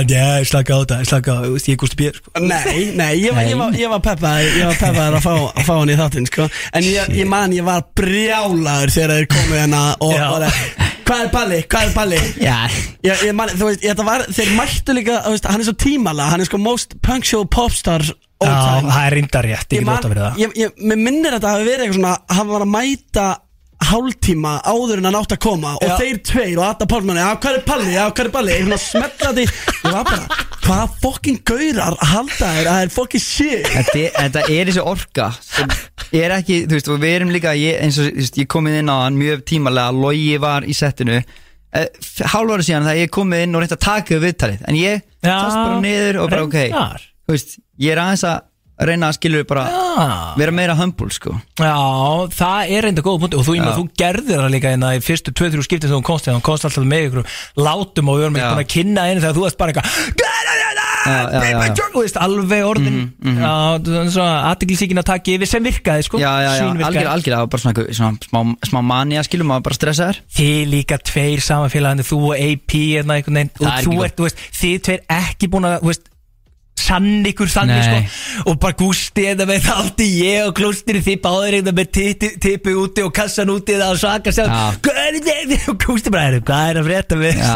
Speaker 2: ég slaka á þetta, ég slaka á, þú veist, ég er Gústi B. sko.
Speaker 4: Nei, nei, ég var, ég var, var peppaður Ég var peppaður að fá, að fá hann í þáttinn sko. En ég, ég man, ég var brjálaður Þegar þeir komið hérna og
Speaker 2: Já.
Speaker 4: bara Hvað er balli, hvað er balli
Speaker 5: Já,
Speaker 4: ég, ég man, þú veist, þetta var Þeir mættu líka, þú veist, hann er svo tímala Hann er sko most punctual popstar all
Speaker 2: Já, það er reyndar rétt, ég get lóta fyrir það.
Speaker 4: mér minnir þetta hafi verið eitthvað svona Hann var að mæta hálftíma áður en hann átt að koma og þeir tveir og Adda Pálmann já hvað er Palli, já hvað er Palli? Ég smetla því, ég var bara hvaða fokkin gaurar halda þér að það er fokkin shit?
Speaker 5: Þetta, er- þetta er þessi orka sem er ekki, þú veist, og við erum líka ég, eins og, þú veist, ég komið inn á hann mjög tímalega Logi var í settinu. Hálfára síðan þegar ég komið inn og reyndi að taka við viðtalið en ég
Speaker 2: Já,
Speaker 5: tast bara niður og bara ok. þú veist, ég er aðeins að reyna að skilur bara
Speaker 2: Já.
Speaker 5: vera meira humble sko.
Speaker 2: Já, það er reynda góð punkt og þú, ég meina, þú gerðir það líka hérna í fyrstu 2-3 skiptin þegar þú komst þegar þú komst alltaf með ykkur látum og við vorum ekki búin að kynna einu þegar þú varst bara eitthvað
Speaker 5: Já, já, já, já.
Speaker 2: Þú veist, alveg orðin.
Speaker 5: Mhm,
Speaker 2: Já, svona aðtiklisíkin að taka yfir sem virkaði sko.
Speaker 5: Já, já, já,
Speaker 2: Svínvirkaði.
Speaker 5: algjörlega, algjörlega það var bara svona, einhver- svona smá, smá mania skilur maður bara stressa þér
Speaker 2: Þið líka tveir samanfélagandi, þú og AP hérna einhvern veginn,
Speaker 5: Það
Speaker 2: og
Speaker 5: er
Speaker 2: þú
Speaker 5: ekki
Speaker 2: ert, þú veist, þið tveir ekki búin að, þú veist, sann ykkur þannig, sko, og bara gústi þetta með þátti ég og klóstir þið báðir þetta með tipi- tippu úti og kassan úti það og svaka þetta, og gústi bara, "Heyrðu, hvað er að frétta með þess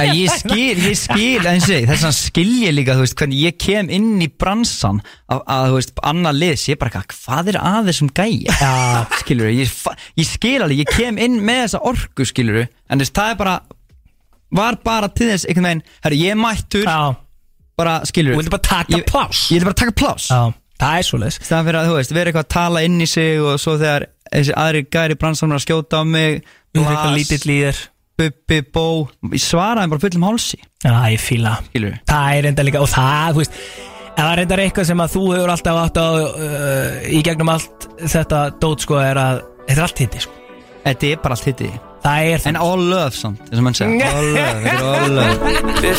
Speaker 2: að
Speaker 5: ég skil, ég skil þess að skil ég líka, þú veist, hvernig ég kem inn í bransan að, að þú veist, annar liðs, ég bara, hvað er að þessum gæja? Skilur ég, ég skil alveg, ég kem inn með þessa orku, skilur en þess, það er bara, var bara til þess, einhvern veginn, herri, ég mættur,
Speaker 2: Já,
Speaker 5: bara, skilur
Speaker 2: þú vildi bara taka
Speaker 5: Ég-
Speaker 2: pláss.
Speaker 5: Ég vil bara taka pláss.
Speaker 2: Já, það er svoleiðis.
Speaker 5: Það fyrir að, þú veist, vera eitthvað að tala inn í sig og svo þegar þessi aðri gæri bransan var að skjóta á mig,
Speaker 2: Þú er eitthvað lítill í þér
Speaker 5: bubbi, bó, ég svaraði bara fullum hálsi,
Speaker 2: Já, ég fíla.
Speaker 5: Skilur
Speaker 2: Það er enda líka, og það, þú veist það er enda eitthvað sem að þú hefur alltaf átt á uh, í gegnum allt þetta dót sko er að þetta er allt hitti sko.
Speaker 5: Þetta er bara allt hitti.
Speaker 2: Það er
Speaker 5: En all love samt, þess að mann segja. [LAUGHS] All love, þetta er all love